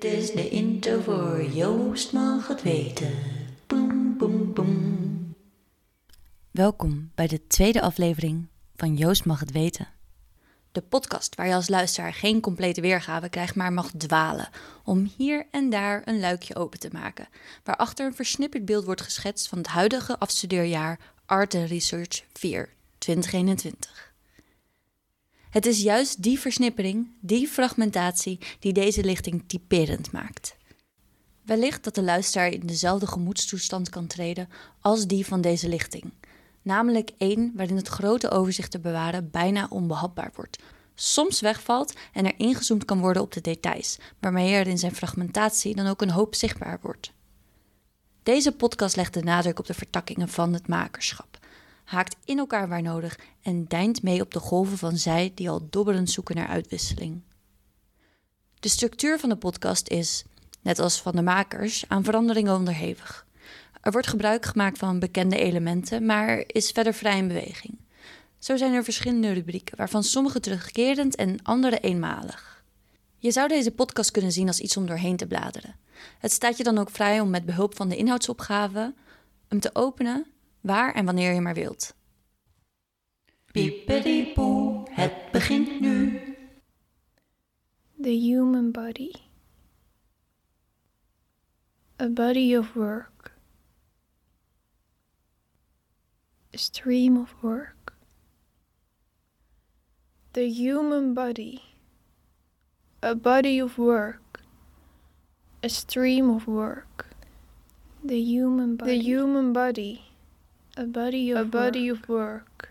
Dit is de intro voor Joost mag het weten. Boem, boem, boem. Welkom bij de tweede aflevering van Joost mag het weten. De podcast waar je als luisteraar geen complete weergave krijgt, maar mag dwalen. Om hier en daar een luikje open te maken. Waarachter een versnipperd beeld wordt geschetst van het huidige afstudeerjaar Art and Research 4 2021. Het is juist die versnippering, die fragmentatie, die deze lichting typerend maakt. Wellicht dat de luisteraar in dezelfde gemoedstoestand kan treden als die van deze lichting. Namelijk één waarin het grote overzicht te bewaren bijna onbehapbaar wordt. Soms wegvalt en er ingezoomd kan worden op de details, waarmee er in zijn fragmentatie dan ook een hoop zichtbaar wordt. Deze podcast legt de nadruk op de vertakkingen van het makerschap haakt in elkaar waar nodig en deint mee op de golven van zij die al dobberend zoeken naar uitwisseling. De structuur van de podcast is, net als van de makers, aan veranderingen onderhevig. Er wordt gebruik gemaakt van bekende elementen, maar is verder vrij in beweging. Zo zijn er verschillende rubrieken, waarvan sommige terugkerend en andere eenmalig. Je zou deze podcast kunnen zien als iets om doorheen te bladeren. Het staat je dan ook vrij om met behulp van de inhoudsopgave hem te openen waar en wanneer je maar wilt. Piepediepoe, het begint nu. The human body. A body of work. A stream of work. The human body. A body of work. A stream of work. The human body. The human body. A body of a body work. of work.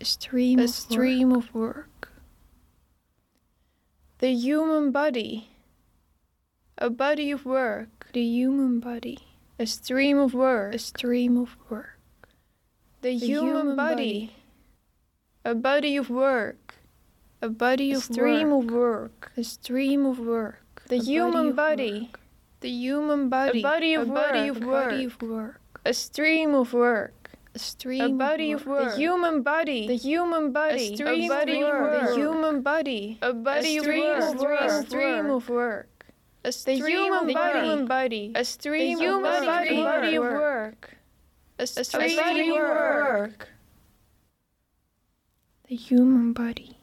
A stream a of stream work. of work. The human body. A body of work. The human body. A stream of work. A stream of work. The, the human, human body. body. A body of work. A body a of stream work. of work. A stream of work. The a human body. body. The human body. A body of a work. Body of work. Body of work. A stream of work. A stream. A body of work. The human body. The human body. A stream a body of work. The human body. A body of work. A stream of work. A stream the human body. body. A stream the human of body. body of work. A stream of work. The human body.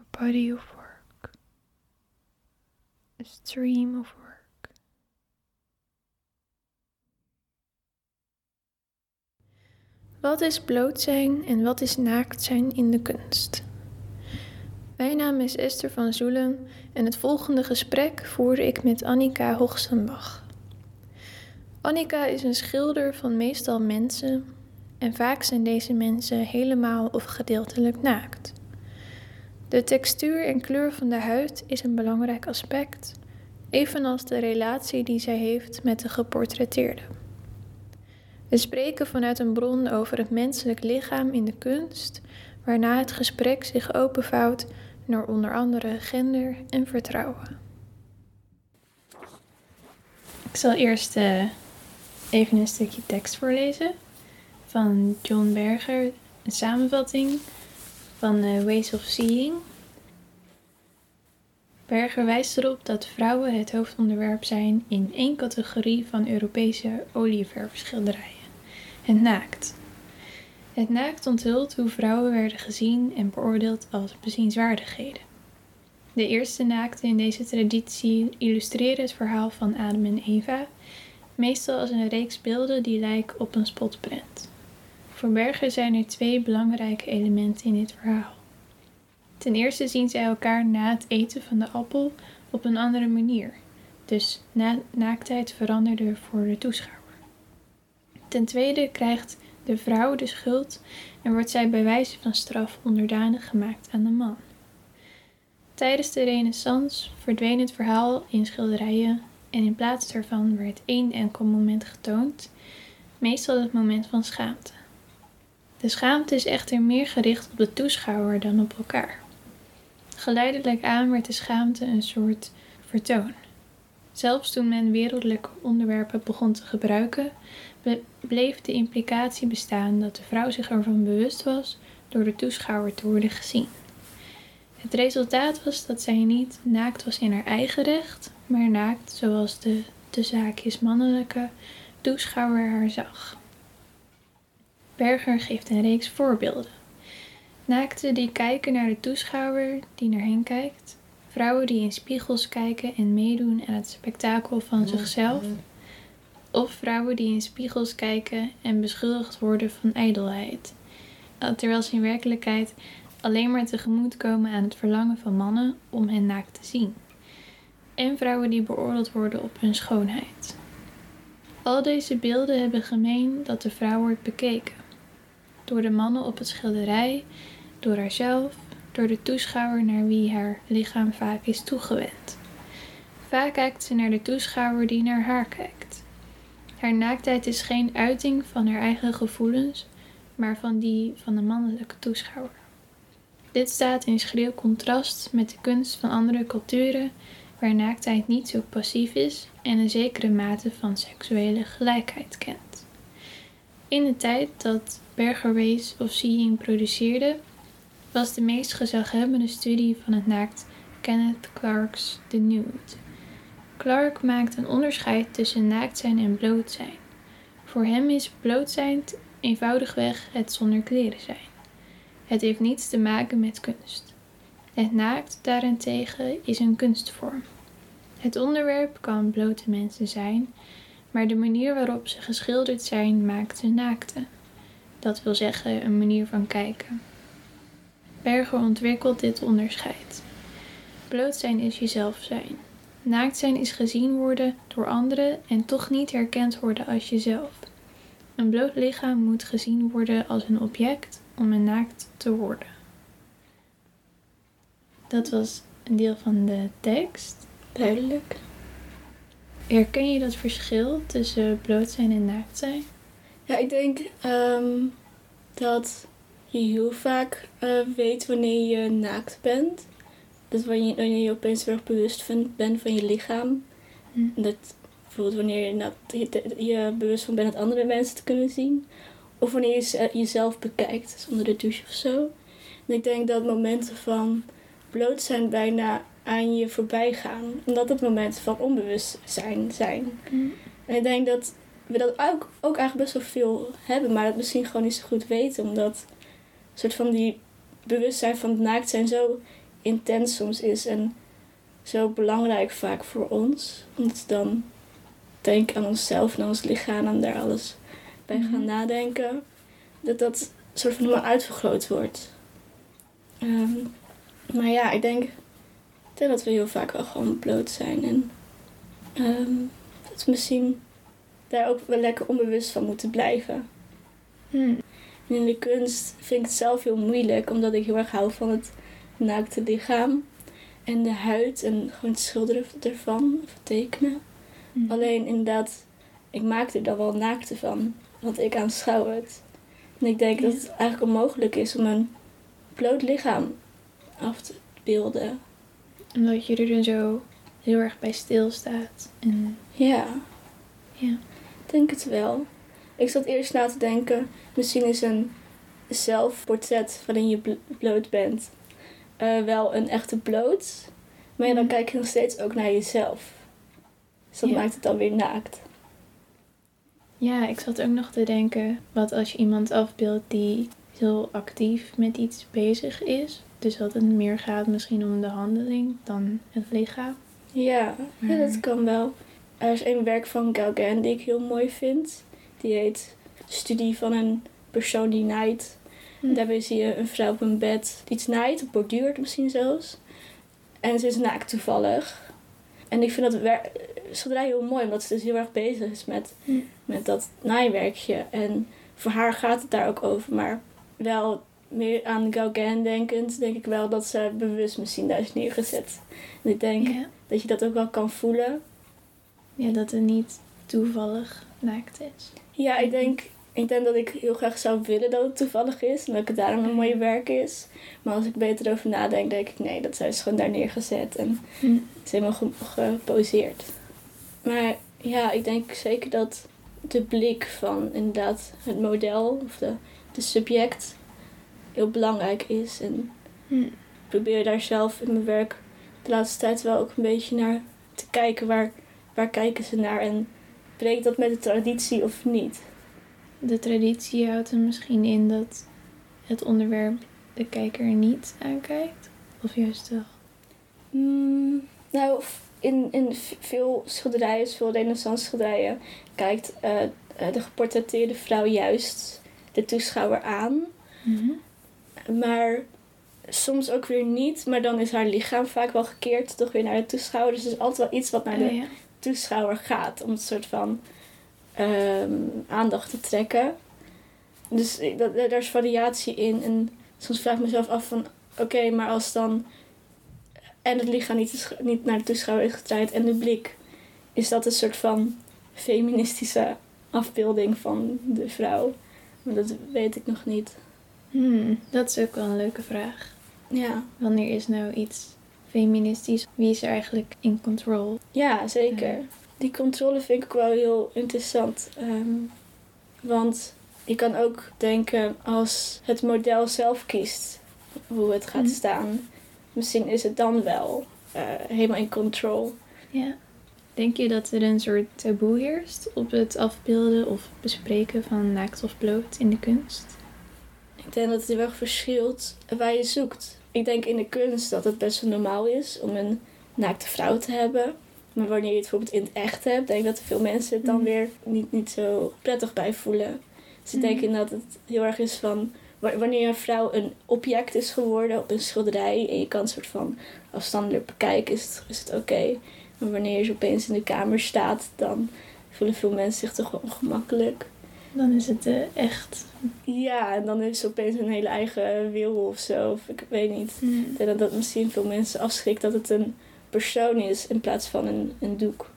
A body of work. A stream of work. Wat is bloot zijn en wat is naakt zijn in de kunst? Mijn naam is Esther van Zoelen en het volgende gesprek voerde ik met Annika Hoogstenbach. Annika is een schilder van meestal mensen en vaak zijn deze mensen helemaal of gedeeltelijk naakt. De textuur en kleur van de huid is een belangrijk aspect, evenals de relatie die zij heeft met de geportretteerde. We spreken vanuit een bron over het menselijk lichaam in de kunst, waarna het gesprek zich openvouwt naar onder andere gender en vertrouwen. Ik zal eerst uh, even een stukje tekst voorlezen van John Berger, een samenvatting van uh, Ways of Seeing. Berger wijst erop dat vrouwen het hoofdonderwerp zijn in één categorie van Europese olieverfschilderijen het naakt. Het naakt onthult hoe vrouwen werden gezien en beoordeeld als bezienswaardigheden. De eerste naakten in deze traditie illustreren het verhaal van Adam en Eva, meestal als een reeks beelden die lijken op een spotprint. Voor Berger zijn er twee belangrijke elementen in dit verhaal. Ten eerste zien zij elkaar na het eten van de appel op een andere manier, dus na naaktheid veranderde voor de toeschouwer. Ten tweede krijgt de vrouw de schuld en wordt zij bij wijze van straf onderdanig gemaakt aan de man. Tijdens de Renaissance verdween het verhaal in schilderijen en in plaats daarvan werd één enkel moment getoond, meestal het moment van schaamte. De schaamte is echter meer gericht op de toeschouwer dan op elkaar. Geleidelijk aan werd de schaamte een soort vertoon. Zelfs toen men wereldlijke onderwerpen begon te gebruiken, bleef de implicatie bestaan dat de vrouw zich ervan bewust was door de toeschouwer te worden gezien. Het resultaat was dat zij niet naakt was in haar eigen recht, maar naakt zoals de, de zaakjes mannelijke toeschouwer haar zag. Berger geeft een reeks voorbeelden. Naakten die kijken naar de toeschouwer die naar hen kijkt, vrouwen die in spiegels kijken en meedoen aan het spektakel van zichzelf, of vrouwen die in spiegels kijken en beschuldigd worden van ijdelheid, terwijl ze in werkelijkheid alleen maar tegemoet komen aan het verlangen van mannen om hen naakt te zien. En vrouwen die beoordeeld worden op hun schoonheid. Al deze beelden hebben gemeen dat de vrouw wordt bekeken. Door de mannen op het schilderij, door haarzelf, door de toeschouwer naar wie haar lichaam vaak is toegewend. Vaak kijkt ze naar de toeschouwer die naar haar kijkt. Haar naaktheid is geen uiting van haar eigen gevoelens, maar van die van de mannelijke toeschouwer. Dit staat in schril contrast met de kunst van andere culturen, waar naaktheid niet zo passief is en een zekere mate van seksuele gelijkheid kent. In de tijd dat Berger Race of Seeing produceerde, was de meest gezaghebbende studie van het naakt Kenneth Clark's The Nude. Clark maakt een onderscheid tussen naakt zijn en bloot zijn. Voor hem is bloot zijn eenvoudigweg het zonder kleren zijn. Het heeft niets te maken met kunst. Het naakt daarentegen is een kunstvorm. Het onderwerp kan blote mensen zijn, maar de manier waarop ze geschilderd zijn maakt ze naakte. Dat wil zeggen een manier van kijken. Berger ontwikkelt dit onderscheid. Bloot zijn is jezelf zijn. Naakt zijn is gezien worden door anderen en toch niet herkend worden als jezelf. Een bloot lichaam moet gezien worden als een object om een naakt te worden. Dat was een deel van de tekst. Duidelijk. Herken je dat verschil tussen bloot zijn en naakt zijn? Ja, ik denk ehm, dat je heel vaak eh, weet wanneer je naakt bent. Dus wanneer je, je opeens weer bewust van, bent van je lichaam. Hm. Dat bijvoorbeeld wanneer je, nou, je, je bewust van bent dat andere mensen het kunnen zien. Of wanneer je ze- jezelf bekijkt, zonder de douche of zo. En ik denk dat momenten van bloot zijn bijna aan je voorbij gaan. Omdat het momenten van onbewustzijn zijn. En ik denk dat we dat ook, ook eigenlijk best wel veel hebben, maar dat misschien gewoon niet zo goed weten. Omdat een soort van die bewustzijn van het naakt zijn zo intens soms is en zo belangrijk vaak voor ons. Omdat we dan denken aan onszelf en aan ons lichaam en daar alles bij gaan Mhm. nadenken. Dat dat soort van helemaal uitvergroot wordt. Ehm, maar ja, ik denk, ik denk dat we heel vaak wel gewoon bloot zijn. En ehm, dat we misschien daar ook wel lekker onbewust van moeten blijven. Hm. En in de kunst vind ik het zelf heel moeilijk, omdat ik heel erg hou van het naakte lichaam. En de huid en gewoon het schilderen ervan, of tekenen. Hm. Alleen inderdaad, ik maak er dan wel naakte van, want ik aanschouw het. En ik denk dat het eigenlijk onmogelijk is om een bloot lichaam af te beelden. Omdat je er dan zo heel erg bij stilstaat. En Ja, ja. ik denk het wel. Ik zat eerst na te denken, misschien is een zelfportret waarin je bl- bloot bent eh, wel een echte bloot. Maar ja, dan Mhm. kijk je nog steeds ook naar jezelf. Dus dat Ja. maakt het dan weer naakt. Ja, ik zat ook nog te denken, wat als je iemand afbeeldt die heel actief met iets bezig is. Dus dat het meer gaat misschien om de handeling dan het lichaam. Ja, ja, dat kan wel. Er is een werk van Gauguin die ik heel mooi vind. Die heet Studie van een persoon die naait. Daarbij zie je een vrouw op een bed die iets naait, borduurt misschien zelfs. En ze is naakt toevallig. En ik vind dat schilderij heel mooi, omdat ze dus heel erg bezig is met, Hm. met dat naaiwerkje. En voor haar gaat het daar ook over, maar wel meer aan Gauguin denkend, denk ik wel dat ze bewust misschien daar is neergezet. En ik denk Ja. dat je dat ook wel kan voelen. ja, dat het niet toevallig naakt is. Ja, ik denk, ik denk dat ik heel graag zou willen dat het toevallig is. En dat het daarom een mooie werk is. Maar als ik beter over nadenk, denk ik nee, dat zij is gewoon daar neergezet. En Hm. het is helemaal ge- geposeerd. Maar ja, ik denk zeker dat de blik van inderdaad het model of de, de subject heel belangrijk is. En Hm. probeer daar zelf in mijn werk de laatste tijd wel ook een beetje naar te kijken. Waar, waar kijken ze naar en breekt dat met de traditie of niet? De traditie houdt er misschien in dat het onderwerp de kijker niet aankijkt? Of juist wel? Mm, nou, in, in veel schilderijen, veel renaissance schilderijen, kijkt uh, de geportretteerde vrouw juist de toeschouwer aan. Mm Maar soms ook weer niet. Maar dan is haar lichaam vaak wel gekeerd toch weer naar de toeschouwer. Dus er is altijd wel iets wat naar Oh, de ja. toeschouwer gaat. Om een soort van ehm, aandacht te trekken. Dus dat, daar is variatie in. En soms vraag ik mezelf af van... Oké, maar als dan... En het lichaam niet, niet naar de toeschouwer is gedraaid en de blik... Is dat een soort van feministische afbeelding van de vrouw? Maar dat weet ik nog niet. Hmm, dat is ook wel een leuke vraag. Ja, Wanneer is nou iets feministisch? Wie is er eigenlijk in control? ja zeker. Ja. Die controle vind ik wel heel interessant. Ehm, want je kan ook denken als het model zelf kiest hoe het gaat Mhm. staan. Misschien is het dan wel eh, helemaal in control. Ja. Denk je dat er een soort taboe heerst op het afbeelden of bespreken van naakt of bloot in de kunst? Ik denk dat het heel erg verschilt waar je zoekt. Ik denk in de kunst dat het best wel normaal is om een naakte vrouw te hebben. Maar wanneer je het bijvoorbeeld in het echt hebt, denk ik dat veel mensen het dan Mhm. weer niet, niet zo prettig bij voelen. Dus ik denk Mhm. inderdaad dat het heel erg is van wa- wanneer een vrouw een object is geworden op een schilderij en je kan het soort van afstandelijk bekijken, is het, is het oké. Maar wanneer je ze opeens in de kamer staat, dan voelen veel mensen zich toch ongemakkelijk. Dan is het eh, echt. Ja, en dan is het opeens een hele eigen wil of zo. Of ik weet niet. Ik denk dat dat misschien veel mensen afschrikt dat het een persoon is in plaats van een, een doek.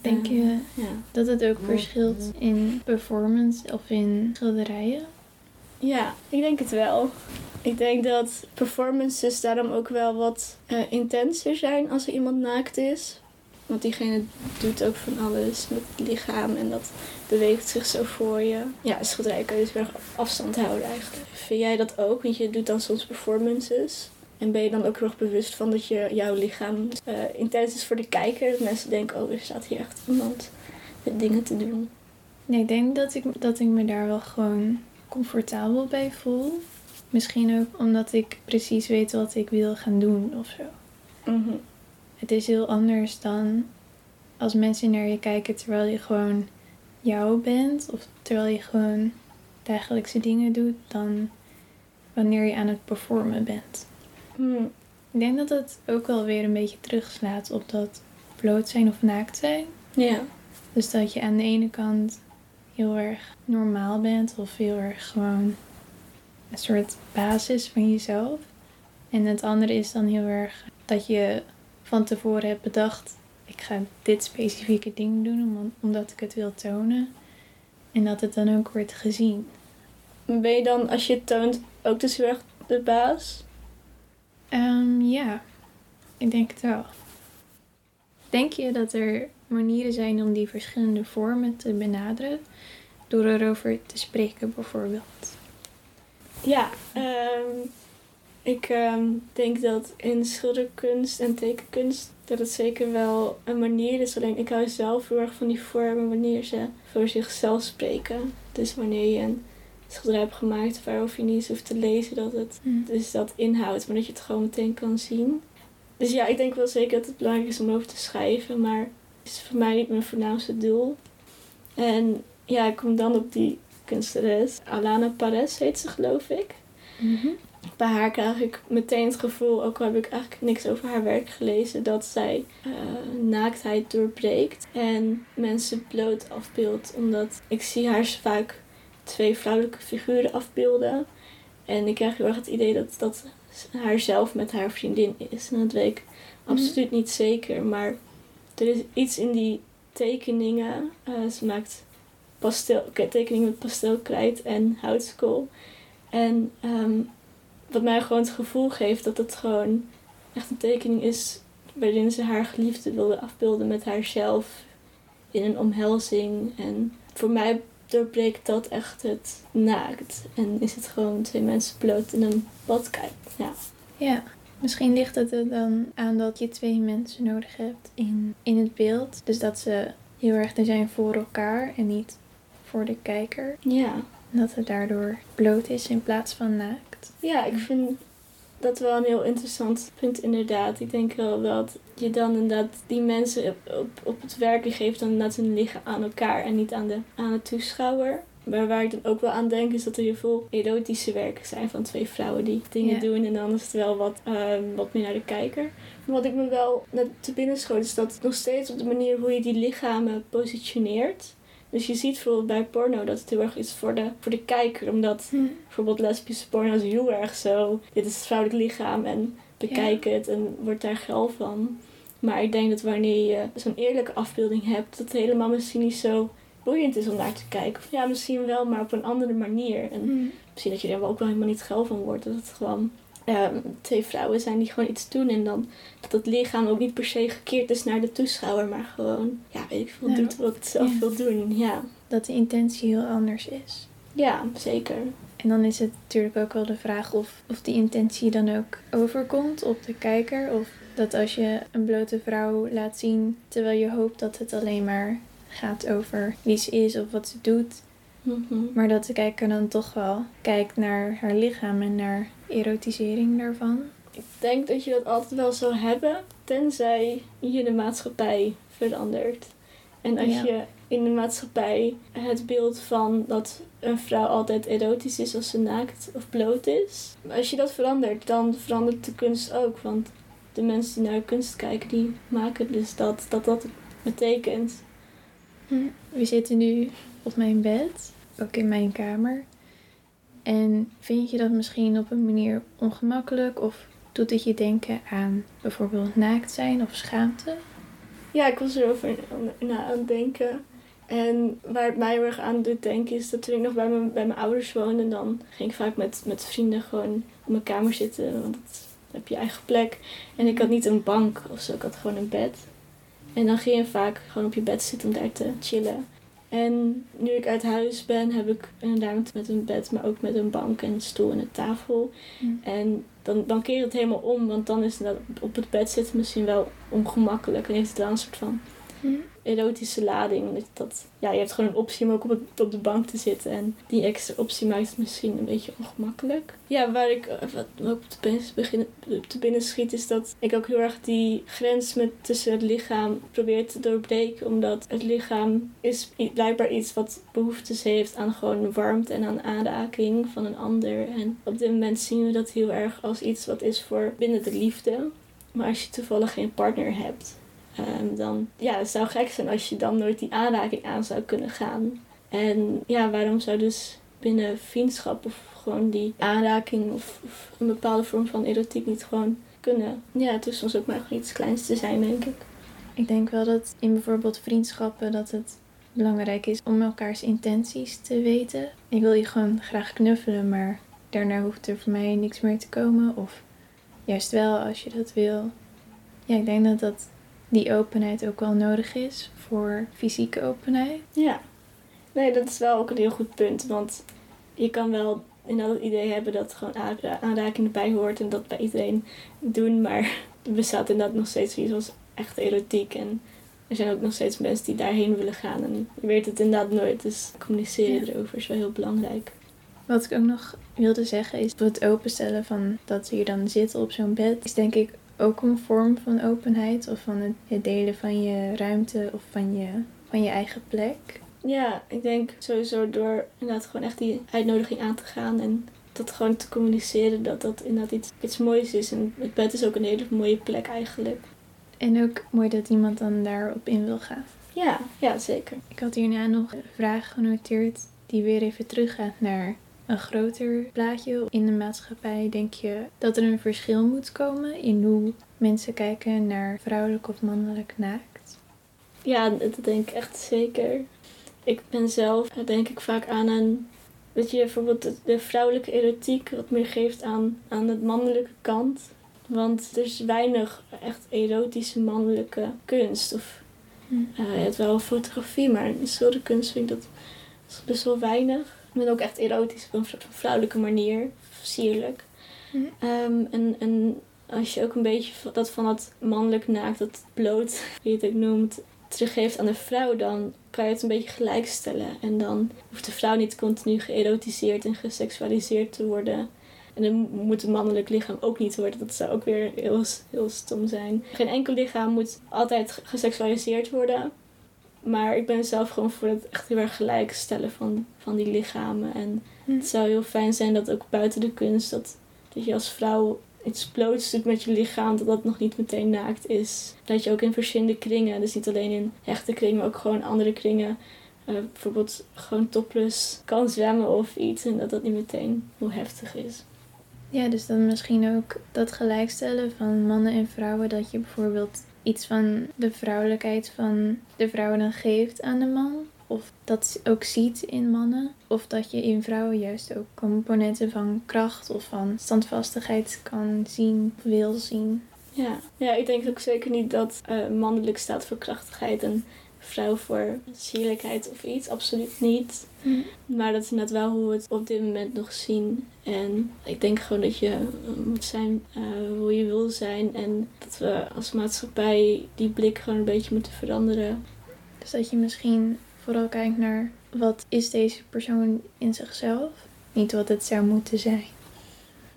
Denk je Ja. dat het ook verschilt in performance of in schilderijen? ja, ik denk het wel. Ik denk dat performances daarom ook wel wat eh, intenser zijn als er iemand naakt is. Want diegene doet ook van alles met het lichaam en dat beweegt zich zo voor je. Ja, een schilderij kan je dus weer afstand houden eigenlijk. Vind jij dat ook? Want je doet dan soms performances. En ben je dan ook nog bewust van dat je, jouw lichaam eh, intens is voor de kijker? Dat mensen denken, oh, er staat hier echt iemand met dingen te doen. Nee, ik denk dat ik, dat ik me daar wel gewoon comfortabel bij voel. Misschien ook omdat ik precies weet wat ik wil gaan doen of zo. Mhm. Het is heel anders dan als mensen naar je kijken terwijl je gewoon jou bent. Of terwijl je gewoon dagelijkse dingen doet. Dan wanneer je aan het performen bent. Hmm. Ik denk dat het ook wel weer een beetje terugslaat op dat bloot zijn of naakt zijn. Ja. Dus dat je aan de ene kant heel erg normaal bent of heel erg gewoon een soort basis van jezelf. En het andere is dan heel erg dat je van tevoren hebt bedacht, ik ga dit specifieke ding doen om- omdat ik het wil tonen. En dat het dan ook wordt gezien. Ben je dan, als je het toont, ook dus heel erg de baas? Ehm, ja, ik denk het wel. Denk je dat er manieren zijn om die verschillende vormen te benaderen? Door erover te spreken bijvoorbeeld. Ja, ehm, ik ehm, denk dat in schilderkunst en tekenkunst dat het zeker wel een manier is. Alleen ik hou zelf heel erg van die vormen wanneer ze voor zichzelf spreken. Dus wanneer je een schilderij hebt gemaakt waarover je niet eens hoeft te lezen dat het dus dat inhoudt, maar dat je het gewoon meteen kan zien. Dus ja, ik denk wel zeker dat het belangrijk is om over te schrijven, maar het is voor mij niet mijn voornaamste doel. En ja, ik kom dan op die kunstenares. Alana Pares heet ze, geloof ik. Mhm. Bij haar krijg ik meteen het gevoel, ook al heb ik eigenlijk niks over haar werk gelezen, dat zij eh, naaktheid doorbreekt en mensen bloot afbeeldt. Omdat ik zie haar vaak twee vrouwelijke figuren afbeelden. En ik krijg heel erg het idee dat dat haarzelf met haar vriendin is. En dat weet ik absoluut niet zeker. Maar er is iets in die tekeningen. eh, ze maakt pastel, tekeningen met pastelkrijt en houtskool. En ehm, wat mij gewoon het gevoel geeft dat het gewoon echt een tekening is waarin ze haar geliefde wilde afbeelden met haarzelf in een omhelzing. En voor mij doorbreekt dat echt het naakt. En is het gewoon twee mensen bloot in een badkuip. Ja. Ja, misschien ligt het er dan aan dat je twee mensen nodig hebt in, in het beeld. Dus dat ze heel erg er zijn voor elkaar en niet voor de kijker. Ja. En dat het daardoor bloot is in plaats van naakt. Ja, ik vind dat wel een heel interessant punt inderdaad. Ik denk wel dat je dan inderdaad die mensen op, op, het werken geeft dan inderdaad hun liggen aan elkaar en niet aan de, aan de toeschouwer. Maar waar ik dan ook wel aan denk is dat er heel veel erotische werken zijn van twee vrouwen die dingen doen. En dan is het wel wat, ehm, wat meer naar de kijker. Maar wat ik me wel net te binnen schoot is dat nog steeds op de manier hoe je die lichamen positioneert. Dus je ziet bijvoorbeeld bij porno dat het heel erg is voor de, voor de kijker. Omdat bijvoorbeeld lesbische porno is heel erg zo. Dit is het vrouwelijk lichaam en bekijk het en wordt daar geil van. Maar ik denk dat wanneer je zo'n eerlijke afbeelding hebt, dat het helemaal misschien niet zo boeiend is om naar te kijken. Of ja, misschien wel, maar op een andere manier. En misschien dat je er ook wel helemaal niet geil van wordt. Dat het gewoon ehm, twee vrouwen zijn die gewoon iets doen. En dan dat het lichaam ook niet per se gekeerd is naar de toeschouwer, maar gewoon, ja, weet ik veel, doet wat het zelf ja. wil doen. Ja. Dat de intentie heel anders is. ja, zeker. En dan is het natuurlijk ook wel de vraag of, of die intentie dan ook overkomt op de kijker. Of dat als je een blote vrouw laat zien terwijl je hoopt dat het alleen maar gaat over wie ze is of wat ze doet. Mhm. Maar dat de kijker dan toch wel kijkt naar haar lichaam en naar erotisering daarvan. Ik denk dat je dat altijd wel zou hebben, tenzij je de maatschappij verandert. En als Ja. je in de maatschappij het beeld van dat een vrouw altijd erotisch is als ze naakt of bloot is, als je dat verandert, dan verandert de kunst ook. Want de mensen die naar kunst kijken, die maken dus dat dat, dat betekent. We zitten nu op mijn bed, ook in mijn kamer. En vind je dat misschien op een manier ongemakkelijk of doet het je denken aan bijvoorbeeld naakt zijn of schaamte? Ja, ik was erover na aan het denken. En waar het mij heel erg aan doet denken is dat toen ik nog bij mijn, bij mijn ouders woonde, dan ging ik vaak met, met vrienden gewoon op mijn kamer zitten. Want dat, heb je eigen plek. En ik had niet een bank of zo, ik had gewoon een bed. En dan ging je vaak gewoon op je bed zitten om daar te chillen. En nu ik uit huis ben, heb ik inderdaad met- met een bed, maar ook met een bank en een stoel en een tafel. En dan, dan keer het helemaal om, want dan is dat op het bed zitten misschien wel ongemakkelijk. En heeft het wel een soort van erotische lading. Dat, dat, ja, je hebt gewoon een optie om ook op, op de bank te zitten. En die extra optie maakt het misschien een beetje ongemakkelijk. Ja, waar ik eh, wat ook te te binnen schiet, is dat ik ook heel erg die grens met, tussen het lichaam probeer te doorbreken. Omdat het lichaam is blijkbaar iets wat behoeftes heeft aan gewoon warmte en aan aanraking van een ander. En op dit moment zien we dat heel erg als iets wat is voor binnen de liefde. Maar als je toevallig geen partner hebt, Ehm, dan ja, het zou gek zijn als je dan nooit die aanraking aan zou kunnen gaan. En ja, waarom zou dus binnen vriendschap of gewoon die aanraking of, een bepaalde vorm van erotiek niet gewoon kunnen? Ja, het is soms ook maar iets kleins te zijn, denk ik. Ik denk wel dat in bijvoorbeeld vriendschappen dat het belangrijk is om elkaars intenties te weten. Ik wil je gewoon graag knuffelen, maar daarna hoeft er voor mij niks meer te komen. Of juist wel als je dat wil. Ja, ik denk dat, dat die openheid ook wel nodig is voor fysieke openheid. Ja, nee, dat is wel ook een heel goed punt. Want je kan wel inderdaad het idee hebben dat gewoon aanra- aanraking erbij hoort en dat bij iedereen doen. Maar er bestaat inderdaad nog steeds iets als echt erotiek. En er zijn ook nog steeds mensen die daarheen willen gaan. En je weet het inderdaad nooit. Dus communiceren Ja. erover is wel heel belangrijk. Wat ik ook nog wilde zeggen is het openstellen van dat we hier dan zitten op zo'n bed. Is denk ik ook een vorm van openheid of van het, delen van je ruimte of van je, van je eigen plek. Ja, ik denk sowieso door inderdaad gewoon echt die uitnodiging aan te gaan. En dat gewoon te communiceren dat dat inderdaad iets, iets moois is. En het bed is ook een hele mooie plek eigenlijk. En ook mooi dat iemand dan daarop in wil gaan. Ja, ja zeker. Ik had hierna nog een vraag genoteerd die weer even teruggaat naar een groter plaatje. In de maatschappij denk je dat er een verschil moet komen in hoe mensen kijken naar vrouwelijk of mannelijk naakt. Ja, dat denk ik echt zeker. Ik ben zelf, denk ik vaak aan een... Dat je bijvoorbeeld de, vrouwelijke erotiek wat meer geeft aan, aan het mannelijke kant. Want er is weinig echt erotische mannelijke kunst. Of Hm. eh, je hebt wel fotografie, maar in schilderkunst vind ik dat best wel weinig. Ik ben ook echt erotisch op een soort van vrouwelijke manier. Sierlijk. Mhm. Ehm, en, en als je ook een beetje dat van dat mannelijk naakt, dat bloot, wie je het ook noemt, teruggeeft aan de vrouw, dan kan je het een beetje gelijkstellen. En dan hoeft de vrouw niet continu geërotiseerd en geseksualiseerd te worden. En dan moet het mannelijk lichaam ook niet worden. Dat zou ook weer heel, heel stom zijn. Geen enkel lichaam moet altijd geseksualiseerd worden. Maar ik ben zelf gewoon voor het echt heel erg gelijkstellen van, van die lichamen. En Hm. het zou heel fijn zijn dat ook buiten de kunst, dat, dat je als vrouw iets bloots doet met je lichaam, dat dat nog niet meteen naakt is. Dat je ook in verschillende kringen, dus niet alleen in hechte kringen, maar ook gewoon andere kringen, eh, bijvoorbeeld gewoon topless kan zwemmen of iets. En dat dat niet meteen heel heftig is. Ja, dus dan misschien ook dat gelijkstellen van mannen en vrouwen. Dat je bijvoorbeeld iets van de vrouwelijkheid van de vrouw dan geeft aan de man. Of dat ook ziet in mannen. Of dat je in vrouwen juist ook componenten van kracht of van standvastigheid kan zien, wil zien. Ja, ja ik denk ook zeker niet dat eh, mannelijk staat voor krachtigheid en vrouw voor sierlijkheid of iets. Absoluut niet. Maar dat is net wel hoe we het op dit moment nog zien. En ik denk gewoon dat je eh, moet zijn eh, hoe je wil zijn. En dat we als maatschappij die blik gewoon een beetje moeten veranderen. Dus dat je misschien vooral kijkt naar wat is deze persoon in zichzelf. Niet wat het zou moeten zijn.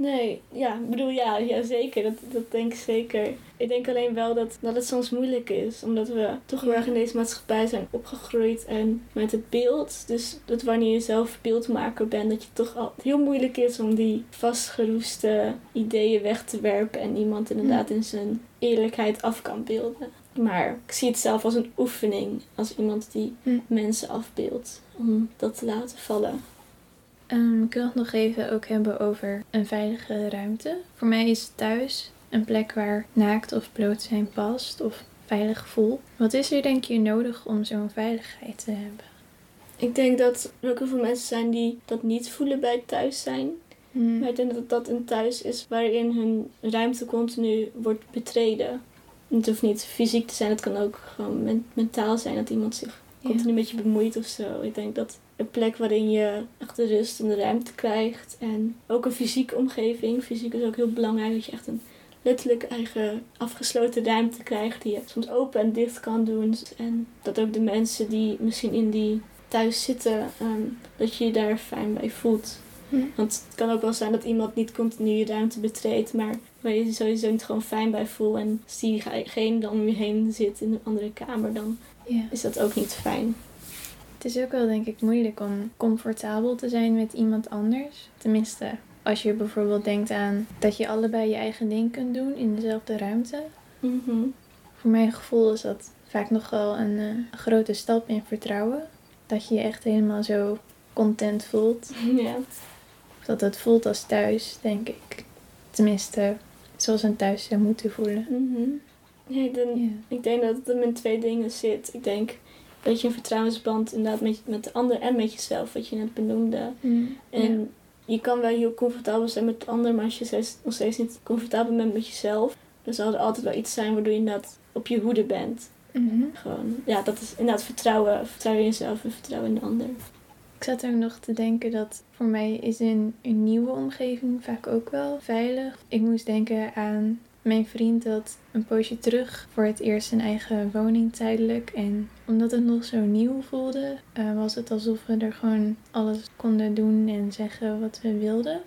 Nee, ja, ik bedoel, ja, ja zeker. Dat, dat denk ik zeker. Ik denk alleen wel dat, dat het soms moeilijk is. Omdat we toch heel erg in deze maatschappij zijn opgegroeid. En met het beeld. Dus dat wanneer je zelf beeldmaker bent, dat je toch al heel moeilijk is om die vastgeroeste ideeën weg te werpen. En iemand inderdaad in zijn eerlijkheid af kan beelden. Maar ik zie het zelf als een oefening. Als iemand die Hm. mensen afbeeldt. Om dat te laten vallen. Ehm, ik wil het nog even ook hebben over een veilige ruimte. Voor mij is thuis een plek waar naakt of bloot zijn past of veilig gevoel. Wat is er denk je nodig om zo'n veiligheid te hebben? Ik denk dat er ook heel veel mensen zijn die dat niet voelen bij thuis zijn. Hmm. Maar ik denk dat dat een thuis is waarin hun ruimte continu wordt betreden. Het hoeft niet fysiek te zijn, het kan ook gewoon men- mentaal zijn dat iemand zich continu met je bemoeit of zo. Ik denk dat een plek waarin je echt de rust en de ruimte krijgt. En ook een fysieke omgeving. Fysiek is ook heel belangrijk dat je echt een letterlijk eigen afgesloten ruimte krijgt die je soms open en dicht kan doen. En dat ook de mensen die misschien in die thuis zitten, ehm, dat je je daar fijn bij voelt. Hm. Want het kan ook wel zijn dat iemand niet continu je ruimte betreedt, maar waar je je sowieso niet gewoon fijn bij voelt. En als diegene dan om je heen zit in een andere kamer, dan Ja. is dat ook niet fijn. Het is ook wel denk ik moeilijk om comfortabel te zijn met iemand anders. Tenminste, als je bijvoorbeeld denkt aan dat je allebei je eigen ding kunt doen in dezelfde ruimte. Mhm. Voor mijn gevoel is dat vaak nog wel een eh, grote stap in vertrouwen. Dat je je echt helemaal zo content voelt. Ja. Of dat het voelt als thuis, denk ik. Tenminste, zoals een thuis zou moeten voelen. Mhm. Ja, ik, denk, ik denk dat het in twee dingen zit. Ik denk dat je een vertrouwensband inderdaad met, met de ander en met jezelf, wat je net benoemde. En je kan wel heel comfortabel zijn met de ander, maar als je steeds, nog steeds niet comfortabel bent met jezelf, dan zal er altijd wel iets zijn waardoor je inderdaad op je hoede bent. Mhm. Gewoon, ja, dat is inderdaad vertrouwen. Vertrouwen in jezelf en vertrouwen in de ander. Ik zat ook nog te denken dat voor mij is een, een nieuwe omgeving vaak ook wel veilig. Ik moest denken aan mijn vriend dat een poosje terug voor het eerst zijn eigen woning tijdelijk. En omdat het nog zo nieuw voelde, eh, was het alsof we er gewoon alles konden doen en zeggen wat we wilden.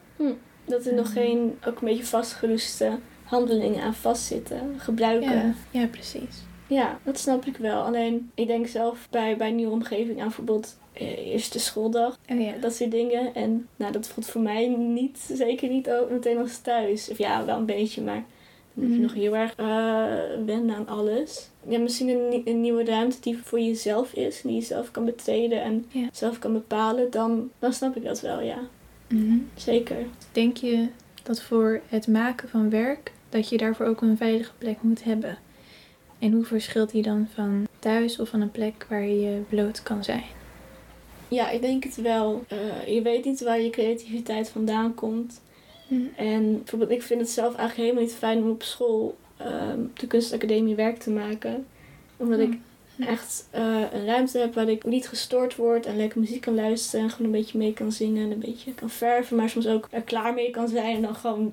Dat er nog Mhm. geen, ook een beetje vastgeroeste handelingen aan vastzitten. Gebruiken. Ja, ja, precies. Ja, dat snap ik wel. Alleen, ik denk zelf bij, bij een nieuwe omgeving aan bijvoorbeeld eh, eerste schooldag, Oh ja. dat soort dingen. En nou, dat voelt voor mij niet, zeker niet ook meteen als thuis. Of ja, wel een beetje, maar moet je Mhm. nog heel erg eh, wennen aan alles. Ja, misschien een, nie- een nieuwe ruimte die voor jezelf is, die je zelf kan betreden en Ja. zelf kan bepalen, dan, dan snap ik dat wel, ja. Mhm. Zeker. Denk je dat voor het maken van werk, dat je daarvoor ook een veilige plek moet hebben? En hoe verschilt die dan van thuis of van een plek waar je bloot kan zijn? Ja, ik denk het wel. Eh, je weet niet waar je creativiteit vandaan komt. En bijvoorbeeld, ik vind het zelf eigenlijk helemaal niet fijn om op school, op de kunstacademie, werk te maken. Omdat ik echt eh, een ruimte heb waar ik niet gestoord word en lekker muziek kan luisteren en gewoon een beetje mee kan zingen en een beetje kan verven, maar soms ook er klaar mee kan zijn en dan gewoon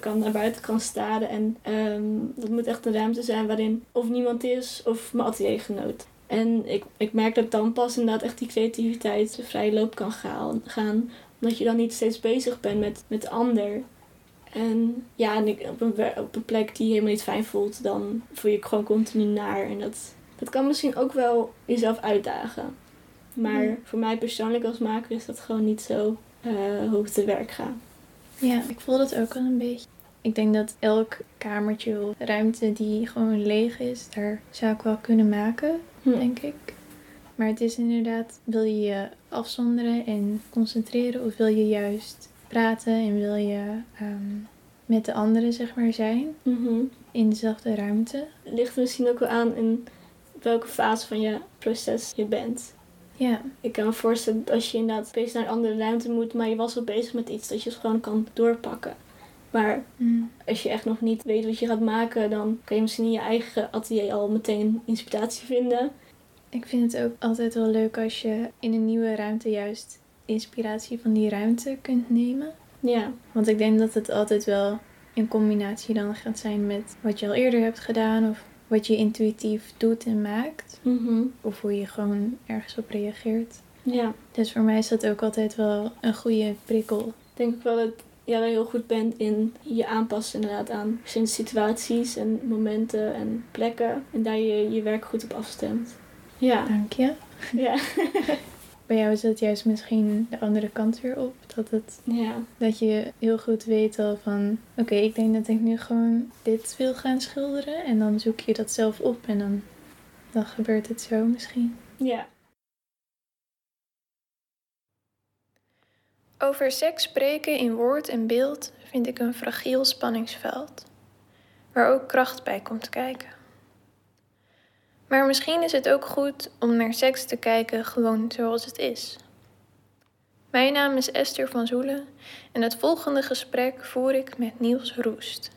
kan naar buiten kan staren. En ehm, dat moet echt een ruimte zijn waarin of niemand is of mijn ateliergenoot. En ik, ik merk dat dan pas inderdaad echt die creativiteit de vrije loop kan gaan. Omdat je dan niet steeds bezig bent met, met de ander. En ja, en ik, op, een, op een plek die je helemaal niet fijn voelt, dan voel je je gewoon continu naar. En dat, dat kan misschien ook wel jezelf uitdagen. Maar voor mij persoonlijk als maker is dat gewoon niet zo eh, hoe ik te werk ga. Ja, ik voel dat ook wel een beetje. Ik denk dat elk kamertje of ruimte die gewoon leeg is, daar zou ik wel kunnen maken, Hm. denk ik. Maar het is inderdaad, wil je je afzonderen en concentreren of wil je juist praten en wil je ehm, met de anderen, zeg maar, zijn Mhm. in dezelfde ruimte? Het ligt er misschien ook wel aan in welke fase van je proces je bent. Ja, Ik kan me voorstellen dat als je inderdaad opeens naar een andere ruimte moet, maar je was al bezig met iets, dat je het gewoon kan doorpakken. Maar Mm. als je echt nog niet weet wat je gaat maken, dan kan je misschien in je eigen atelier al meteen inspiratie vinden. Ik vind het ook altijd wel leuk als je in een nieuwe ruimte juist inspiratie van die ruimte kunt nemen. Ja, Want ik denk dat het altijd wel in combinatie dan gaat zijn met wat je al eerder hebt gedaan of wat je intuïtief doet en maakt. mhm. Of hoe je gewoon ergens op reageert. ja. Dus voor mij is dat ook altijd wel een goede prikkel. Ik denk ook wel dat jij wel heel goed bent in je aanpassen inderdaad aan verschillende situaties en momenten en plekken. En daar je je werk goed op afstemt. Ja, Dank je. ja, Bij jou is het juist misschien de andere kant weer op. Dat, het, ja. dat je heel goed weet al van... Oké, ik denk dat ik nu gewoon dit wil gaan schilderen. En dan zoek je dat zelf op en dan, dan gebeurt het zo misschien. ja. Over seks spreken in woord en beeld vind ik een fragiel spanningsveld, waar ook kracht bij komt kijken. Maar misschien is het ook goed om naar seks te kijken gewoon zoals het is. Mijn naam is Esther van Zoelen en het volgende gesprek voer ik met Niels Roest.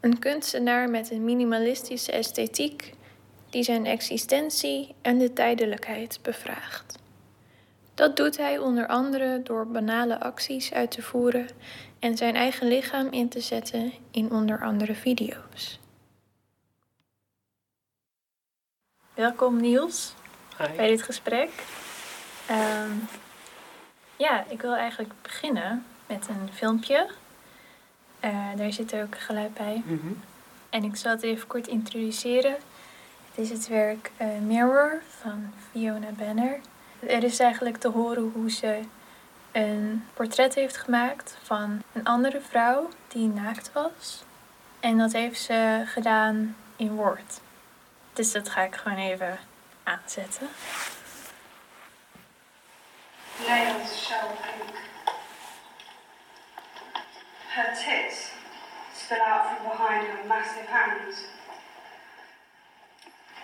Een kunstenaar met een minimalistische esthetiek die zijn existentie en de tijdelijkheid bevraagt. Dat doet hij onder andere door banale acties uit te voeren en zijn eigen lichaam in te zetten in onder andere video's. Welkom Niels bij dit gesprek. Ehm, ja, ik wil eigenlijk beginnen met een filmpje. Eh, daar zit ook geluid bij. Mhm. En ik zal het even kort introduceren. Het is het werk eh, Mirror van Fiona Banner. Er is eigenlijk te horen hoe ze een portret heeft gemaakt van een andere vrouw die naakt was. En dat heeft ze gedaan in woord. Dus dat ga ik gewoon even aanzetten. Nails shell pink. Her tits spill out from behind her massive hands.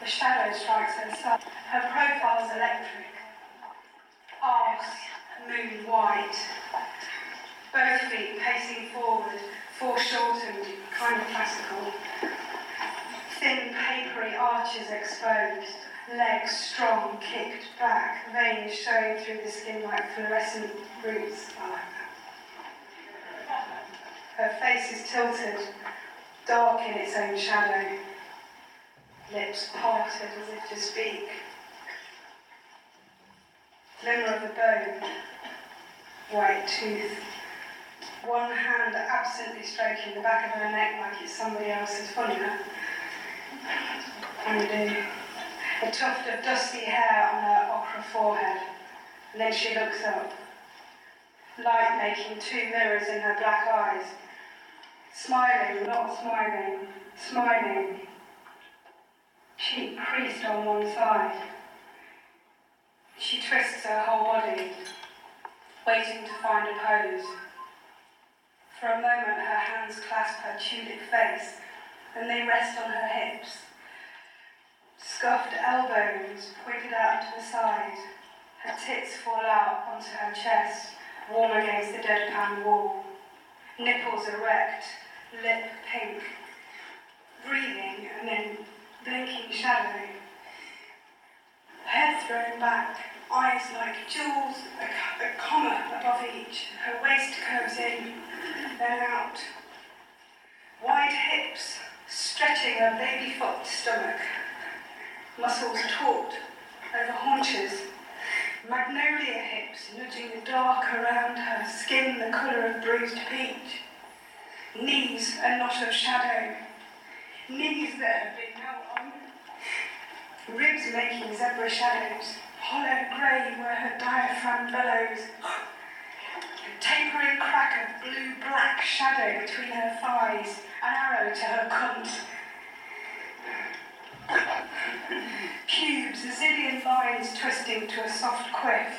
The shadow strikes her side. Her profile is electric. Arms moon white. Both feet pacing forward, foreshortened, kind of classical. Thin, papery arches exposed, legs strong, kicked back, veins showing through the skin like fluorescent roots. I like that. Her face is tilted, dark in its own shadow, lips parted as if to speak. Glimmer of a bone, white tooth. One hand absently stroking the back of her neck like it's somebody else's funnier. Undo. A tuft of dusty hair on her ochre forehead. And then she looks up. Light making two mirrors in her black eyes. Smiling, not smiling, smiling. Cheek creased on one side. She twists her whole body, waiting to find a pose. For a moment, her hands clasp her tulip face, then they rest on her hips. Scuffed elbows pointed out to the side. Her tits fall out onto her chest, warm against the deadpan wall. Nipples erect, lip pink. Breathing and then blinking shadow. Head thrown back, eyes like jewels, a, a comma above each. Her waist curves in, then out. Wide hips, stretching a baby foot stomach. Muscles taut over haunches. Magnolia hips nudging the dark around her, skin the colour of bruised peach. Knees a knot of shadow. Knees that have been held on. Ribs making zebra shadows. Hollow grey where her diaphragm bellows. A tapering crack of blue-black shadow between her thighs. An arrow to her cunt. Cubes, a zillion lines twisting to a soft quiff.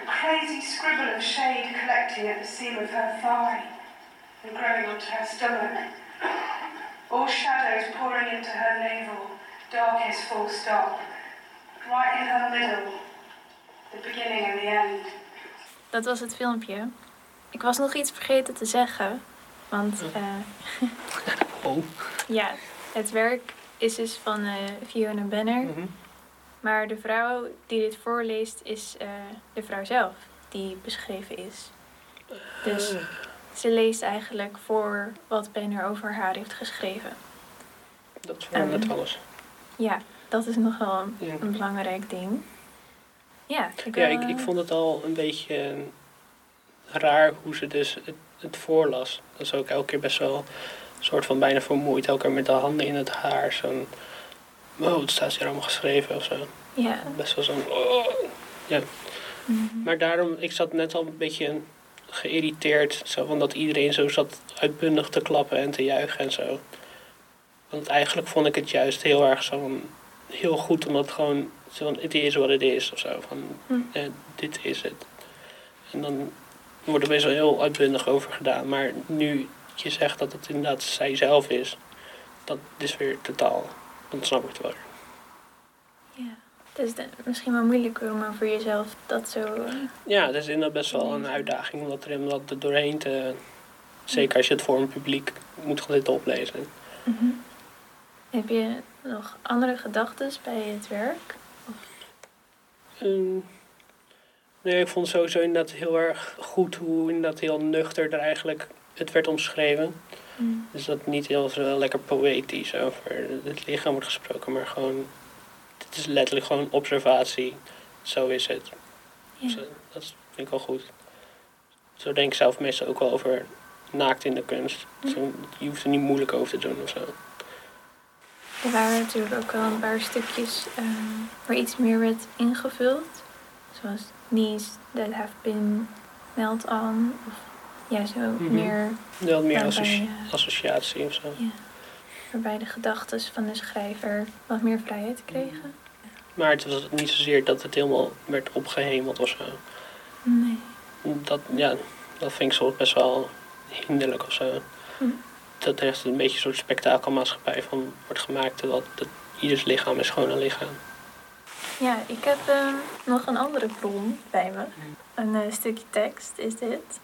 A crazy scribble of shade collecting at the seam of her thigh and growing onto her stomach. All shadows pouring into her navel, darkest full stop. Right in her middle, the beginning and the end. Dat was het filmpje. Ik was nog iets vergeten te zeggen. Want eh, Oh. ja, het werk is dus van eh, Fiona Banner. Mhm. Maar de vrouw die dit voorleest is eh, de vrouw zelf die beschreven is. Dus ze leest eigenlijk voor wat Banner over haar heeft geschreven. dat verandert Ehm, alles. Ja, dat is nog wel een, Ja. een belangrijk ding. Ja, ik, Ja, ik, ik eh, vond het al een beetje raar hoe ze dus het, het voorlas. Dat is ook elke keer best wel een soort van bijna vermoeid. Elke keer met de handen in het haar. Zo'n, oh, het staat hier allemaal geschreven of zo. Ja. Best wel zo'n, oh. ja. mhm. Maar daarom, ik zat net al een beetje geïrriteerd. Zo, van dat iedereen zo zat uitbundig te klappen en te juichen en zo. Want eigenlijk vond ik het juist heel erg zo heel goed. Omdat gewoon, zo van, het is wat het is of zo. Van, Hm. eh, dit is het. En dan wordt er best wel heel uitbundig over gedaan. Maar nu je zegt dat het inderdaad zij zelf is. Dat is weer totaal, dan snap ik het wel. ja. Het is de- misschien wel moeilijker om over jezelf dat zo... eh, Ja, het is inderdaad best wel een uitdaging om dat er er doorheen te... Zeker als je het voor een publiek moet gaan zitten oplezen. mhm. Heb je nog andere gedachten bij het werk? Ehm, nee, ik vond sowieso inderdaad heel erg goed hoe inderdaad heel nuchter er eigenlijk het werd omschreven. Mm. Dus dat niet heel zo lekker poëtisch over het lichaam wordt gesproken, maar gewoon... Het is letterlijk gewoon observatie. Zo is het. Ja. Dat vind ik wel goed. Zo denk ik zelf meestal ook wel over naakt in de kunst. Zo, je hoeft er niet moeilijk over te doen of zo. Er waren natuurlijk ook wel een paar stukjes ehm, waar iets meer werd ingevuld. Zoals knees that have been melt on. Of ja, zo Mhm. meer Wel meer waarbij, associ- eh, associatie of zo. ja, waarbij de gedachten van de schrijver wat meer vrijheid kregen. Maar het was niet zozeer dat het helemaal werd opgehemeld of zo. Nee. Dat, ja, dat vind ik soms best wel hinderlijk of zo. Hm. Dat er echt een beetje een soort spektakelmaatschappij van wordt gemaakt. Terwijl dat ieders lichaam is gewoon een lichaam. Ja, ik heb ehm, nog een andere bron bij me. Een eh, stukje tekst is dit.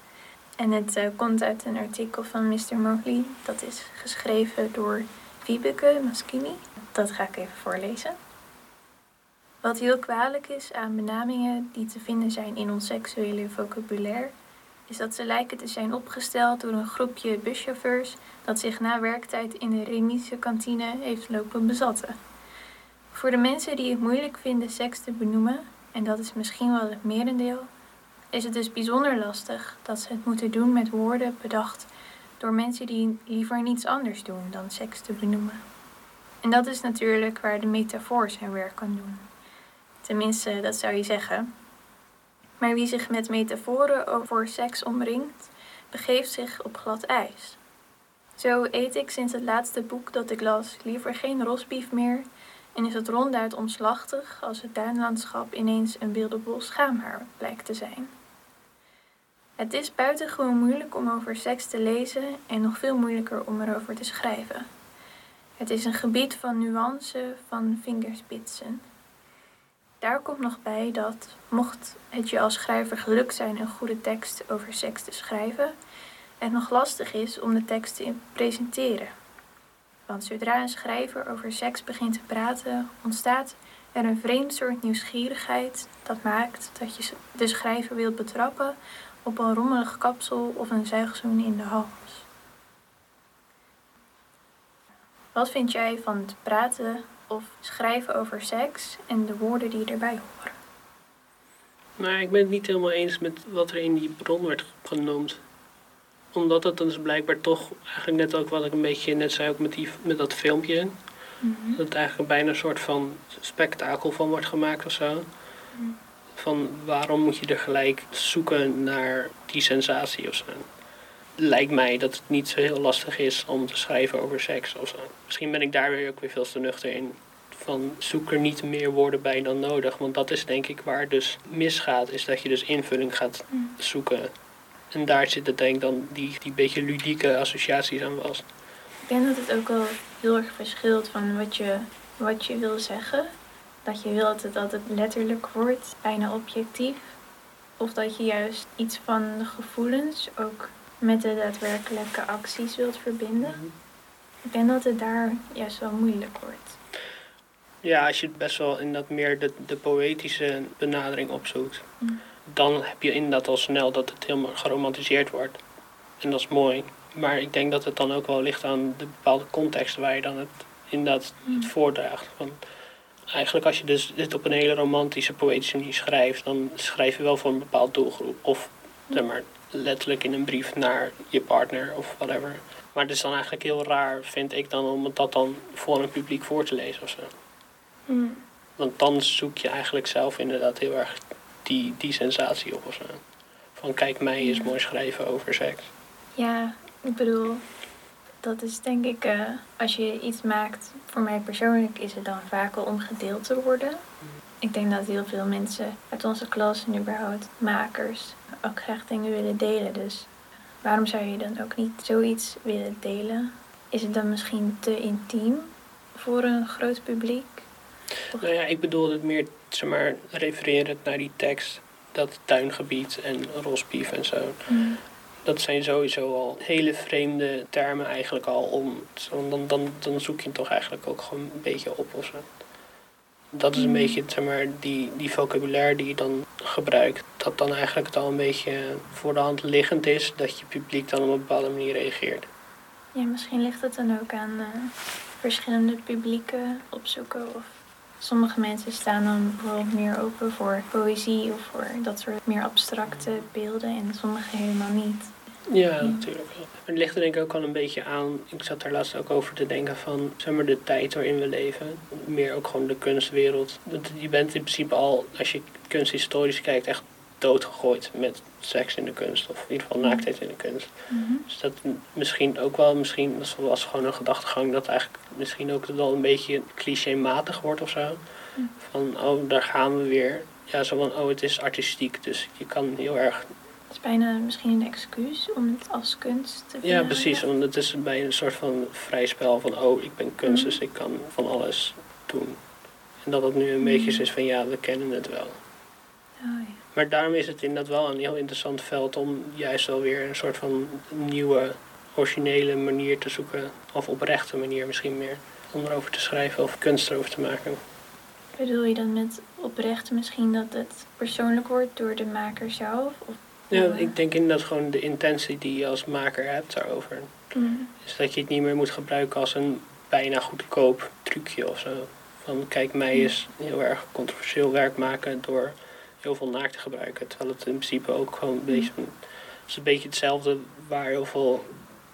En het eh, komt uit een artikel van Mr. Mowgli. Dat is geschreven door Wiebeke Maskini. Dat ga ik even voorlezen. Wat heel kwalijk is aan benamingen die te vinden zijn in ons seksuele vocabulaire, is dat ze lijken te zijn opgesteld door een groepje buschauffeurs dat zich na werktijd in de remise kantine heeft lopen bezatten. Voor de mensen die het moeilijk vinden seks te benoemen, en dat is misschien wel het merendeel, is het dus bijzonder lastig dat ze het moeten doen met woorden bedacht door mensen die liever niets anders doen dan seks te benoemen. En dat is natuurlijk waar de metafoor zijn werk kan doen. Tenminste, dat zou je zeggen. Maar wie zich met metaforen over seks omringt, begeeft zich op glad ijs. Zo eet ik sinds het laatste boek dat ik las liever geen rosbief meer en is het ronduit omslachtig als het tuinlandschap ineens een wilde bol schaamhaar blijkt te zijn. Het is buitengewoon moeilijk om over seks te lezen en nog veel moeilijker om erover te schrijven. Het is een gebied van nuance, van vingerspitsen. Daar komt nog bij dat, mocht het je als schrijver gelukt zijn een goede tekst over seks te schrijven, het nog lastig is om de tekst te presenteren. Want zodra een schrijver over seks begint te praten, ontstaat er een vreemd soort nieuwsgierigheid dat maakt dat je de schrijver wilt betrappen op een rommelig kapsel of een zuigzoen in de hals. Wat vind jij van het praten of schrijven over seks en de woorden die erbij horen? Nou, ik ben het niet helemaal eens met wat er in die bron werd genoemd. Omdat het dan dus blijkbaar toch, eigenlijk net ook wat ik een beetje net zei, ook met, die, met dat filmpje. Dat het eigenlijk bijna een soort van spektakel van wordt gemaakt of zo. Van waarom moet je er gelijk zoeken naar die sensatie of zo. Lijkt mij dat het niet zo heel lastig is om te schrijven over seks of zo. Misschien ben ik daar weer ook weer veel te nuchter in. Van zoek er niet meer woorden bij dan nodig. Want dat is denk ik waar het dus misgaat. Is dat je dus invulling gaat zoeken. En daar zitten denk ik dan die, die beetje ludieke associaties aan vast. Ik denk dat het ook wel heel erg verschilt van wat je, wat je wil zeggen. Dat je wilt dat het letterlijk wordt, bijna objectief. Of dat je juist iets van de gevoelens ook met de daadwerkelijke acties wilt verbinden. Ik denk dat het daar juist wel moeilijk wordt. Ja, als je best wel in dat meer de, de poëtische benadering opzoekt, Mm. dan heb je inderdaad al snel dat het helemaal geromantiseerd wordt. En dat is mooi. Maar ik denk dat het dan ook wel ligt aan de bepaalde context waar je dan het inderdaad het voordraagt. Van, eigenlijk als je dus dit op een hele romantische, poëtische manier schrijft, dan schrijf je wel voor een bepaald doelgroep. Of zeg maar, letterlijk in een brief naar je partner of whatever. Maar het is dan eigenlijk heel raar, vind ik dan, om dat dan voor een publiek voor te lezen of zo. Mm. Want dan zoek je eigenlijk zelf inderdaad heel erg die, die sensatie op of zo. Van kijk, mij is mooi schrijven over seks. Ja, ik bedoel, dat is denk ik, eh, als je iets maakt, voor mij persoonlijk is het dan vaak al om gedeeld te worden. Ik denk dat heel veel mensen uit onze klas en überhaupt makers ook graag dingen willen delen. Dus waarom zou je dan ook niet zoiets willen delen? Is het dan misschien te intiem voor een groot publiek? Nou ja, ik bedoel het meer, zeg maar, refererend naar die tekst. Dat tuingebied en rosbief en zo. Dat zijn sowieso al hele vreemde termen eigenlijk al om. Dan, dan, dan zoek je het toch eigenlijk ook gewoon een beetje op of zo. Dat is een beetje, zeg maar, die, die vocabulaire die je dan gebruikt. Dat dan eigenlijk het al een beetje voor de hand liggend is dat je publiek dan op een bepaalde manier reageert. Ja, misschien ligt het dan ook aan eh, verschillende publieken opzoeken. Of sommige mensen staan dan bijvoorbeeld meer open voor poëzie of voor dat soort meer abstracte beelden en sommige helemaal niet. Ja, natuurlijk wel. Het ligt er denk ik ook wel een beetje aan. Ik zat daar laatst ook over te denken van zeg maar, de tijd waarin we leven. Meer ook gewoon de kunstwereld. Dat- Je bent in principe al, als je kunsthistorisch kijkt, echt doodgegooid met seks in de kunst. Of in ieder geval naaktheid in de kunst. Dus dat misschien ook wel, misschien dat was gewoon een gedachtegang dat eigenlijk misschien ook wel een beetje clichématig wordt of zo. Van, oh, daar gaan we weer. Ja, zo van, oh, het is artistiek. Dus je kan heel erg Het is bijna misschien een excuus om het als kunst te Ja, benaderen. precies. Want het is bij een soort van vrij spel van, oh, ik ben kunst, dus ik kan van alles doen. En dat het nu een beetje is van, ja, we kennen het wel. Oh, ja. Maar daarom is het inderdaad wel een heel interessant veld om juist wel weer een soort van nieuwe, originele manier te zoeken. Of oprechte manier misschien meer. Om erover te schrijven of kunst erover te maken. Bedoel je dan met oprecht misschien dat het persoonlijk wordt door de maker zelf? Of, Ja, ik denk inderdaad gewoon de intentie die je als maker hebt daarover. Mm. is dat je het niet meer moet gebruiken als een bijna goedkoop trucje of zo. Van kijk, mij is heel erg controversieel werk maken door heel veel naakt te gebruiken. Terwijl het in principe ook gewoon een beetje. Het is een beetje hetzelfde waar heel veel.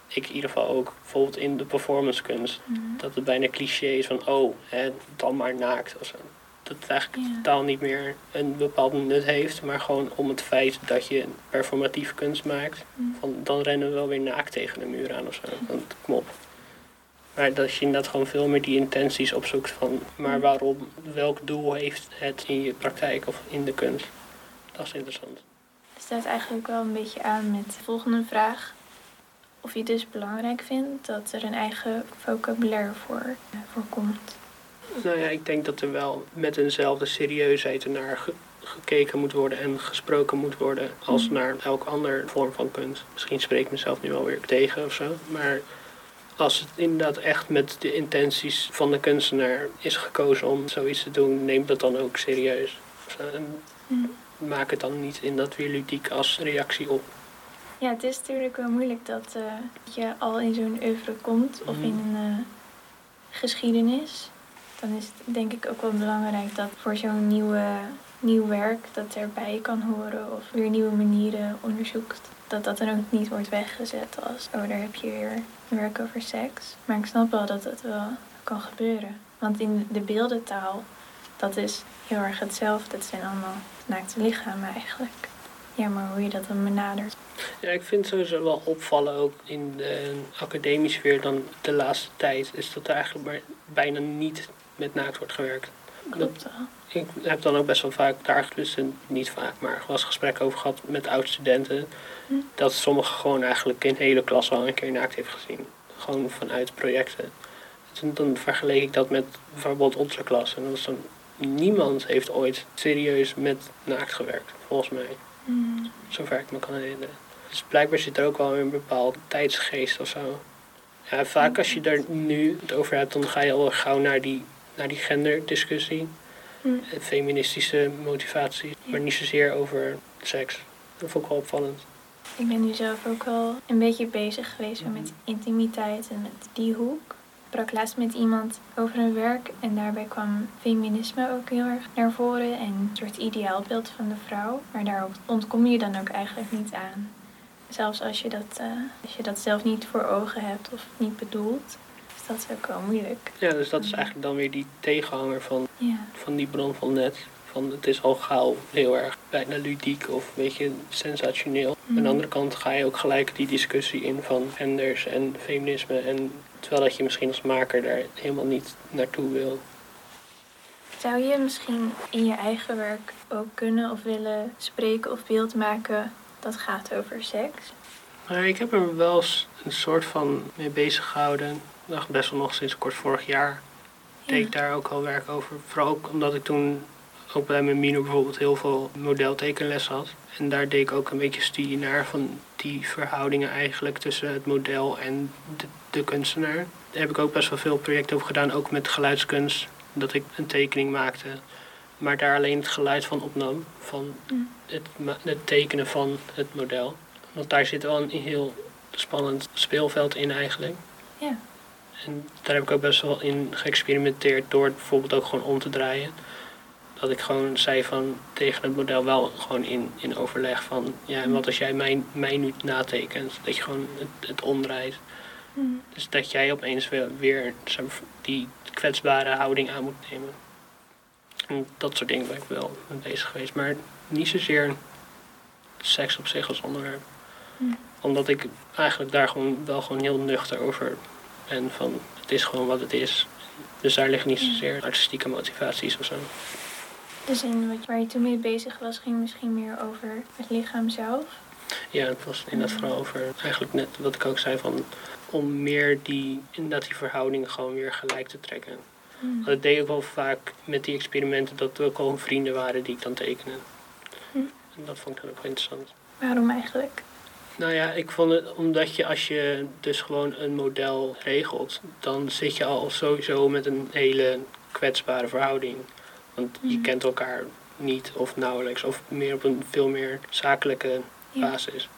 Ik in ieder geval ook bijvoorbeeld in de performancekunst. Dat het bijna cliché is van oh, hè, dan maar naakt of zo. Dat het eigenlijk Ja. totaal niet meer een bepaald nut heeft, maar gewoon om het feit dat je performatief kunst maakt. Van, dan rennen we wel weer naakt tegen de muur aan of zo. Dan, kom op. Maar dat je inderdaad gewoon veel meer die intenties opzoekt van... maar waarom, welk doel heeft het in je praktijk of in de kunst? Dat is interessant. Het staat eigenlijk wel een beetje aan met de volgende vraag. Of je het dus belangrijk vindt dat er een eigen vocabulaire voor, eh, voor komt. Nou ja, ik denk dat er wel met eenzelfde serieusheid ernaar ge- gekeken moet worden en gesproken moet worden als naar elk ander vorm van kunst. Misschien spreek ik mezelf nu wel weer tegen of zo, maar als het inderdaad echt met de intenties van de kunstenaar is gekozen om zoiets te doen, neem dat dan ook serieus. En Mm. maak het dan niet in dat weer ludiek als reactie op. Ja, het is natuurlijk wel moeilijk dat eh, je al in zo'n oeuvre komt of in een eh, geschiedenis. Dan is het denk ik ook wel belangrijk dat voor zo'n nieuwe, nieuw werk dat erbij kan horen of weer nieuwe manieren onderzoekt. Dat dat dan ook niet wordt weggezet als, oh daar heb je weer werk over seks. Maar ik snap wel dat het wel kan gebeuren. Want in de beeldentaal, dat is heel erg hetzelfde. Het zijn allemaal naakte lichamen eigenlijk. Ja, maar hoe je dat dan benadert. Ja, ik vind sowieso wel opvallen ook in de academische sfeer dan de laatste tijd. Is dat er eigenlijk bijna niet met naakt wordt gewerkt. Klopt wel. Ik heb dan ook best wel vaak daar dus niet vaak, maar wel eens gesprek over gehad met oud-studenten. Hm. Dat sommigen gewoon eigenlijk een hele klas al een keer naakt heeft gezien. Gewoon vanuit projecten. En dan vergeleek ik dat met bijvoorbeeld onze klas. En dat was dan, niemand heeft ooit serieus met naakt gewerkt, volgens mij. Mm. Zover ik me kan herinneren. Dus blijkbaar zit er ook wel een bepaalde tijdsgeest of zo. Ja, vaak als je daar nu het over hebt, dan ga je al gauw naar die, naar die genderdiscussie. Mm. Feministische motivatie, maar niet zozeer over seks. Dat vond ik wel opvallend. Ik ben nu zelf ook wel een beetje bezig geweest met intimiteit en met die hoek. Ik sprak laatst met iemand over een werk en daarbij kwam feminisme ook heel erg naar voren en een soort ideaalbeeld van de vrouw. Maar daar ontkom je dan ook eigenlijk niet aan. Zelfs als je dat, eh, als je dat zelf niet voor ogen hebt of niet bedoelt, is dat ook wel moeilijk. Ja, dus dat is eigenlijk dan weer die tegenhanger van, Ja, van die bron van net. Van het is al gauw heel erg bijna ludiek of een beetje sensationeel. Aan de Mhm. andere kant ga je ook gelijk die discussie in van genders en feminisme. En terwijl dat je misschien als maker daar helemaal niet naartoe wil. Zou je misschien in je eigen werk ook kunnen of willen spreken of beeld maken dat gaat over seks? Maar ik heb er wel een soort van mee bezig gehouden. Nog best wel nog sinds kort vorig jaar. deed ik daar ook al werk over. Vooral ook omdat ik toen ook bij mijn Mino bijvoorbeeld heel veel modeltekenles had. En daar deed ik ook een beetje studie naar van die verhoudingen eigenlijk tussen het model en de, de kunstenaar. Daar heb ik ook best wel veel projecten over gedaan, ook met geluidskunst. Dat ik een tekening maakte, maar daar alleen het geluid van opnam. Van Mm. het, het tekenen van het model. Want daar zit wel een heel spannend speelveld in eigenlijk. Ja. En daar heb ik ook best wel in geëxperimenteerd door het bijvoorbeeld ook gewoon om te draaien. Dat ik gewoon zei van tegen het model wel gewoon in, in overleg van ja, en wat als jij mij, mij nu natekent? Dat je gewoon het, het omdraait. Mm. Dus dat jij opeens weer, weer die kwetsbare houding aan moet nemen. En dat soort dingen ben ik wel mee bezig geweest. Maar niet zozeer seks op zich als onderwerp. Mm. Omdat ik eigenlijk daar gewoon wel gewoon heel nuchter over ben. Van het is gewoon wat het is. Dus daar liggen niet zozeer artistieke motivaties of zo. Dus in waar je toen mee bezig was, ging misschien meer over het lichaam zelf. Ja, het was inderdaad vooral over eigenlijk net wat ik ook zei van om meer die, inderdaad die verhoudingen gewoon weer gelijk te trekken. Mm. Want Dat deed ik wel vaak met die experimenten, dat er ook al vrienden waren die ik dan tekenen. Hm. En dat vond ik dan ook wel interessant. Waarom eigenlijk? Nou ja, ik vond het omdat je als je dus gewoon een model regelt, dan zit je al sowieso met een hele kwetsbare verhouding. Want je Mhm. kent elkaar niet of nauwelijks, of meer op een veel meer zakelijke Ja. basis.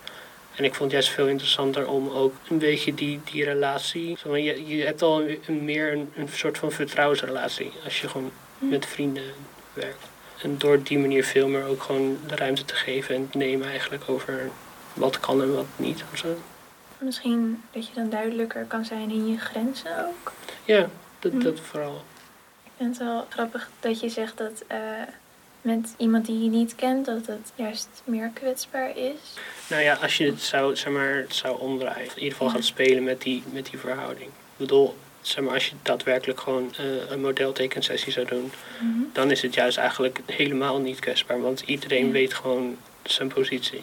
En ik vond het juist veel interessanter om ook een beetje die, die relatie. Je, je hebt al een, meer een, een soort van vertrouwensrelatie als je gewoon Hm. met vrienden werkt. En door die manier veel meer ook gewoon de ruimte te geven en te nemen eigenlijk over wat kan en wat niet. Of zo. Misschien dat je dan duidelijker kan zijn in je grenzen ook. Ja, dat, Hm. dat vooral. Ik vind het wel grappig dat je zegt dat eh, met iemand die je niet kent, dat het juist meer kwetsbaar is. Nou ja, als je het zou, zeg maar, het zou omdraaien. In ieder geval Ja. gaat spelen met die, met die verhouding. Ik bedoel, zeg maar, als je daadwerkelijk gewoon eh, een modeltekensessie zou doen, Mhm. dan is het juist eigenlijk helemaal niet kwetsbaar. Want iedereen Ja. weet gewoon zijn positie.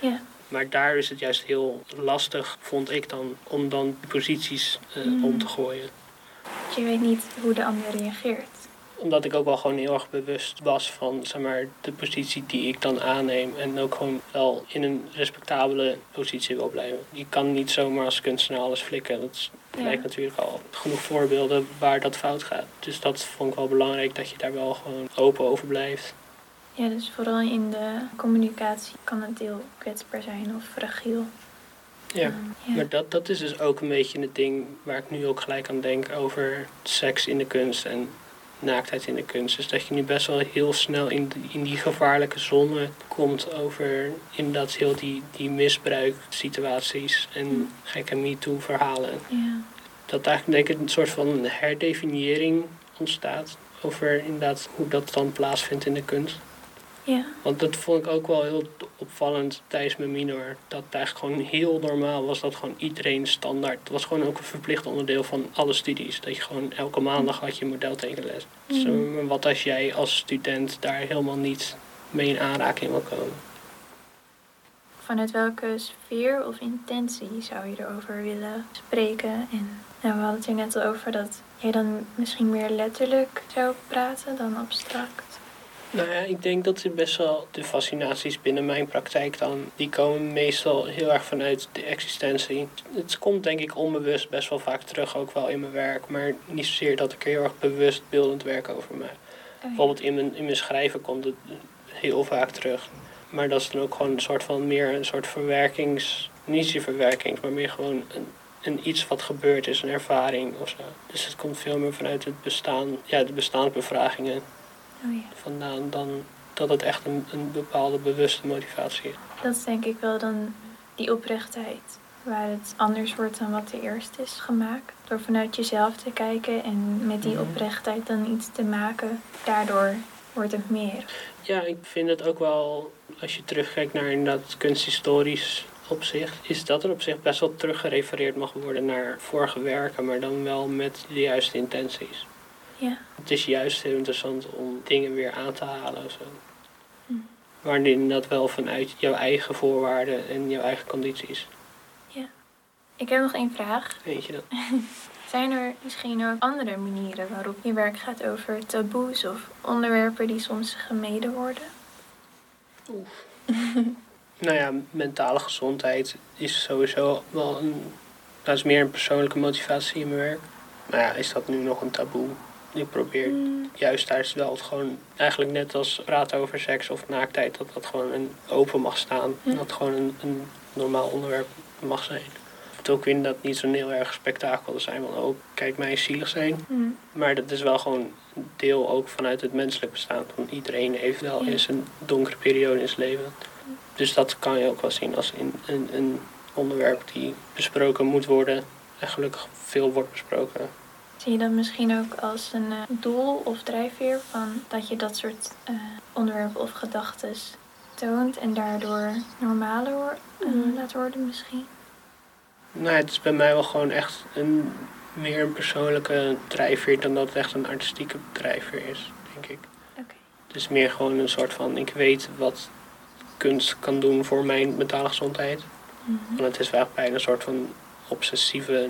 Ja. Maar daar is het juist heel lastig, vond ik dan, om dan posities eh, Mm. om te gooien. Je weet niet hoe de ander reageert. Omdat ik ook wel gewoon heel erg bewust was van zeg maar, de positie die ik dan aanneem. En ook gewoon wel in een respectabele positie wil blijven. Je kan niet zomaar als kunstenaar alles flikken. Dat Ja. lijkt natuurlijk al genoeg voorbeelden waar dat fout gaat. Dus dat vond ik wel belangrijk dat je daar wel gewoon open over blijft. Ja, dus vooral in de communicatie kan het heel kwetsbaar zijn of fragiel. Ja. Ehm, ja. Maar dat, dat is dus ook een beetje het ding waar ik nu ook gelijk aan denk over seks in de kunst en naaktheid in de kunst. Dus dat je nu best wel heel snel in die, in die gevaarlijke zone komt over inderdaad heel die, die misbruiksituaties en gekke MeToo-verhalen. ja. Dat eigenlijk denk ik een soort van herdefiniëring ontstaat over inderdaad hoe dat dan plaatsvindt in de kunst. Ja. Want dat vond ik ook wel heel opvallend tijdens mijn minor. Dat het eigenlijk gewoon heel normaal was dat gewoon iedereen standaard. Het was gewoon ook een verplicht onderdeel van alle studies. Dat je gewoon elke maandag had je modeltekenles. Dus, eh, maar wat als jij als student daar helemaal niet mee in aanraking wil komen? Vanuit welke sfeer of intentie zou je erover willen spreken? En nou, we hadden het er net al over dat jij dan misschien meer letterlijk zou praten dan abstract. Nou ja, ik denk dat er best wel de fascinaties binnen mijn praktijk dan, die komen meestal heel erg vanuit de existentie. Het komt denk ik onbewust best wel vaak terug, ook wel in mijn werk, maar niet zozeer dat ik er heel erg bewust beeldend werk over maak. Bijvoorbeeld in mijn, in mijn schrijven komt het heel vaak terug. Maar dat is dan ook gewoon een soort van meer een soort verwerkings, niet zozeer verwerkings, maar meer gewoon een, een iets wat gebeurd is, een ervaring of zo. Dus het komt veel meer vanuit het bestaan, ja, de bestaansbevragingen Oh ja. vandaan dan dat het echt een, een bepaalde bewuste motivatie is. Dat is denk ik wel dan die oprechtheid. Waar het anders wordt dan wat er eerst is gemaakt. Door vanuit jezelf te kijken en met die Mhm. oprechtheid dan iets te maken. Daardoor wordt het meer. Ja, ik vind het ook wel, als je terugkijkt naar inderdaad kunsthistorisch opzicht, is dat er op zich best wel teruggerefereerd mag worden naar vorige werken, maar dan wel met de juiste intenties. Ja. Het is juist heel interessant om dingen weer aan te halen of zo. Hm. Waarin dat wel vanuit jouw eigen voorwaarden en jouw eigen condities. Ik heb nog één vraag. Weet je dat? Zijn er misschien ook andere manieren waarop je werk gaat over taboes of onderwerpen die soms gemeden worden? Nou ja, mentale gezondheid is sowieso wel een. Dat is meer een persoonlijke motivatie in mijn werk. Maar ja, is dat nu nog een taboe? Ik probeer Hmm, juist daar is wel het gewoon, eigenlijk net als praten over seks of naaktheid, dat dat gewoon een open mag staan. Hm. Dat gewoon een, een normaal onderwerp mag zijn. Het ook inderdaad niet zo'n heel erg spektakel te zijn, want ook kijk mij zielig zijn. Maar dat is wel gewoon deel ook vanuit het menselijk bestaan. Want iedereen heeft wel eens een donkere periode in zijn leven. Dus dat kan je ook wel zien als een, een, een onderwerp die besproken moet worden. En gelukkig veel wordt besproken. Zie je dat misschien ook als een eh, doel of drijfveer van dat je dat soort eh, onderwerpen of gedachten toont en daardoor normaler Mm. laat worden misschien? Nou, het is bij mij wel gewoon echt een, meer een persoonlijke drijfveer dan dat het echt een artistieke drijfveer is, denk ik. Oké. Het is meer gewoon een soort van, ik weet wat kunst kan doen voor mijn mentale gezondheid. Mhm. Want het is wel echt bijna een soort van obsessieve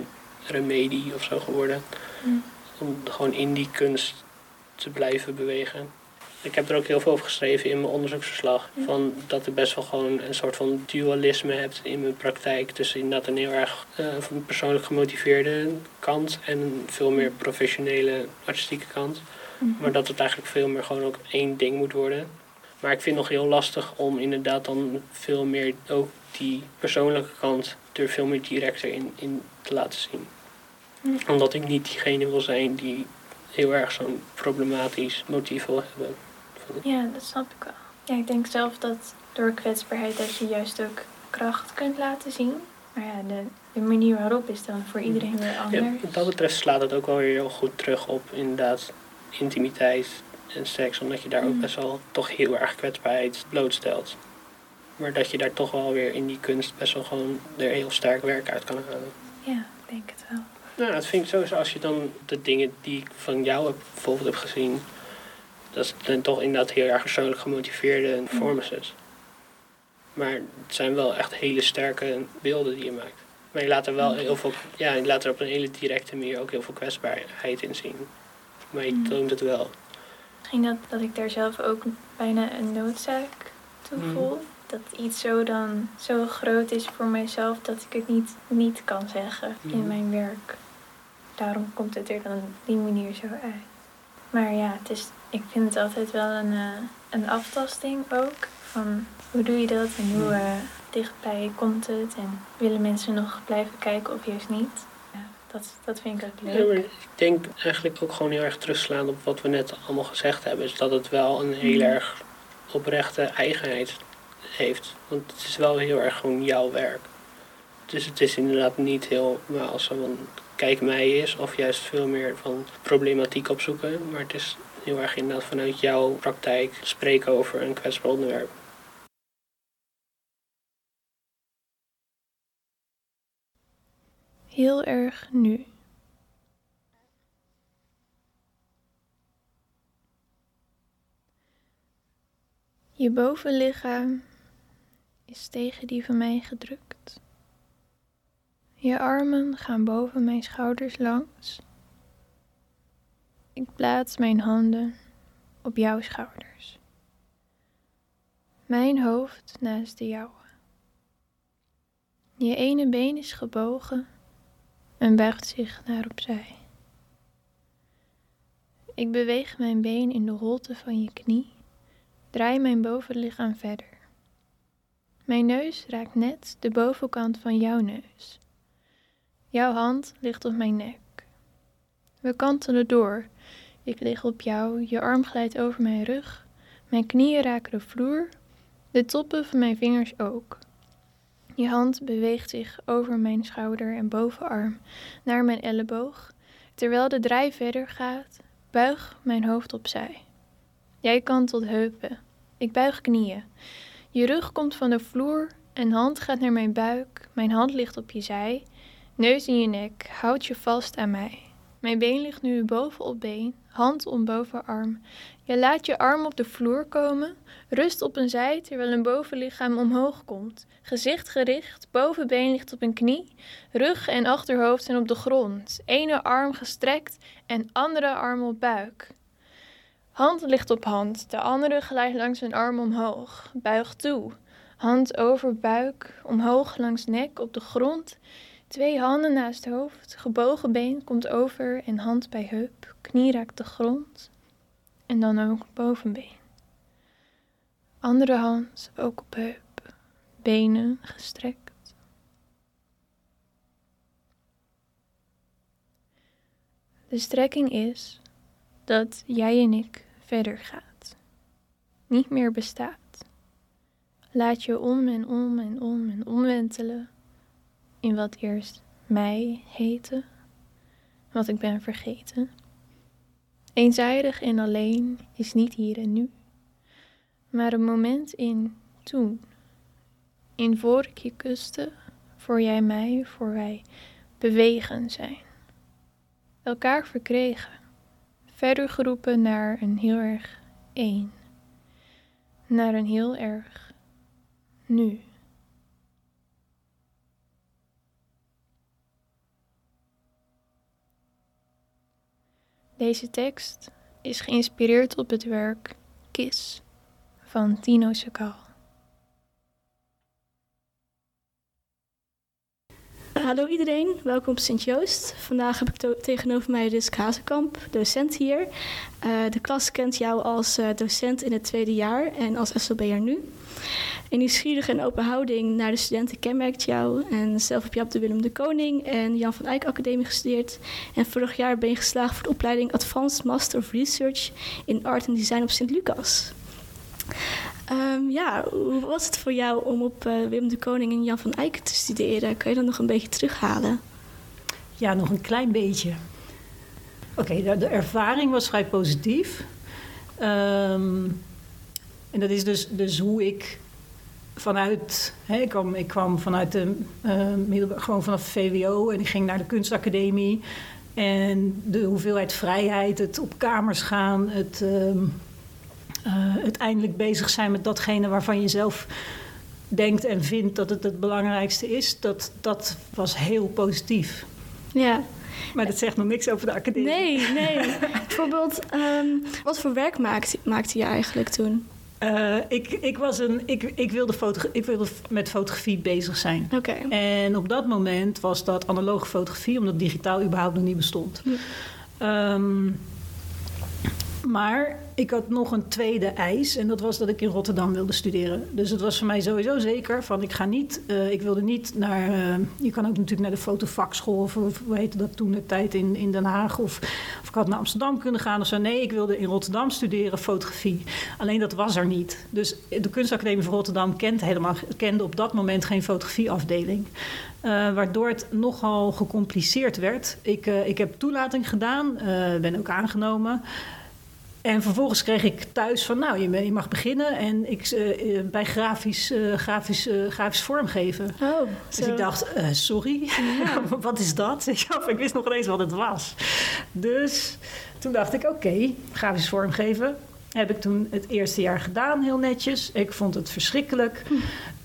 remedie of zo geworden. Mm. Om gewoon in die kunst te blijven bewegen. Ik heb er ook heel veel over geschreven in mijn onderzoeksverslag. Ja. Van dat ik best wel gewoon een soort van dualisme heb in mijn praktijk. Tussen inderdaad een heel erg eh, van persoonlijk gemotiveerde kant. En een veel meer professionele artistieke kant. Mhm. Maar dat het eigenlijk veel meer gewoon ook één ding moet worden. Maar ik vind het nog heel lastig om inderdaad dan veel meer ook die persoonlijke kant er veel meer directer in, in te laten zien. Omdat ik niet diegene wil zijn die heel erg zo'n problematisch motief wil hebben. Ja, dat snap ik wel. Ja, ik denk zelf dat door kwetsbaarheid dat je juist ook kracht kunt laten zien. Maar ja, de, de manier waarop is dan voor iedereen weer Ja, anders. wat dat betreft slaat het ook wel weer heel goed terug op inderdaad intimiteit en seks. Omdat je daar ook Mm. best wel toch heel erg kwetsbaarheid blootstelt. Maar dat je daar toch wel weer in die kunst best wel gewoon er heel sterk werk uit kan halen. Ja, ik denk het wel. Nou, dat vind ik sowieso als je dan de dingen die ik van jou heb, bijvoorbeeld heb gezien, dat dan toch inderdaad heel erg persoonlijk gemotiveerde performances. Maar het zijn wel echt hele sterke beelden die je maakt. Maar je laat er wel heel veel, ja, je laat er op een hele directe manier ook heel veel kwetsbaarheid in zien. Maar je Mm. toont het wel. misschien dat, dat ik daar zelf ook bijna een noodzaak toe Mhm. voel. Dat iets zo dan zo groot is voor mijzelf dat ik het niet, niet kan zeggen in Mhm. mijn werk. Daarom komt het er dan op die manier zo uit. Maar ja, het is, ik vind het altijd wel een, eh, een aftasting ook. Van hoe doe je dat en hoe eh, dichtbij komt het en willen mensen nog blijven kijken of juist niet. Ja, dat, dat vind ik ook Ja, leuk. ik denk eigenlijk ook gewoon heel erg terugslaan op wat we net allemaal gezegd hebben. Is dat het wel een heel erg oprechte eigenheid heeft. Want het is wel heel erg gewoon jouw werk. Dus het is inderdaad niet heel zo van kijk mij is of juist veel meer van problematiek opzoeken. Maar het is heel erg inderdaad vanuit jouw praktijk spreken over een kwetsbaar onderwerp. Heel erg nu. Je bovenlichaam is tegen die van mij gedrukt. Je armen gaan boven mijn schouders langs. Ik plaats mijn handen op jouw schouders. Mijn hoofd naast de jouwe. Je ene been is gebogen en buigt zich naar opzij. Ik beweeg mijn been in de holte van je knie, draai mijn bovenlichaam verder. Mijn neus raakt net de bovenkant van jouw neus. Jouw hand ligt op mijn nek. We kantelen door. Ik lig op jou, je arm glijdt over mijn rug, mijn knieën raken de vloer, de toppen van mijn vingers ook. Je hand beweegt zich over mijn schouder en bovenarm naar mijn elleboog. Terwijl de draai verder gaat, buig mijn hoofd opzij. Jij kantelt heupen. Ik buig knieën. Je rug komt van de vloer en hand gaat naar mijn buik. Mijn hand ligt op je zij. Neus in je nek. Houd je vast aan mij. Mijn been ligt nu boven op been, hand om bovenarm. Je laat je arm op de vloer komen, rust op een zij terwijl een bovenlichaam omhoog komt. Gezicht gericht, bovenbeen ligt op een knie, rug en achterhoofd zijn op de grond. Ene arm gestrekt en andere arm op buik. Hand ligt op hand, de andere glijdt langs een arm omhoog. Buig toe. Hand over buik, omhoog langs nek op de grond. Twee handen naast hoofd, gebogen been komt over en hand bij heup, knie raakt de grond en dan ook bovenbeen. Andere hand ook op heup, benen gestrekt. De strekking is dat jij en ik verder gaat, niet meer bestaat. Laat je om en om en om en omwentelen in wat eerst mij heette, wat ik ben vergeten. Eenzijdig en alleen is niet hier en nu, maar een moment in toen, in voor ik je kuste, voor jij mij, voor wij bewegen zijn. Elkaar verkregen, verder geroepen naar een heel erg één, naar een heel erg nu. Deze tekst is geïnspireerd op het werk Kiss van Tino Sekal. Hallo iedereen, welkom op Sint-Joost. Vandaag heb ik tegenover mij Risk Hazekamp, docent hier. Eh, de klas kent jou als eh, docent in het tweede jaar en als SLB'er nu. Een nieuwsgierige en open houding naar de studenten kenmerkt jou. En zelf heb je op de Willem de Koning en Jan van Eyck Academie gestudeerd. En vorig jaar ben je geslaagd voor de opleiding Advanced Master of Research in Art and Design op Sint-Lucas. Ehm, ja, hoe was het voor jou om op eh, Willem de Koning en Jan van Eyck te studeren? Kan je dat nog een beetje terughalen? Ja, nog een klein beetje. Oké, de, ervaring was vrij positief. Ehm, en dat is dus, dus hoe ik vanuit... Hè, ik, kwam, ik kwam vanuit de eh, gewoon vanaf VWO en ik ging naar de kunstacademie. En de hoeveelheid vrijheid, het op kamers gaan, het ehm, eh, uiteindelijk bezig zijn met datgene waarvan je zelf denkt en vindt dat het het belangrijkste is, dat, dat was heel positief. Ja, Maar dat zegt nog niks over de academie. Nee, nee. Bijvoorbeeld, ehm, wat voor werk maakte, maakte je eigenlijk toen? Uh, ik, ik, was een, ik, ik, wilde ik wilde met fotografie bezig zijn. Oké. En op dat moment was dat analoge fotografie, omdat digitaal überhaupt nog niet bestond. Um, maar ik had nog een tweede eis en dat was dat ik in Rotterdam wilde studeren. Dus het was voor mij sowieso zeker van ik ga niet, uh, ik wilde niet naar, uh, je kan ook natuurlijk naar de fotovakschool of, of hoe heette dat toen de tijd in, in Den Haag of, of ik had naar Amsterdam kunnen gaan of zo. Nee, ik wilde in Rotterdam studeren fotografie. Alleen dat was er niet. Dus de kunstacademie van Rotterdam kent helemaal, kende op dat moment geen fotografieafdeling. Uh, waardoor het nogal gecompliceerd werd. Ik, ik heb toelating gedaan, ben ook aangenomen. En vervolgens kreeg ik thuis van, nou, je, je mag beginnen en ik, uh, bij grafisch, uh, grafisch, uh, grafisch vormgeven. Oh, dus ik dacht, sorry, ja. wat is dat? ik wist nog eens wat het was. Dus toen dacht ik, oké, okay, grafisch vormgeven. Heb ik toen het eerste jaar gedaan, heel netjes. Ik vond het verschrikkelijk. Hm.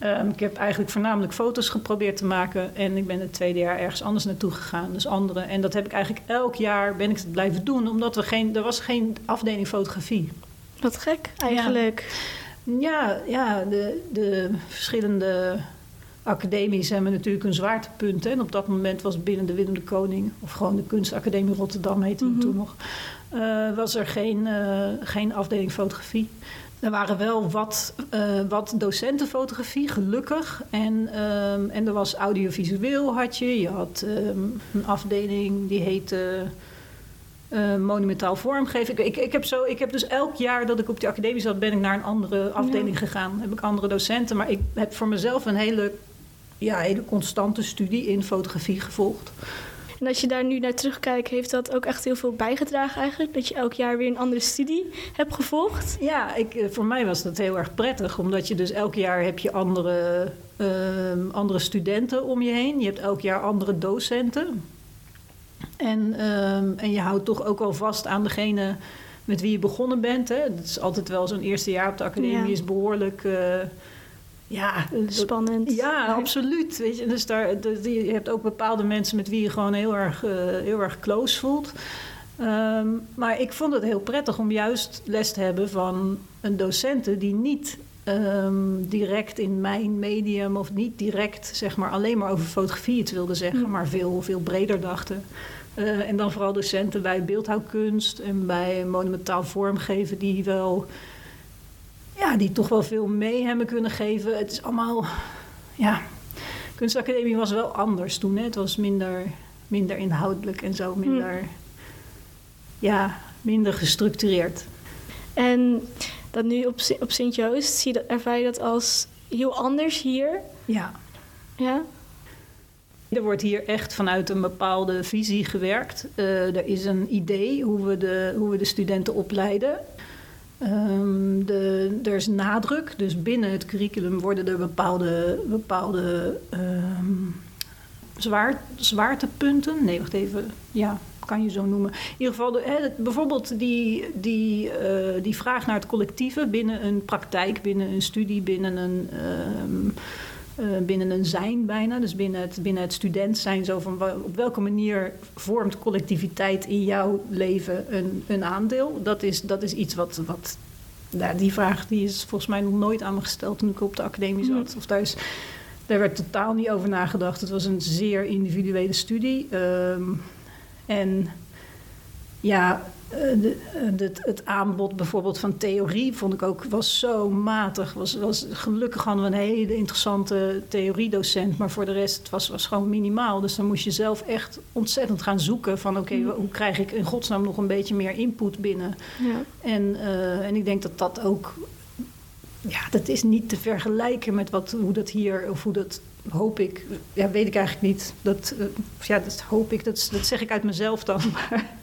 Um, ik heb eigenlijk voornamelijk foto's geprobeerd te maken. En ik ben het tweede jaar ergens anders naartoe gegaan. Dus andere. En dat heb ik eigenlijk elk jaar ben ik het blijven doen. Omdat we geen, er was geen afdeling fotografie. Wat gek eigenlijk. Ja, ja de, de verschillende academies hebben natuurlijk een zwaartepunt. En op dat moment was binnen de Willem de Koning... of gewoon de Kunstacademie Rotterdam heette het mm -hmm. toen nog... Uh, was er geen, uh, geen afdeling fotografie. Er waren wel wat, uh, wat docenten fotografie, gelukkig. En, um, en er was audiovisueel had je. Je had um, een afdeling die heette uh, monumentaal vormgeven. Ik, ik, ik, heb zo, ik heb dus elk jaar dat ik op die academie zat... ben ik naar een andere afdeling ja. gegaan. Heb ik andere docenten. Maar ik heb voor mezelf een hele, ja, hele constante studie in fotografie gevolgd. En als je daar nu naar terugkijkt, heeft dat ook echt heel veel bijgedragen eigenlijk? Dat je elk jaar weer een andere studie hebt gevolgd? Ja, ik, voor mij was dat heel erg prettig. Omdat je dus elk jaar heb je andere, uh, andere studenten om je heen. Je hebt elk jaar andere docenten. En, um, en je houdt toch ook wel vast aan degene met wie je begonnen bent. Hè? Dat is altijd wel zo'n eerste jaar op de academie ja. is behoorlijk... Uh, ja, spannend. Ja, absoluut. Weet je, dus daar, je hebt ook bepaalde mensen met wie je gewoon heel erg, uh, heel erg close voelt. Um, maar ik vond het heel prettig om juist les te hebben van een docenten die niet um, direct in mijn medium of niet direct zeg maar, alleen maar over fotografie het wilde zeggen, mm. maar veel, veel breder dachten. Uh, en dan vooral docenten bij beeldhouwkunst en bij monumentaal vormgeven die wel ja, die toch wel veel mee hebben kunnen geven. Het is allemaal, ja, kunstacademie was wel anders toen. Hè? Het was minder, minder inhoudelijk en zo, minder, hm. ja, minder gestructureerd. En dat nu op, op Sint-Joost, zie je dat, ervaar je dat als heel anders hier? Ja. Ja? Er wordt hier echt vanuit een bepaalde visie gewerkt. Uh, er is een idee hoe we de, hoe we de studenten opleiden. Um, de, er is nadruk, dus binnen het curriculum worden er bepaalde, bepaalde um, zwaar, zwaartepunten. Nee, wacht even. Ja, kan je zo noemen. In ieder geval, bijvoorbeeld die, die, uh, die vraag naar het collectieve binnen een praktijk, binnen een studie, binnen een. Uh, binnen een zijn bijna, dus binnen het, binnen het student zijn, zo van op welke manier vormt collectiviteit in jouw leven een, een aandeel? Dat is, dat is iets wat, wat nou, die vraag die is volgens mij nog nooit aan me gesteld toen ik op de academie zat. Of daar, is, daar werd totaal niet over nagedacht. Het was een zeer individuele studie. Um, en ja, de, de, het aanbod bijvoorbeeld van theorie vond ik ook was zo matig. Was, was, gelukkig hadden we een hele interessante theoriedocent, maar voor de rest het was was gewoon minimaal. Dus dan moest je zelf echt ontzettend gaan zoeken van oké, okay, hoe krijg ik in godsnaam nog een beetje meer input binnen. Ja. En, uh, en ik denk dat dat ook, ja, dat is niet te vergelijken met wat, hoe dat hier of hoe dat hoop ik, ja, weet ik eigenlijk niet. Dat, uh, ja, dat hoop ik, dat, dat zeg ik uit mezelf dan. Maar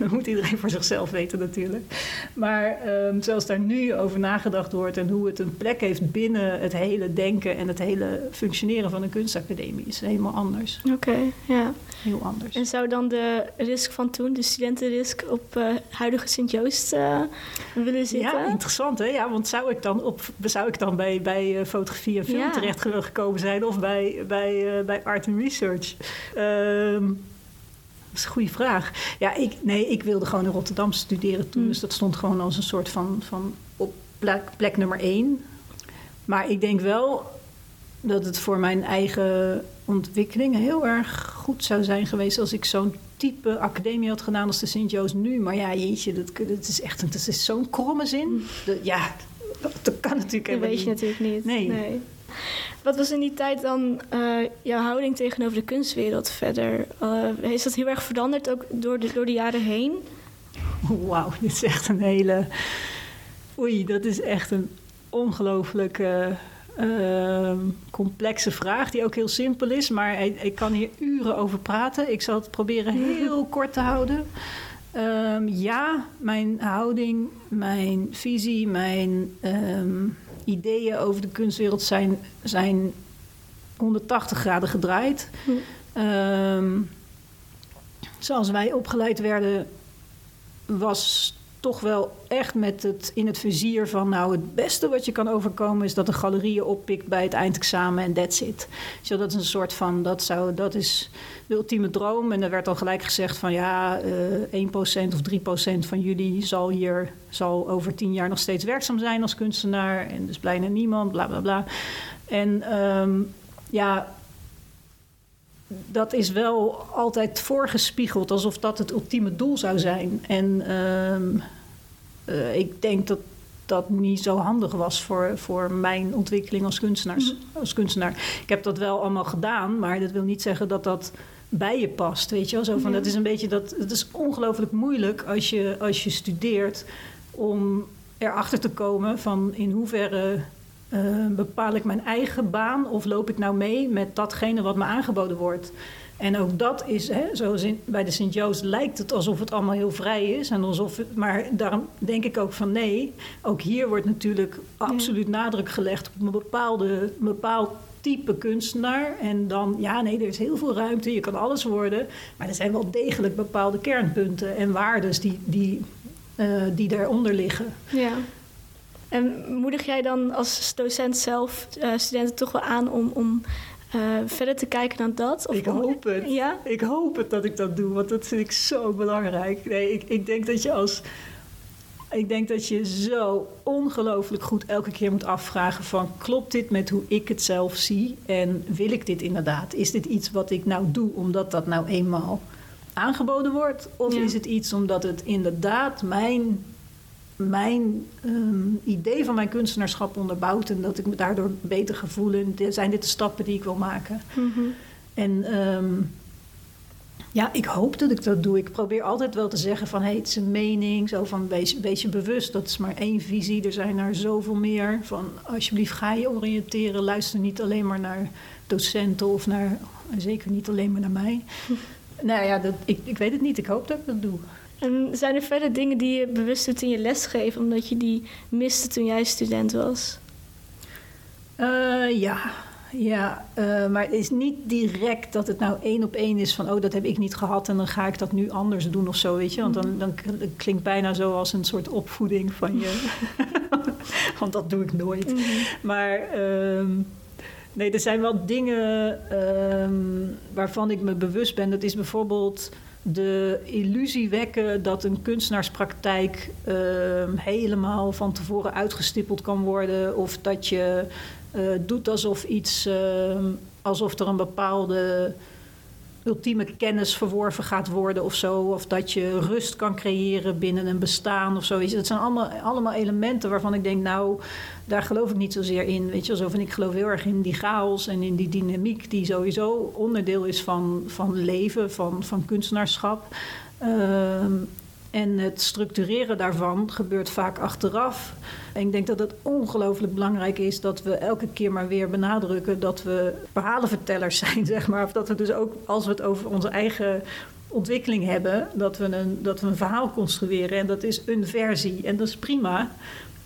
dat moet iedereen voor zichzelf weten natuurlijk. Maar um, zoals daar nu over nagedacht wordt en hoe het een plek heeft binnen het hele denken en het hele functioneren van een kunstacademie is helemaal anders. Oké, okay, ja. Heel anders. En zou dan de risk van toen, de studentenrisk, op uh, huidige Sint-Joost uh, willen zitten? Ja, interessant hè? Ja, want zou ik dan, op, zou ik dan bij, bij uh, fotografie en film ja. terecht gekomen zijn of bij, bij, bij art and research? Um, Dat is een goede vraag. Ja, ik, nee, ik wilde gewoon in Rotterdam studeren toen. Mm. Dus dat stond gewoon als een soort van, van op plek, plek nummer één. Maar ik denk wel dat het voor mijn eigen ontwikkeling heel erg goed zou zijn geweest als ik zo'n type academie had gedaan als de Sint-Joost nu. Maar ja, jeetje, dat, dat is echt dat is zo'n kromme zin. Dat, ja, dat, dat kan natuurlijk Dat helemaal weet je niet. natuurlijk niet. Nee. Wat was in die tijd dan eh, jouw houding tegenover de kunstwereld verder? Eh, is dat heel erg veranderd ook door de, door de jaren heen? Wauw, dit is echt een hele. Oei, dat is echt een ongelooflijk eh, complexe vraag, die ook heel simpel is. Maar ik, ik kan hier uren over praten. Ik zal het proberen heel kort te houden. Ehm, ja, mijn houding, mijn visie, mijn ehm, ideeën over de kunstwereld zijn, zijn 180 graden gedraaid. Hm. Ehm, zoals wij opgeleid werden, was toch wel echt met het in het vizier van... nou, het beste wat je kan overkomen is dat de galerie je oppikt bij het eindexamen en that's it. Zo, dat is een soort van, dat, zou, dat is de ultieme droom. En er werd al gelijk gezegd van ja, eh 1% of 3% van jullie zal hier zal over tien jaar nog steeds werkzaam zijn als kunstenaar. En dus bijna niemand, bla bla bla. En ehm, ja, dat is wel altijd voorgespiegeld alsof dat het ultieme doel zou zijn. En ehm, eh, ik denk dat dat niet zo handig was voor, voor mijn ontwikkeling als, kunstenaars, als kunstenaar. Ik heb dat wel allemaal gedaan, maar dat wil niet zeggen dat dat bij je past. Weet je wel? Zo van, Ja. dat is een beetje dat. Het is ongelooflijk moeilijk als je, als je studeert om erachter te komen van in hoeverre eh, bepaal ik mijn eigen baan of loop ik nou mee met datgene wat me aangeboden wordt. En ook dat is, hè, zoals in, bij de Sint-Joost lijkt het alsof het allemaal heel vrij is. En alsof het, maar daarom denk ik ook van nee, ook hier wordt natuurlijk absoluut nadruk gelegd op een bepaalde, een bepaald type kunstenaar. En dan, ja nee, er is heel veel ruimte, je kan alles worden. Maar er zijn wel degelijk bepaalde kernpunten en waardes die, die, eh, die daaronder liggen. Ja. En moedig jij dan als docent zelf eh, studenten toch wel aan om, om eh, verder te kijken dan dat? Of Ik om- hoop het. Ja? Ik hoop het dat ik dat doe, want dat vind ik zo belangrijk. Nee, ik, ik denk dat je als. Ik denk dat je zo ongelooflijk goed elke keer moet afvragen van... klopt dit met hoe ik het zelf zie? En wil ik dit inderdaad? Is dit iets wat ik nou doe omdat dat nou eenmaal aangeboden wordt? Of Ja. is het iets omdat het inderdaad mijn, mijn ehm, idee van mijn kunstenaarschap onderbouwt... en dat ik me daardoor beter ga voelen? Zijn dit de stappen die ik wil maken? Mhm. En ehm, ja, ik hoop dat ik dat doe. Ik probeer altijd wel te zeggen van... Hey, het is een mening, zo van wees, wees je bewust. Dat is maar één visie, er zijn er zoveel meer. Van alsjeblieft ga je oriënteren. Luister niet alleen maar naar docenten of naar... Zeker niet alleen maar naar mij. nou ja, dat, ik, ik weet het niet. Ik hoop dat ik dat doe. En zijn er verder dingen die je bewust doet in je lesgeven... omdat je die miste toen jij student was? Eh, ja, ja eh, maar het is niet direct dat het nou één op één is van... oh, dat heb ik niet gehad en dan ga ik dat nu anders doen of zo, weet je. Want dan, dan klinkt bijna zo als een soort opvoeding van je... Want dat doe ik nooit. Maar ehm, nee, er zijn wel dingen ehm, waarvan ik me bewust ben. Dat is bijvoorbeeld de illusie wekken dat een kunstenaarspraktijk ehm, helemaal van tevoren uitgestippeld kan worden. Of dat je eh, doet alsof iets, ehm, alsof er een bepaalde ultieme kennis verworven gaat worden of zo. Of dat je rust kan creëren binnen een bestaan of zo. Dat zijn allemaal, allemaal elementen waarvan ik denk, nou, daar geloof ik niet zozeer in. Weet je, van ik geloof heel erg in die chaos en in die dynamiek die sowieso onderdeel is van, van leven, van, van kunstenaarschap. Ehm, en het structureren daarvan gebeurt vaak achteraf. En ik denk dat het ongelooflijk belangrijk is dat we elke keer maar weer benadrukken dat we verhalenvertellers zijn, zeg maar. Of dat we dus ook, als we het over onze eigen ontwikkeling hebben, dat we een, dat we een verhaal construeren. En dat is een versie. En dat is prima.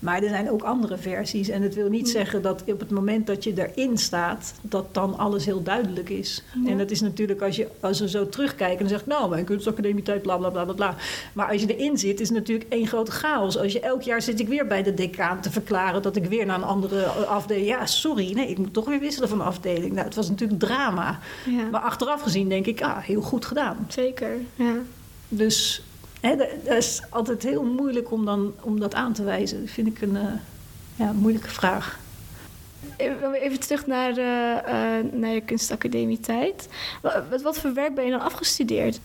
Maar er zijn ook andere versies. En het wil niet zeggen dat op het moment dat je erin staat, dat dan alles heel duidelijk is. Ja. En dat is natuurlijk als je als we zo terugkijken en zegt, nou, mijn kunstacademie tijd, bla bla bla bla. Maar als je erin zit, is het natuurlijk één grote chaos. Als je elk jaar zit ik weer bij de decaan te verklaren dat ik weer naar een andere afdeling. Ja, sorry, nee, ik moet toch weer wisselen van afdeling. Nou, het was natuurlijk drama. Ja, Maar achteraf gezien denk ik, ah, heel goed gedaan. zeker. Ja. Dus dat dat is altijd heel moeilijk om, dan, om dat aan te wijzen. Dat vind ik een eh, ja, moeilijke vraag. Even, even terug naar, eh, eh, naar je kunstacademietijd. Wat, wat, wat voor werk ben je dan afgestudeerd?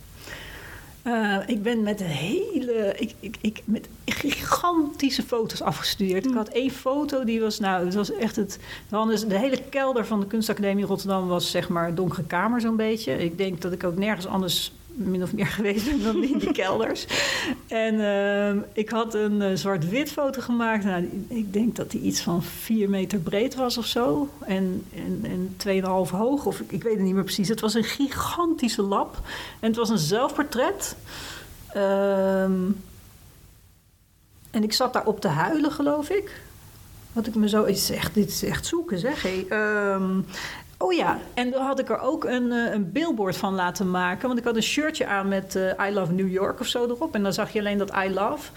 Ik ben met een hele, ik, ik, ik, met gigantische foto's afgestudeerd. Ik Mm. had één foto, die was, nou, het was echt het, dan is de hele kelder van de kunstacademie Rotterdam was zeg maar donkere kamer zo'n beetje. Ik denk dat ik ook nergens anders min of meer geweest dan in die kelders. En ehm, ik had een eh, zwart-wit foto gemaakt. Nou, ik denk dat die iets van vier meter breed was of zo. En, en, en 2,5 hoog, of ik, weet het niet meer precies. Het was een gigantische lab. En het was een zelfportret. Ehm, en ik zat daar op te huilen, geloof ik. Wat ik me zo... Is echt, dit is echt zoeken, zeg. hé. Ehm, oh ja, en dan had ik er ook een, eh, een billboard van laten maken. Want ik had een shirtje aan met eh, I Love New York of zo erop. En dan zag je alleen dat I Love.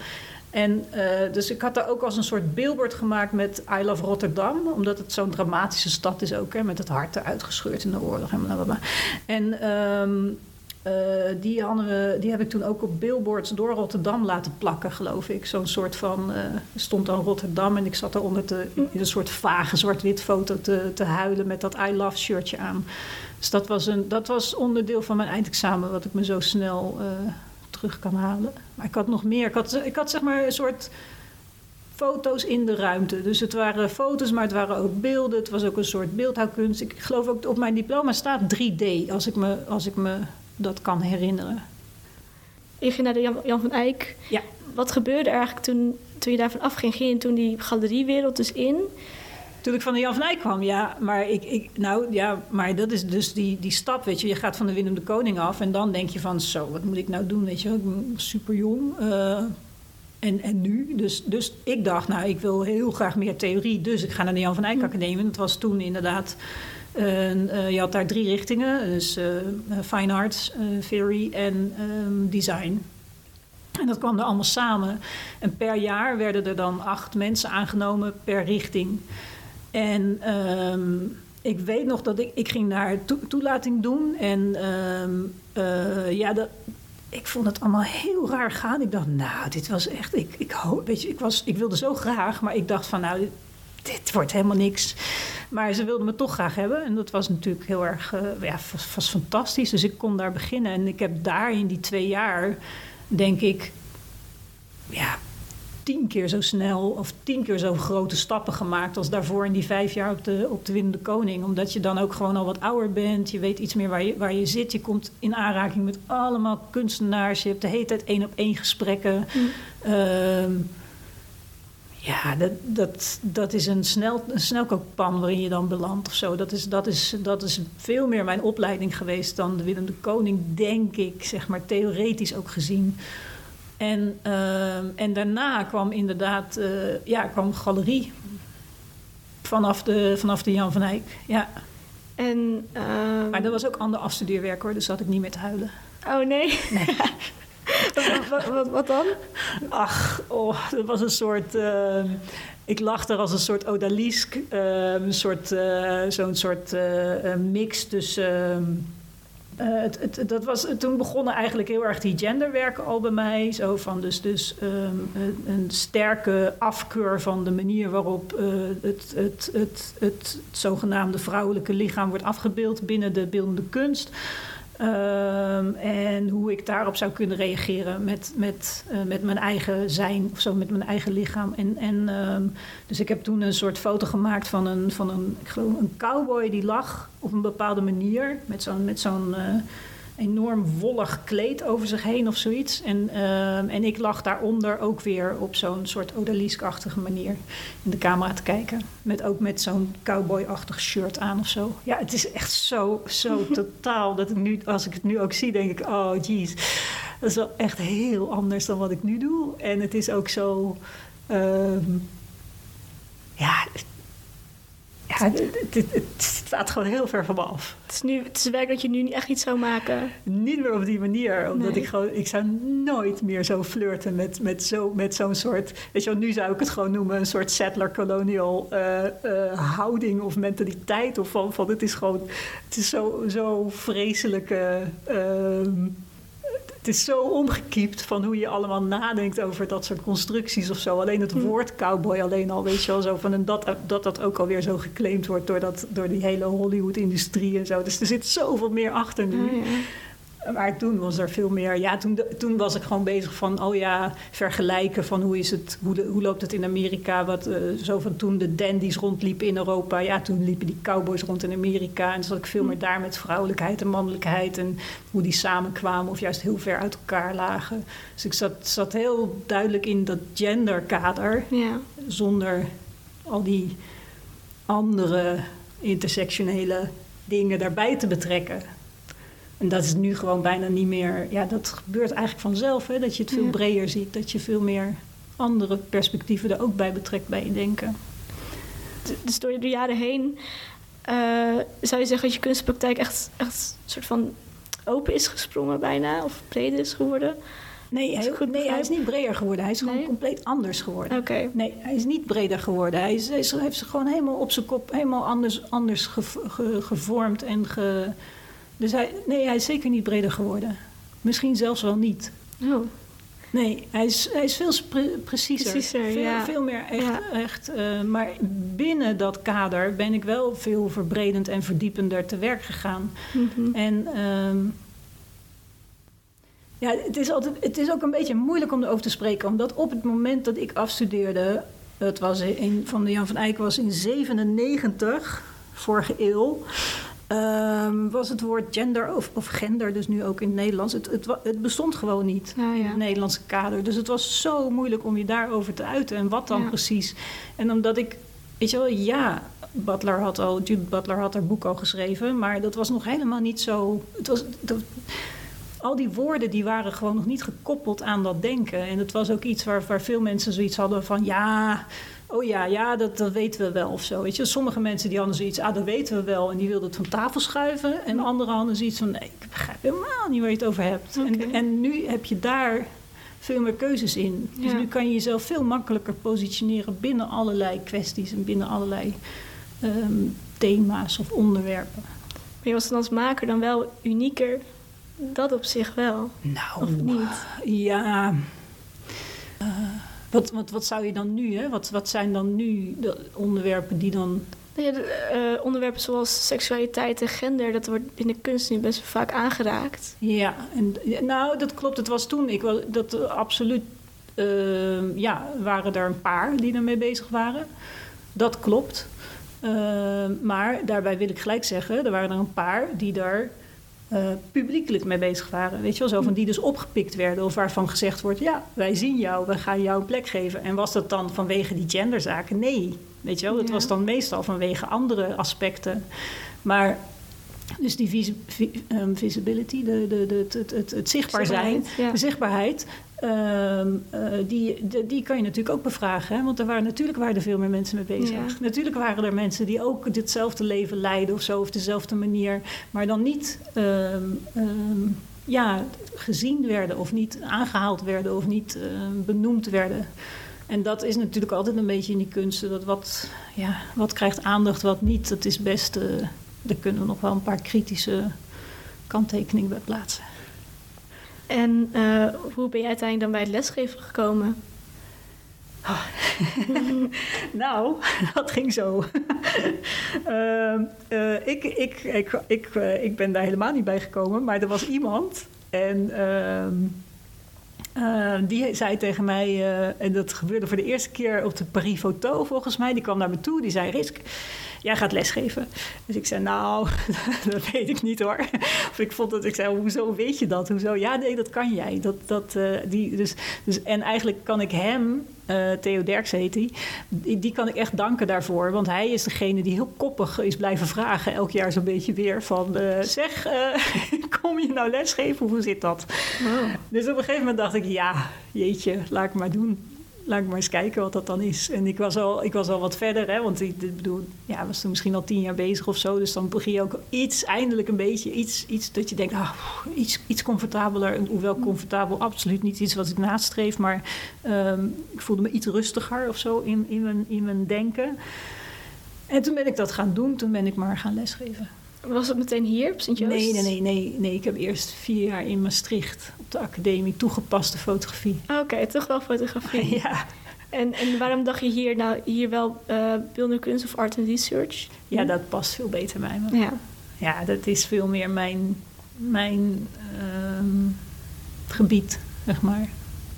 En eh, dus ik had daar ook als een soort billboard gemaakt met I Love Rotterdam. Omdat het zo'n dramatische stad is ook. Hè, met het hart eruit gescheurd in de oorlog en. En ehm, eh, die, hadden we, die heb ik toen ook op billboards door Rotterdam laten plakken, geloof ik. Zo'n soort van, er stond dan Rotterdam en ik zat daaronder in een soort vage zwart-wit foto te, te huilen met dat I Love shirtje aan. Dus dat was, een, dat was onderdeel van mijn eindexamen wat ik me zo snel eh, terug kan halen. Maar ik had nog meer. Ik had, ik had zeg maar een soort foto's in de ruimte. Dus het waren foto's, maar het waren ook beelden. Het was ook een soort beeldhouwkunst. Ik geloof ook op mijn diploma staat 3D, als ik me, als ik me dat kan herinneren. Je ging naar de Jan, Jan van Eyck. Ja. Wat gebeurde er eigenlijk toen, toen je daarvan afging? Ging je toen die galeriewereld dus in? Toen ik van de Jan van Eyck kwam, ja, maar ik, ik nou ja, maar dat is dus die, die stap, weet je. Je gaat van de Willem de Koning af en dan denk je van, zo, wat moet ik nou doen, weet je? Ik ben super jong. en, en nu? Dus, dus ik dacht, nou, ik wil heel graag meer theorie, dus ik ga naar de Jan van Eyck Academie. En dat was toen inderdaad, een, eh, je had daar drie richtingen, dus eh, fine arts, eh, theory en ehm, design. En dat kwam er allemaal samen. En per jaar werden er dan acht mensen aangenomen per richting. En ehm, ik weet nog dat ik, ik ging toe- toelating doen. En ehm, eh, ja, dat, ik vond het allemaal heel raar gaan. Ik dacht, nou, dit was echt. Ik, ik, weet je, ik, was, ik wilde zo graag, maar ik dacht van, nou, dit, wordt helemaal niks. Maar ze wilden me toch graag hebben. En dat was natuurlijk heel erg, eh, ja, was, was fantastisch. Dus ik kon daar beginnen. En ik heb daar in die twee jaar, denk ik, ja, tien keer zo snel of tien keer zo grote stappen gemaakt als daarvoor in die vijf jaar op de, op de Winnende Koning. Omdat je dan ook gewoon al wat ouder bent. Je weet iets meer waar je, waar je zit. Je komt in aanraking met allemaal kunstenaars. Je hebt de hele tijd één op één gesprekken. Ehm, ja, dat, dat, dat is een, snel, een snelkookpan waarin je dan belandt of zo. Dat is, dat, is, dat is veel meer mijn opleiding geweest dan de Willem de Koning, denk ik, zeg maar theoretisch ook gezien. En, ehm, en daarna kwam inderdaad, eh, ja, kwam galerie. Vanaf de, vanaf de Jan van Eyck, ja. En, ehm, Maar dat was ook ander afstudeerwerk hoor, dus zat ik niet meer te huilen. Oh nee? wat, wat, dan? Ach, oh, dat was een soort. ehm, ik lag er als een soort odalisque. ehm, een soort, eh, zo'n soort eh, eh, mix tussen. eh, het, het, dat was, toen begonnen eigenlijk heel erg die genderwerken al bij mij. Zo van dus, dus ehm, een, een sterke afkeur van de manier waarop eh, het, het, het, het zogenaamde vrouwelijke lichaam wordt afgebeeld binnen de beeldende kunst. Ehm, en hoe ik daarop zou kunnen reageren met, met, eh, met mijn eigen zijn of zo, met mijn eigen lichaam. En, en, ehm, dus ik heb toen een soort foto gemaakt van een, van een, ik geloof een cowboy die lag op een bepaalde manier. Met zo'n met zo'n eh, enorm wollig kleed over zich heen of zoiets. En, ehm, en ik lag daaronder ook weer op zo'n soort odalisque-achtige manier in de camera te kijken. Met, ook met zo'n cowboy-achtig shirt aan of zo. Ja, het is echt zo, zo totaal dat ik nu, als ik het nu ook zie, denk ik, oh jeez. Dat is wel echt heel anders dan wat ik nu doe. En het is ook zo, ehm, ja, ja het, het, het staat gewoon heel ver van me af. Het is, nu, het is werk dat je nu echt niet zou maken. Niet meer op die manier, omdat Nee. ik gewoon, ik zou nooit meer zo flirten met, met, zo, met zo'n soort, weet je wel, nu zou ik het gewoon noemen een soort settler-colonial eh, eh, houding of mentaliteit of van, van het is gewoon, het is zo, zo vreselijke, ehm, het is zo omgekiept van hoe je allemaal nadenkt over dat soort constructies of zo. Alleen het woord cowboy alleen al, weet je wel, zo van en dat, dat dat ook alweer zo geclaimd wordt door, dat, door die hele Hollywood-industrie en zo. Dus er zit zoveel meer achter nu. Oh, ja. Maar toen was er veel meer. Ja, toen, toen was ik gewoon bezig van, oh ja, vergelijken van hoe is het, hoe, de, hoe loopt het in Amerika? Wat, eh, zo van toen de dandies rondliepen in Europa, ja, toen liepen die cowboys rond in Amerika. En zat ik veel meer daar met vrouwelijkheid en mannelijkheid en hoe die samenkwamen of juist heel ver uit elkaar lagen. Dus ik zat, zat heel duidelijk in dat genderkader Ja. zonder al die andere intersectionele dingen daarbij te betrekken. En dat is nu gewoon bijna niet meer. Ja, dat gebeurt eigenlijk vanzelf, hè, dat je het veel Ja. breder ziet, dat je veel meer andere perspectieven er ook bij betrekt bij je denken. Dus door de jaren heen eh, zou je zeggen dat je kunstpraktijk echt, echt een soort van open is gesprongen bijna, of breder is geworden. Nee, hij, goed nee hij is niet breder geworden. Hij is gewoon compleet anders geworden. Oké. Nee, hij is niet breder geworden. Hij, is, hij heeft zich gewoon helemaal op zijn kop helemaal anders, anders gev- ge- gevormd en ge. Dus hij, nee, hij is zeker niet breder geworden. Misschien zelfs wel niet. Oh. Nee, hij is, hij is veel pre- preciezer. Preciezer, veel, ja. veel meer echt. Ja. echt eh, maar binnen dat kader ben ik wel veel verbredend en verdiepender te werk gegaan. Mhm. En ehm, ja, het is, altijd, het is ook een beetje moeilijk om erover te spreken, omdat op het moment dat ik afstudeerde, het was in, van de Jan van Eyck was in 97, vorige eeuw, ehm, was het woord gender of, of gender, dus nu ook in het Nederlands, het, het, bestond gewoon niet Ja, in het Nederlandse kader. Dus het was zo moeilijk om je daarover te uiten en wat dan Ja. precies. En omdat ik, weet je wel, ja, Butler had al, Judith Butler had haar boek al geschreven, maar dat was nog helemaal niet zo. Het was, dat, al die woorden die waren gewoon nog niet gekoppeld aan dat denken. En het was ook iets waar, waar veel mensen zoiets hadden van ja. Oh ja, ja, dat, dat weten we wel of zo. Weet je, sommige mensen die hadden zoiets, ah, dat weten we wel, en die wilden het van tafel schuiven. En anderen hadden zoiets van, nee, ik begrijp helemaal niet waar je het over hebt. En, en nu heb je daar veel meer keuzes in. Dus Ja. nu kan je jezelf veel makkelijker positioneren binnen allerlei kwesties en binnen allerlei ehm, thema's of onderwerpen. Maar je was dan als maker dan wel unieker. Dat op zich wel. Nou, Of niet? Ja. Wat, wat, wat zou je dan nu, hè? Wat, wat zijn dan nu de onderwerpen die dan. Nou ja, de, eh, onderwerpen zoals seksualiteit en gender, dat wordt in de kunst nu best vaak aangeraakt. Ja, en, nou, dat klopt. Het was toen. Ik was, dat eh, absoluut. eh, ja, waren er een paar die ermee bezig waren. Dat klopt. Eh, maar daarbij wil ik gelijk zeggen, er waren er een paar die daar eh, publiekelijk mee bezig waren. Weet je wel, zo van die dus opgepikt werden of waarvan gezegd wordt: ja, wij zien jou, we gaan jou een plek geven. En was dat dan vanwege die genderzaken? Nee. Weet je wel, het Ja. was dan meestal vanwege andere aspecten. Maar dus die vis- ehm, visibility, de, de, de, het, het, het, het zichtbaar zijn, Zichtbaarheid, ja. de zichtbaarheid, ehm, eh, die, de- die kan je natuurlijk ook bevragen. Hè? Want er waren, natuurlijk waren er veel meer mensen mee bezig. Ja. Natuurlijk waren er mensen die ook ditzelfde leven leiden of zo, of dezelfde manier, maar dan niet ehm, ehm, ja, gezien werden of niet aangehaald werden of niet benoemd werden. En dat is natuurlijk altijd een beetje in die kunsten. Dat wat, ja, wat krijgt aandacht, wat niet. Dat is best. eh daar kunnen we nog wel een paar kritische kanttekeningen bij plaatsen. En eh, hoe ben jij uiteindelijk dan bij het lesgeven gekomen? Nou, dat ging zo. Ehm, eh, ik, ik, ik, ik, eh, ik ben daar helemaal niet bij gekomen, maar er was iemand. En ehm, eh, die zei tegen mij, en dat gebeurde voor de eerste keer op de Paris Photo volgens mij. Die kwam naar me toe, die zei: Risk, jij gaat lesgeven. Dus ik zei: Nou, dat weet ik niet hoor. Of ik vond dat, ik zei: Hoezo weet je dat? Hoezo? Ja, nee, dat kan jij. Dat, dat, eh, die, dus, dus, en eigenlijk kan ik hem, eh, Theo Derks heet hij, die, die kan ik echt danken daarvoor. Want hij is degene die heel koppig is blijven vragen, elk jaar zo'n beetje weer: van eh, Zeg, kom je nou lesgeven? Hoe zit dat? Dus op een gegeven moment dacht ik, ja, jeetje, laat ik maar doen. Laat ik maar eens kijken wat dat dan is. En ik was al, ik was al wat verder, hè, want ik ik bedoel, ja, was toen misschien al tien jaar bezig of zo. Dus dan begin je ook iets, eindelijk een beetje, iets, iets dat je denkt, ah, iets, iets comfortabeler. Hoewel comfortabel absoluut niet iets wat ik nastreef, maar ehm, ik voelde me iets rustiger of zo in, in, mijn, in mijn denken. En toen ben ik dat gaan doen, toen ben ik maar gaan lesgeven. Was het meteen hier op Sint-Joost? Nee, nee, nee, nee, nee. Ik heb eerst vier jaar in Maastricht de academie toegepaste fotografie. Oké, toch wel fotografie. Ja, En, en waarom dacht je hier, nou, hier wel eh beeldende kunst of art and research? ja, dat past veel beter bij me. Ja. Ja, dat is veel meer mijn, mijn ehm, gebied, zeg maar.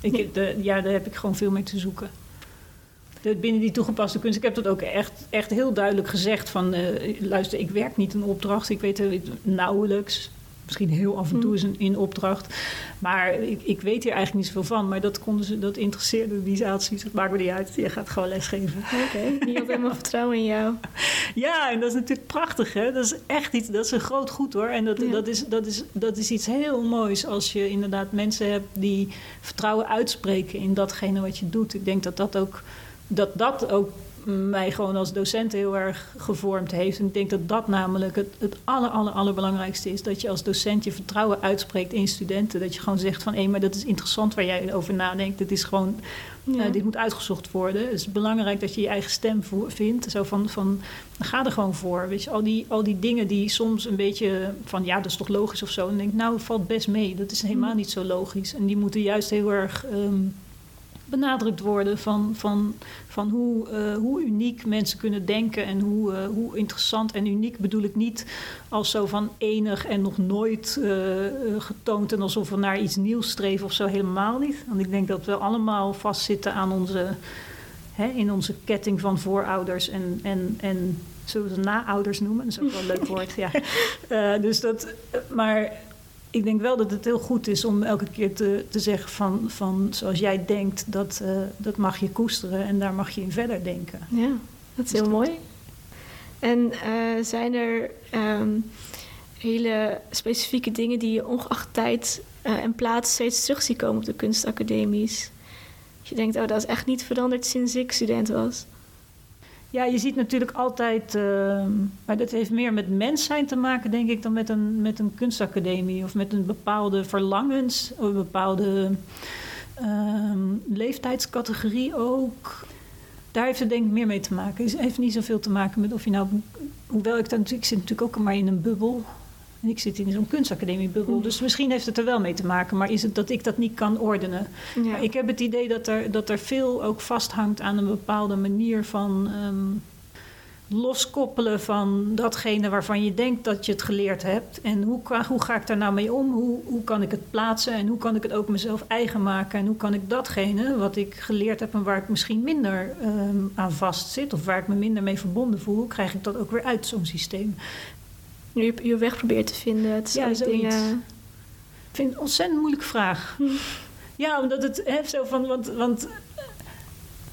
Ik, de, ja, daar heb ik gewoon veel mee te zoeken. De, binnen die toegepaste kunst, ik heb dat ook echt, echt heel duidelijk gezegd van... eh, luister, ik werk niet in opdracht, ik weet het nauwelijks. Misschien heel af en toe is een in opdracht. Maar ik, ik weet hier eigenlijk niet zoveel van. Maar dat, konden ze, dat interesseerde de organisaties. Dat maakt me niet uit. Je gaat gewoon lesgeven. Oké, die had helemaal vertrouwen in jou. Ja, en dat is natuurlijk prachtig, hè? Dat is echt iets, dat is een groot goed hoor. En dat, Ja. dat, is, dat, is, dat is iets heel moois als je inderdaad mensen hebt die vertrouwen uitspreken in datgene wat je doet. Ik denk dat dat ook, dat dat ook mij gewoon als docent heel erg gevormd heeft. En ik denk dat dat namelijk het, het aller, aller, allerbelangrijkste is. Dat je als docent je vertrouwen uitspreekt in studenten. Dat je gewoon zegt van, hé, maar dat is interessant waar jij over nadenkt. Het is gewoon Ja. eh, dit moet uitgezocht worden. Het is belangrijk dat je je eigen stem vindt. Zo van, van ga er gewoon voor. Weet je, al die, al die dingen die soms een beetje van ja, dat is toch logisch of zo. En denk ik, nou, valt best mee. Dat is helemaal niet zo logisch. En die moeten juist heel erg ehm, benadrukt worden van, van, van hoe, eh, hoe uniek mensen kunnen denken en hoe, eh, hoe interessant en uniek bedoel ik niet als zo van enig en nog nooit eh, getoond en alsof we naar iets nieuws streven of zo helemaal niet. Want ik denk dat we allemaal vastzitten aan onze, hè, in onze ketting van voorouders en, en, en zullen we ze naouders noemen? Dat is ook wel een leuk woord, ja. Dus dat, maar ik denk wel dat het heel goed is om elke keer te, te zeggen van, van zoals jij denkt, dat, eh, dat mag je koesteren en daar mag je in verder denken. Ja, dat is heel mooi. En eh, zijn er ehm, hele specifieke dingen die je ongeacht tijd eh, en plaats steeds terug ziet komen op de kunstacademies? Dat je denkt, oh, dat is echt niet veranderd sinds ik student was. Ja, je ziet natuurlijk altijd, ehm, maar dat heeft meer met mens zijn te maken, denk ik, dan met een, met een kunstacademie of met een bepaalde verlangens, of een bepaalde ehm, leeftijdscategorie ook. Daar heeft het denk ik meer mee te maken. Het heeft niet zoveel te maken met of je nou, hoewel ik, daar natuurlijk, ik zit natuurlijk ook maar in een bubbel. En ik zit in zo'n kunstacademiebubbel. Dus misschien heeft het er wel mee te maken. Maar is het dat ik dat niet kan ordenen? Ja. Ik heb het idee dat er, dat er veel ook vasthangt aan een bepaalde manier van ehm, loskoppelen van datgene waarvan je denkt dat je het geleerd hebt. En hoe, hoe ga ik daar nou mee om? Hoe, hoe kan ik het plaatsen? En hoe kan ik het ook mezelf eigen maken? En hoe kan ik datgene wat ik geleerd heb en waar ik misschien minder ehm, aan vast zit, of waar ik me minder mee verbonden voel, hoe krijg ik dat ook weer uit zo'n systeem? Je, je weg probeert te vinden. Het Ja, ja, zoiets. dingen. Ik vind het een ontzettend moeilijke vraag. Ja, omdat het hè, zo van. Want, want eh,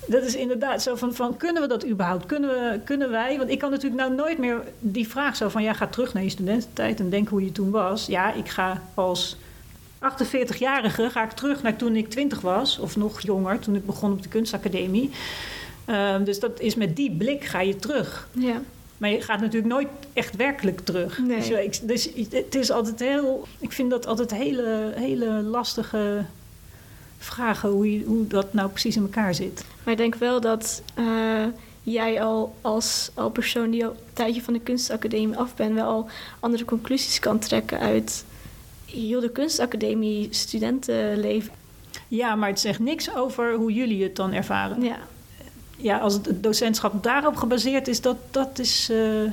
dat is inderdaad zo van, van. Kunnen we dat überhaupt? Kunnen, we, kunnen wij? Want ik kan natuurlijk nou nooit meer die vraag zo van. Ja, ga terug naar je studententijd en denk hoe je toen was. Ja, ik ga als 48-jarige ga ik terug naar toen ik 20 was. Of nog jonger, toen ik begon op de kunstacademie. Ehm, dus dat is met die blik ga je terug. Ja. Maar je gaat natuurlijk nooit echt werkelijk terug. Nee. Dus, ik, dus het is altijd heel. Ik vind dat altijd hele, hele lastige vragen hoe, je, hoe dat nou precies in elkaar zit. Maar ik denk wel dat eh, jij al als al persoon die al een tijdje van de kunstacademie af bent, wel al andere conclusies kan trekken uit heel de kunstacademie studentenleven. Ja, maar het zegt niks over hoe jullie het dan ervaren. Ja, Ja, als het docentschap daarop gebaseerd is, dat, dat is eh,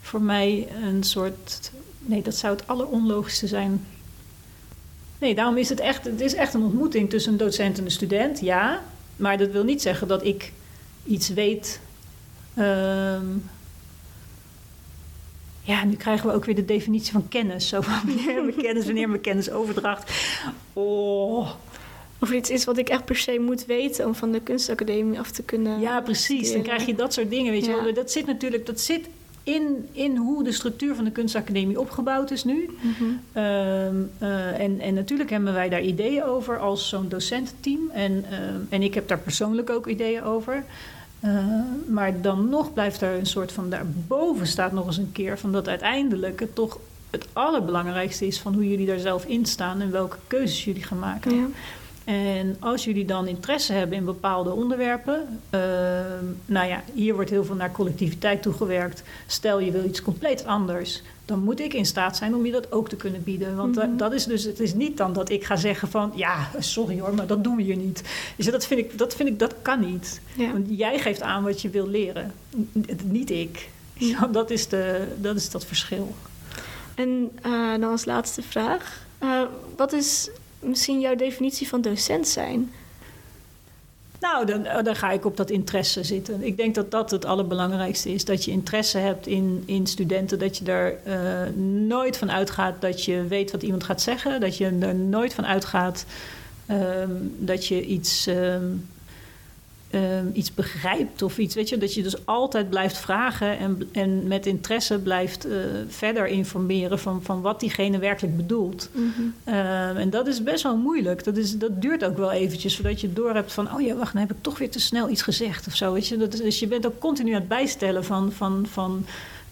voor mij een soort. Nee, dat zou het alleronlogischste zijn. Nee, daarom is het echt, het is echt een ontmoeting tussen een docent en een student, ja. Maar dat wil niet zeggen dat ik iets weet. ehm, ja, nu krijgen we ook weer de definitie van kennis. Zo van wanneer we kennis, wanneer we kennisoverdracht. Oh, of iets is wat ik echt per se moet weten om van de kunstacademie af te kunnen. Ja, precies. Dan krijg je dat soort dingen, weet je wel. Dat zit natuurlijk, dat zit in, in hoe de structuur van de kunstacademie opgebouwd is nu. Ehm, eh, en, en natuurlijk hebben wij daar ideeën over als zo'n docententeam. En, ehm, en ik heb daar persoonlijk ook ideeën over. Uh, maar dan nog blijft er een soort van daarboven staat nog eens een keer van dat uiteindelijk het toch het allerbelangrijkste is van hoe jullie daar zelf in staan en welke keuzes jullie gaan maken. Ja. En als jullie dan interesse hebben in bepaalde onderwerpen, uh, nou ja, hier wordt heel veel naar collectiviteit toegewerkt. Stel je wil iets compleet anders, dan moet ik in staat zijn om je dat ook te kunnen bieden. Want mm -hmm. dat is dus, het is niet dan dat ik ga zeggen van, ja, sorry hoor, maar dat doen we hier niet. Dus dat vind ik, dat, vind ik, dat kan niet. Ja. Want jij geeft aan wat je wil leren, niet ik. Ja, dat, is de, dat is dat verschil. En uh, dan als laatste vraag. Uh, wat is misschien jouw definitie van docent zijn? Nou, dan, dan ga ik op dat interesse zitten. Ik denk dat dat het allerbelangrijkste is. Dat je interesse hebt in, in studenten. Dat je er uh, nooit van uitgaat dat je weet wat iemand gaat zeggen. Dat je er nooit van uitgaat um, dat je iets, um, um, iets begrijpt of iets. Weet je, dat je dus altijd blijft vragen en, en met interesse blijft uh, verder informeren van, van wat diegene werkelijk bedoelt. Mhm. Mm -hmm. uh, en dat is best wel moeilijk. Dat, is, dat duurt ook wel eventjes voordat je door hebt van, oh ja, wacht, dan heb ik toch weer te snel iets gezegd of zo. Weet je? Dat is, dus je bent ook continu aan het bijstellen van. van, van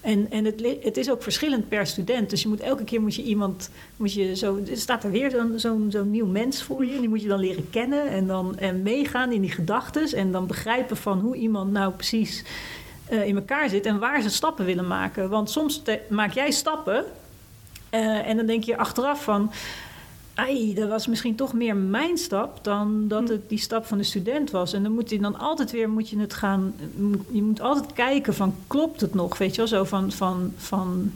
en, en het, het, is ook verschillend per student. Dus je moet elke keer moet je iemand, moet je zo, er staat er weer zo'n zo'n nieuw mens voor je. Die moet je dan leren kennen en dan en meegaan in die gedachten. En dan begrijpen van hoe iemand nou precies uh, in elkaar zit en waar ze stappen willen maken. Want soms maak jij stappen uh, en dan denk je achteraf van. Ai, dat was misschien toch meer mijn stap dan dat het die stap van de student was. En dan moet je dan altijd weer moet je het gaan. Je moet altijd kijken van klopt het nog? Weet je wel, zo van. van, van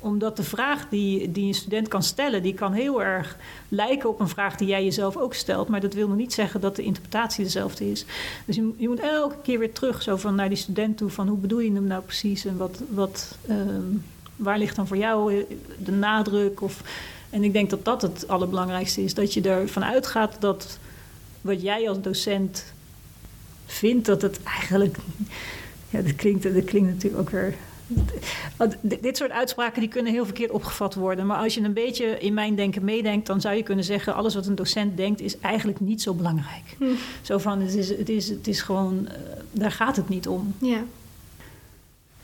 omdat de vraag die, die een student kan stellen, die kan heel erg lijken op een vraag die jij jezelf ook stelt. Maar dat wil nog niet zeggen dat de interpretatie dezelfde is. Dus je, je moet elke keer weer terug zo van naar die student toe. Van hoe bedoel je hem nou precies? En wat, wat, um, waar ligt dan voor jou de nadruk? Of, en ik denk dat dat het allerbelangrijkste is. Dat je ervan uitgaat dat wat jij als docent vindt, dat het eigenlijk. Ja, dat klinkt, dat klinkt natuurlijk ook weer. Dit soort uitspraken die kunnen heel verkeerd opgevat worden. Maar als je een beetje in mijn denken meedenkt, dan zou je kunnen zeggen: alles wat een docent denkt is eigenlijk niet zo belangrijk. Hm. Zo van: het is, het is, het is gewoon, uh, daar gaat het niet om. Ja.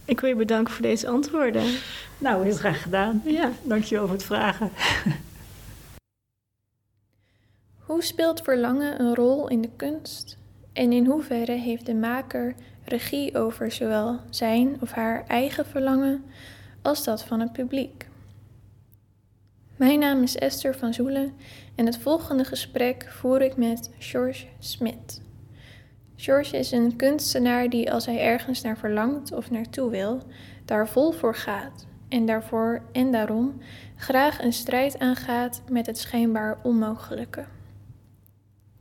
Ik wil je bedanken voor deze antwoorden. Nou, heel graag gedaan. Ja. Dankjewel voor het vragen. Hoe speelt verlangen een rol in de kunst? En in hoeverre heeft de maker regie over zowel zijn of haar eigen verlangen als dat van het publiek? Mijn naam is Esther van Zoelen en het volgende gesprek voer ik met George Smit. George is een kunstenaar die als hij ergens naar verlangt of naartoe wil, daar vol voor gaat en daarvoor en daarom graag een strijd aangaat met het schijnbaar onmogelijke.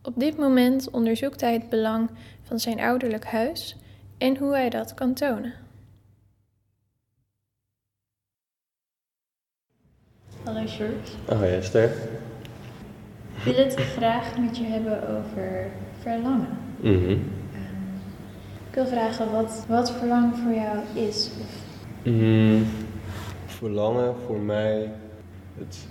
Op dit moment onderzoekt hij het belang van zijn ouderlijk huis en hoe hij dat kan tonen. Hallo George. Hoi Esther. Ik wil het graag met je hebben over verlangen. Mm -hmm. um, ik wil vragen wat, wat verlangen voor jou is. Of... Mm, verlangen voor mij, het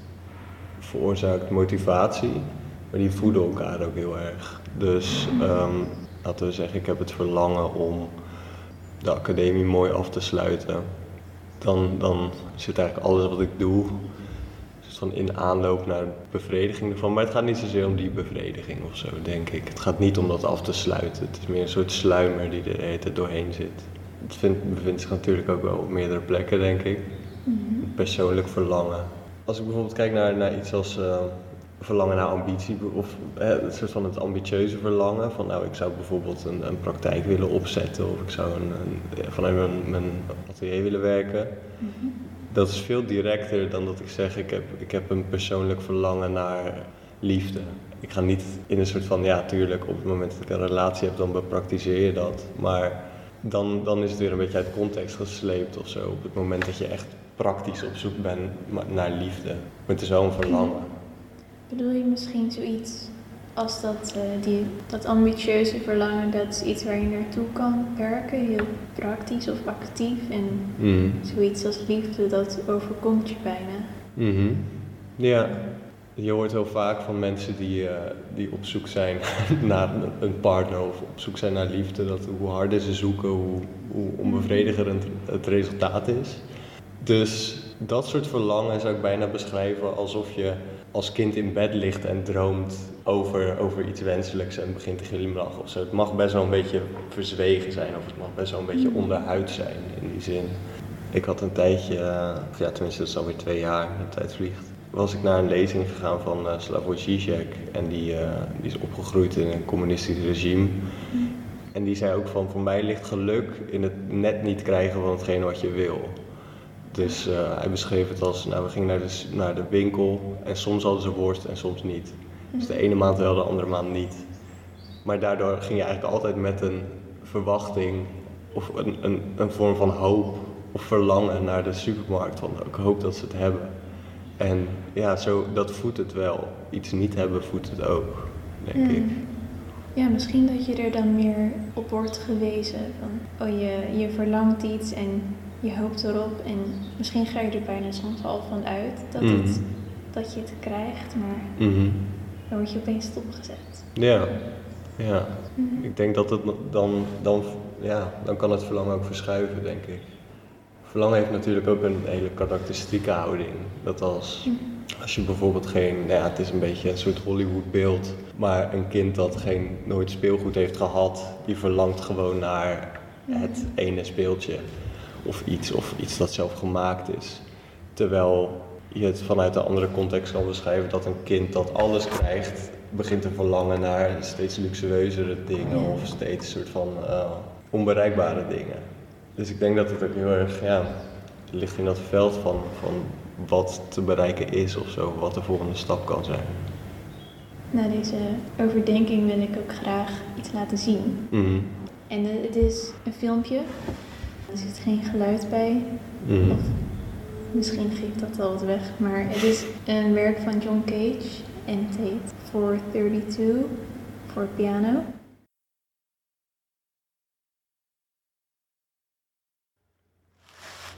veroorzaakt motivatie, maar die voeden elkaar ook heel erg. Dus um, laten we zeggen, ik heb het verlangen om de academie mooi af te sluiten. Dan, dan zit eigenlijk alles wat ik doe van in aanloop naar bevrediging ervan. Maar het gaat niet zozeer om die bevrediging of zo, denk ik. Het gaat niet om dat af te sluiten. Het is meer een soort sluimer die er doorheen zit. Het vindt, bevindt zich natuurlijk ook wel op meerdere plekken, denk ik. Mm-hmm. Persoonlijk verlangen. Als ik bijvoorbeeld kijk naar, naar iets als uh, verlangen naar ambitie, of eh, het soort van het ambitieuze verlangen. Van nou, ik zou bijvoorbeeld een, een praktijk willen opzetten, of ik zou een, een, vanuit mijn, mijn atelier willen werken. Mm-hmm. Dat is veel directer dan dat ik zeg, ik heb, ik heb een persoonlijk verlangen naar liefde. Ik ga niet in een soort van, ja tuurlijk, op het moment dat ik een relatie heb, dan bepraktiseer je dat. Maar dan, dan is het weer een beetje uit context gesleept of zo. Op het moment dat je echt praktisch op zoek bent naar liefde. Maar het is een verlangen. Bedoel je misschien zoiets als dat, eh, die, dat ambitieuze verlangen, dat is iets waar je naartoe kan werken, heel praktisch of actief. En Mhm. zoiets als liefde, dat overkomt je bijna. Mhm. Ja, je hoort heel vaak van mensen die, eh, die op zoek zijn naar een partner of op zoek zijn naar liefde, dat hoe harder ze zoeken, hoe, hoe onbevredigend het resultaat is. Dus dat soort verlangen zou ik bijna beschrijven alsof je als kind in bed ligt en droomt over, over iets wenselijks en begint te glimlachen of zo. Het mag best wel een beetje verzwegen zijn of het mag best wel een beetje onderhuid zijn in die zin. Ik had een tijdje, eh, of ja tenminste dat is alweer twee jaar, de tijd vliegt, was ik naar een lezing gegaan van uh, Slavoj Žižek en die, eh, die is opgegroeid in een communistisch regime. En die zei ook van, voor mij ligt geluk in het net niet krijgen van hetgeen wat je wil. Dus hij beschreef het als, nou we gingen naar de, naar de winkel en soms hadden ze worst en soms niet. Dus de ene maand wel, de andere maand niet. Maar daardoor ging je eigenlijk altijd met een verwachting of een, een, een vorm van hoop of verlangen naar de supermarkt. Van ik hoop dat ze het hebben. En ja, zo, dat voedt het wel. Iets niet hebben voedt het ook, denk ik. Mm. Ja, misschien dat je er dan meer op wordt gewezen. Van, oh, je, je verlangt iets en je hoopt erop. En misschien ga je er bijna soms al van uit dat, het, Mhm. dat je het krijgt. Maar Mhm. Dan word je opeens stopgezet. Ja, ja. Ik denk dat het dan, dan, ja, dan kan het verlangen ook verschuiven, denk ik. Verlangen heeft natuurlijk ook een hele karakteristieke houding. Dat als, als je bijvoorbeeld geen, nou ja, het is een beetje een soort Hollywood beeld, maar een kind dat geen, nooit speelgoed heeft gehad, die verlangt gewoon naar het ene speeltje. Of iets, of iets dat zelf gemaakt is. Terwijl je het vanuit een andere context kan beschrijven dat een kind dat alles krijgt, begint te verlangen naar steeds luxueuzere dingen of steeds een soort van eh, onbereikbare dingen. Dus ik denk dat het ook heel erg, ja, ligt in dat veld van, van wat te bereiken is of zo, wat de volgende stap kan zijn. Na deze overdenking wil ik ook graag iets laten zien. Mhm. En het is een filmpje. Er zit geen geluid bij. Mhm. Of misschien geeft dat al wat weg. Maar het is een werk van John Cage en het heet 432 voor piano.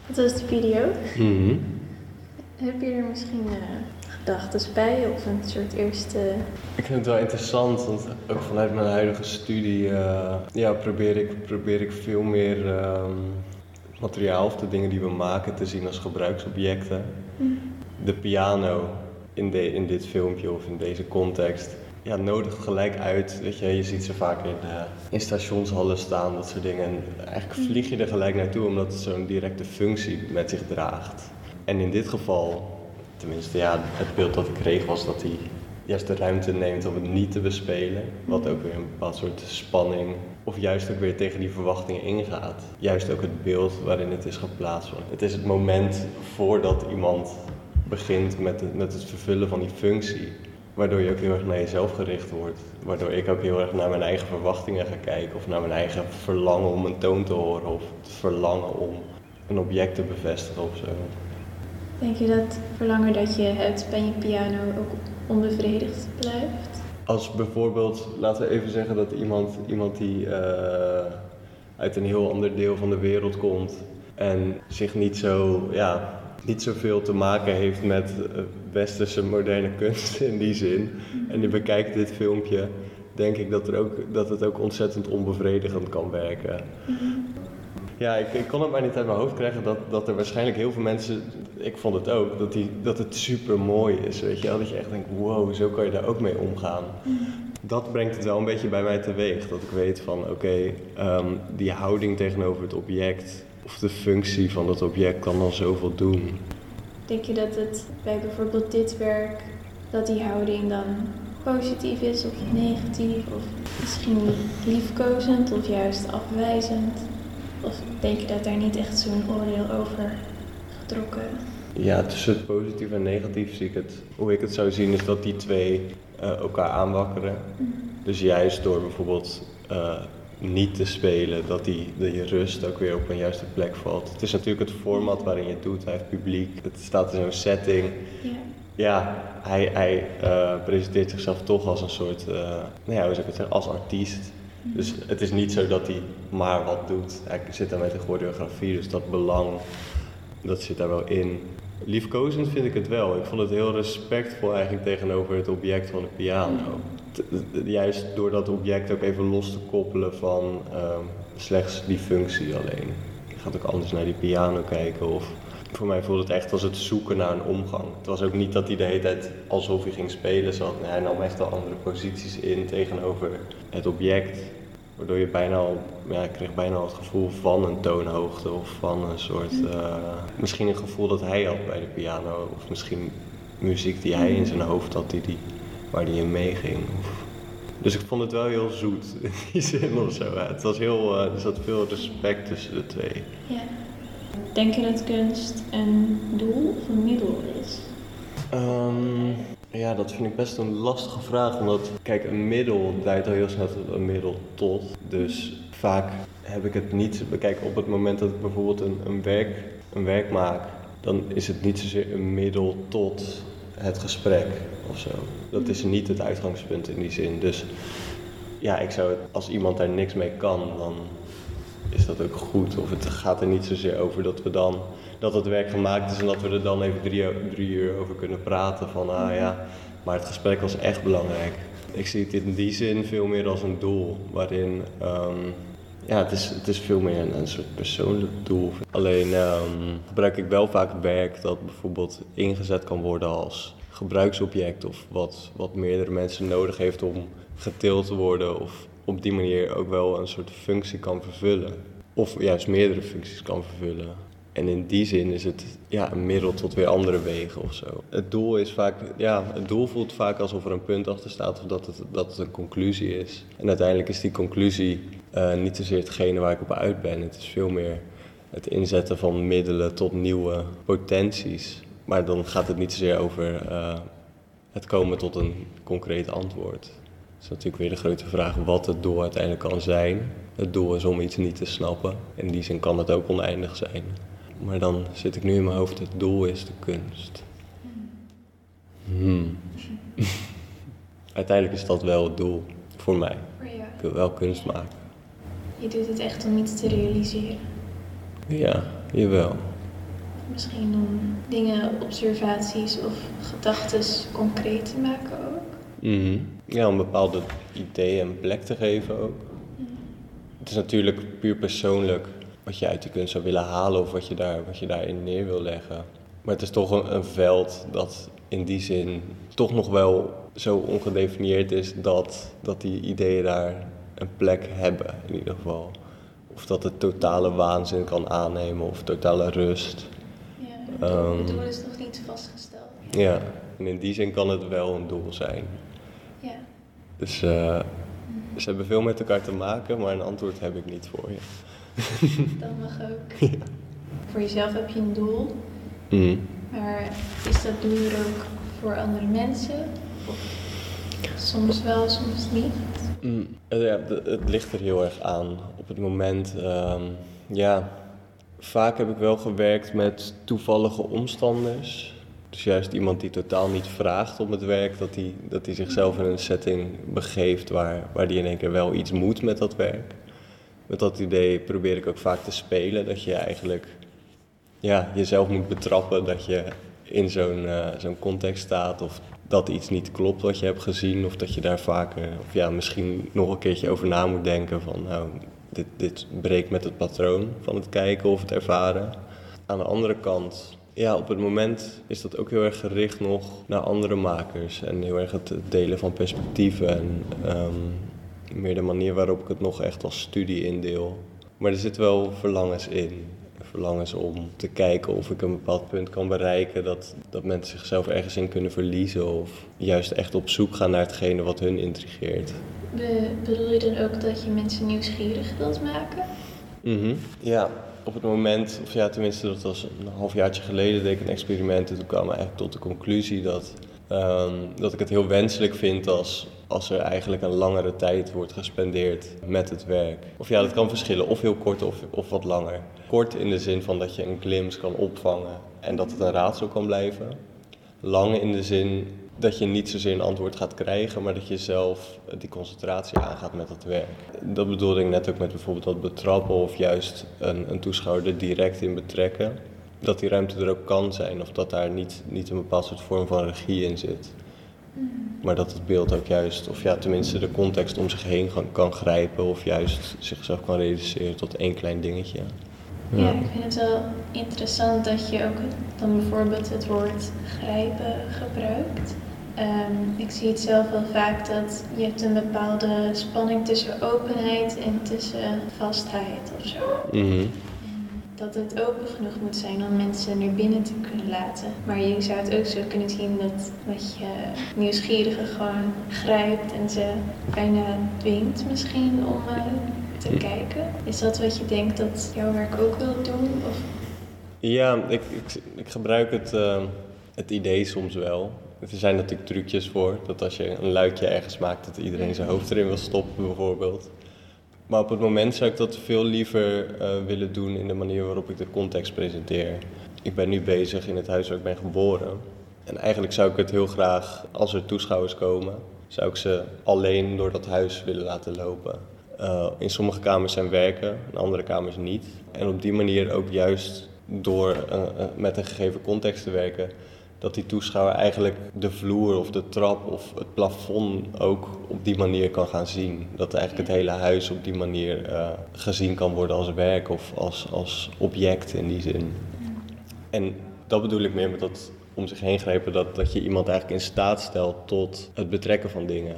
Dat is de video. Mhm. Heb je er misschien eh gedachten bij of een soort eerste... Ik vind het wel interessant, want ook vanuit mijn huidige studie eh, ja, probeer, ik, probeer ik veel meer ehm, materiaal of de dingen die we maken te zien als gebruiksobjecten. De piano in, de, in dit filmpje of in deze context ja, nodigt gelijk uit. Weet je, je ziet ze vaak in, eh, in stationshallen staan, dat soort dingen. En eigenlijk vlieg je er gelijk naartoe omdat het zo'n directe functie met zich draagt. En in dit geval, tenminste ja, het beeld dat ik kreeg was dat hij juist de ruimte neemt om het niet te bespelen. Wat ook weer een bepaald soort spanning of juist ook weer tegen die verwachtingen ingaat. Juist ook het beeld waarin het is geplaatst. Want het is het moment voordat iemand begint met het, met het vervullen van die functie. Waardoor je ook heel erg naar jezelf gericht wordt. Waardoor ik ook heel erg naar mijn eigen verwachtingen ga kijken. Of naar mijn eigen verlangen om een toon te horen. Of het verlangen om een object te bevestigen of zo. Denk je dat verlangen dat je hebt bij je piano ook onbevredigd blijft? Als bijvoorbeeld, laten we even zeggen dat iemand, iemand die eh, uit een heel ander deel van de wereld komt en zich niet zo, ja, niet zoveel te maken heeft met eh, westerse moderne kunst in die zin, en die bekijkt dit filmpje, denk ik dat, er ook, dat het ook ontzettend onbevredigend kan werken. Ja, ik, ik kon het maar niet uit mijn hoofd krijgen dat, dat er waarschijnlijk heel veel mensen, ik vond het ook, dat, die, dat het super mooi is. Weet je wel, dat je echt denkt, wow, zo kan je daar ook mee omgaan. Dat brengt het wel een beetje bij mij teweeg. Dat ik weet van, oké, ehm, die houding tegenover het object, of de functie van dat object kan dan zoveel doen. Denk je dat het bij bijvoorbeeld dit werk, dat die houding dan positief is of negatief? Of misschien liefkozend of juist afwijzend? Of denk je dat daar niet echt zo'n oordeel over getrokken? Ja, tussen het positief en negatief zie ik het. Hoe ik het zou zien is dat die twee eh, elkaar aanwakkeren. Dus juist door bijvoorbeeld eh, niet te spelen, dat die, dat je rust ook weer op een juiste plek valt. Het is natuurlijk het format waarin je het doet. Hij heeft publiek, het staat in zo'n setting. Ja. ja, hij, hij eh, presenteert zichzelf toch als een soort, nou ja, hoe zou ik het zeggen, als artiest. Dus het is niet zo dat hij maar wat doet. Hij zit daar met een choreografie, dus dat belang, dat zit daar wel in. Liefkozend vind ik het wel. Ik vond het heel respectvol eigenlijk tegenover het object van de piano. Juist door dat object ook even los te koppelen van um, slechts die functie alleen. Je gaat ook anders naar die piano kijken of voor mij voelde het echt als het zoeken naar een omgang. Het was ook niet dat hij de hele tijd alsof hij ging spelen zat. Nee, hij nam echt wel andere posities in tegenover het object. Waardoor je bijna al, ja, ik kreeg bijna al het gevoel van een toonhoogte of van een soort, uh, misschien een gevoel dat hij had bij de piano. Of misschien muziek die hij in zijn hoofd had, die, die, waar hij in meeging. Dus ik vond het wel heel zoet in die zin of zo. Het was heel, uh, er zat veel respect tussen de twee. Ja. Denk je dat kunst een doel of een middel is? Um, ja, dat vind ik best een lastige vraag. Omdat, kijk, een middel leidt al heel snel tot een middel tot. Dus vaak heb ik het niet. Kijk, op het moment dat ik bijvoorbeeld een, een, werk, een werk maak, dan is het niet zozeer een middel tot het gesprek of zo. Dat is niet het uitgangspunt in die zin. Dus ja, ik zou het, als iemand daar niks mee kan, dan is dat ook goed. Of het gaat er niet zozeer over dat we dan dat het werk gemaakt is en dat we er dan even drie, uur over kunnen praten. Van ah ja, maar het gesprek was echt belangrijk. Ik zie het in die zin veel meer als een doel, waarin um, ja, het is, het is veel meer een, een soort persoonlijk doel. Alleen um, gebruik ik wel vaak werk dat bijvoorbeeld ingezet kan worden als gebruiksobject of wat, wat meerdere mensen nodig heeft om getild te worden of op die manier ook wel een soort functie kan vervullen. Of juist meerdere functies kan vervullen. En in die zin is het ja, een middel tot weer andere wegen of zo. Het doel is vaak, ja, het doel voelt vaak alsof er een punt achter staat of dat het, dat een conclusie is. En uiteindelijk is die conclusie uh, niet zozeer hetgene waar ik op uit ben. Het is veel meer het inzetten van middelen tot nieuwe potenties. Maar dan gaat het niet zozeer over uh, het komen tot een concreet antwoord. Dat is natuurlijk weer de grote vraag wat het doel uiteindelijk kan zijn. Het doel is om iets niet te snappen. In die zin kan het ook oneindig zijn. Maar dan zit ik nu in mijn hoofd, het doel is de kunst. Hmm. Uiteindelijk is dat wel het doel voor mij. Ik wil wel kunst maken. Je doet het echt om iets te realiseren. Ja, jawel. Misschien om dingen, observaties of gedachten concreet te maken ook. Mm -hmm. Ja, om bepaalde ideeën een plek te geven ook. Mm. Het is natuurlijk puur persoonlijk wat je uit de kunst zou willen halen of wat je, daar, wat je daarin neer wil leggen. Maar het is toch een, een veld dat in die zin toch nog wel zo ongedefinieerd is dat, dat die ideeën daar een plek hebben, in ieder geval. Of dat het totale waanzin kan aannemen of totale rust. Ja, um, het doel is nog niet vastgesteld. Ja, en in die zin kan het wel een doel zijn. Ja. Dus uh, ze hebben veel met elkaar te maken, maar een antwoord heb ik niet voor je. Dat mag ook. Voor jezelf heb je een doel. Mm. Maar is dat doel er ook voor andere mensen? Of soms wel, soms niet? Mm. Ja, het ligt er heel erg aan. Op het moment, um, ja, vaak heb ik wel gewerkt met toevallige omstanders. Dus juist iemand die totaal niet vraagt om het werk, dat hij dat die zichzelf in een setting begeeft waar, waar die in één keer wel iets moet met dat werk met dat idee probeer ik ook vaak te spelen. Dat je eigenlijk ja, jezelf moet betrappen dat je in zo'n uh, zo'n context staat. Of dat iets niet klopt wat je hebt gezien. Of dat je daar vaker, of ja, misschien nog een keertje over na moet denken. Van nou, dit, dit breekt met het patroon van het kijken of het ervaren. Aan de andere kant, ja, op het moment is dat ook heel erg gericht nog naar andere makers. En heel erg het delen van perspectieven. En um, meer de manier waarop ik het nog echt als studie indeel. Maar er zitten wel verlangens in. Verlangens om te kijken of ik een bepaald punt kan bereiken dat, dat mensen zichzelf ergens in kunnen verliezen. Of juist echt op zoek gaan naar hetgene wat hun intrigeert. Be bedoel je dan ook dat je mensen nieuwsgierig wilt maken? Mm Ja, op het moment, of ja, tenminste, dat was een halfjaartje geleden, deed ik een experiment. En toen kwam ik eigenlijk tot de conclusie dat, um, dat ik het heel wenselijk vind als als er eigenlijk een langere tijd wordt gespendeerd met het werk. Of ja, dat kan verschillen, of heel kort of, of wat langer. Kort in de zin van dat je een glimpse kan opvangen en dat het een raadsel kan blijven. lang in de zin dat je niet zozeer een antwoord gaat krijgen, maar dat je zelf die concentratie aangaat met het werk. Dat bedoelde ik net ook met bijvoorbeeld dat betrappen of juist een, een toeschouwer er direct in betrekken. Dat die ruimte er ook kan zijn of dat daar niet, niet een bepaald soort vorm van regie in zit. Maar dat het beeld ook juist, of ja, tenminste de context om zich heen kan, kan grijpen of juist zichzelf kan reduceren tot één klein dingetje. Ja, ik vind het wel interessant dat je ook dan bijvoorbeeld het woord grijpen gebruikt. Ehm, ik zie het zelf wel vaak dat je hebt een bepaalde spanning tussen openheid en tussen vastheid of zo. Mhm. Dat het open genoeg moet zijn om mensen naar binnen te kunnen laten. Maar je zou het ook zo kunnen zien dat, dat je nieuwsgierigen gewoon grijpt en ze bijna dwingt misschien om eh, te kijken. Is dat wat je denkt dat jouw werk ook wil doen? Of? Ja, ik, ik, ik gebruik het, eh, het idee soms wel. Er zijn natuurlijk trucjes voor, dat als je een luikje ergens maakt, dat iedereen zijn hoofd erin wil stoppen bijvoorbeeld. Maar op het moment zou ik dat veel liever eh, willen doen in de manier waarop ik de context presenteer. Ik ben nu bezig in het huis waar ik ben geboren. En eigenlijk zou ik het heel graag, als er toeschouwers komen, zou ik ze alleen door dat huis willen laten lopen. Uh, in sommige kamers zijn werken, in andere kamers niet. En op die manier ook juist door uh, met een gegeven context te werken, dat die toeschouwer eigenlijk de vloer of de trap of het plafond ook op die manier kan gaan zien. Dat eigenlijk het hele huis op die manier uh, gezien kan worden als werk of als, als object in die zin. En dat bedoel ik meer met dat om zich heen grijpen, dat, dat je iemand eigenlijk in staat stelt tot het betrekken van dingen.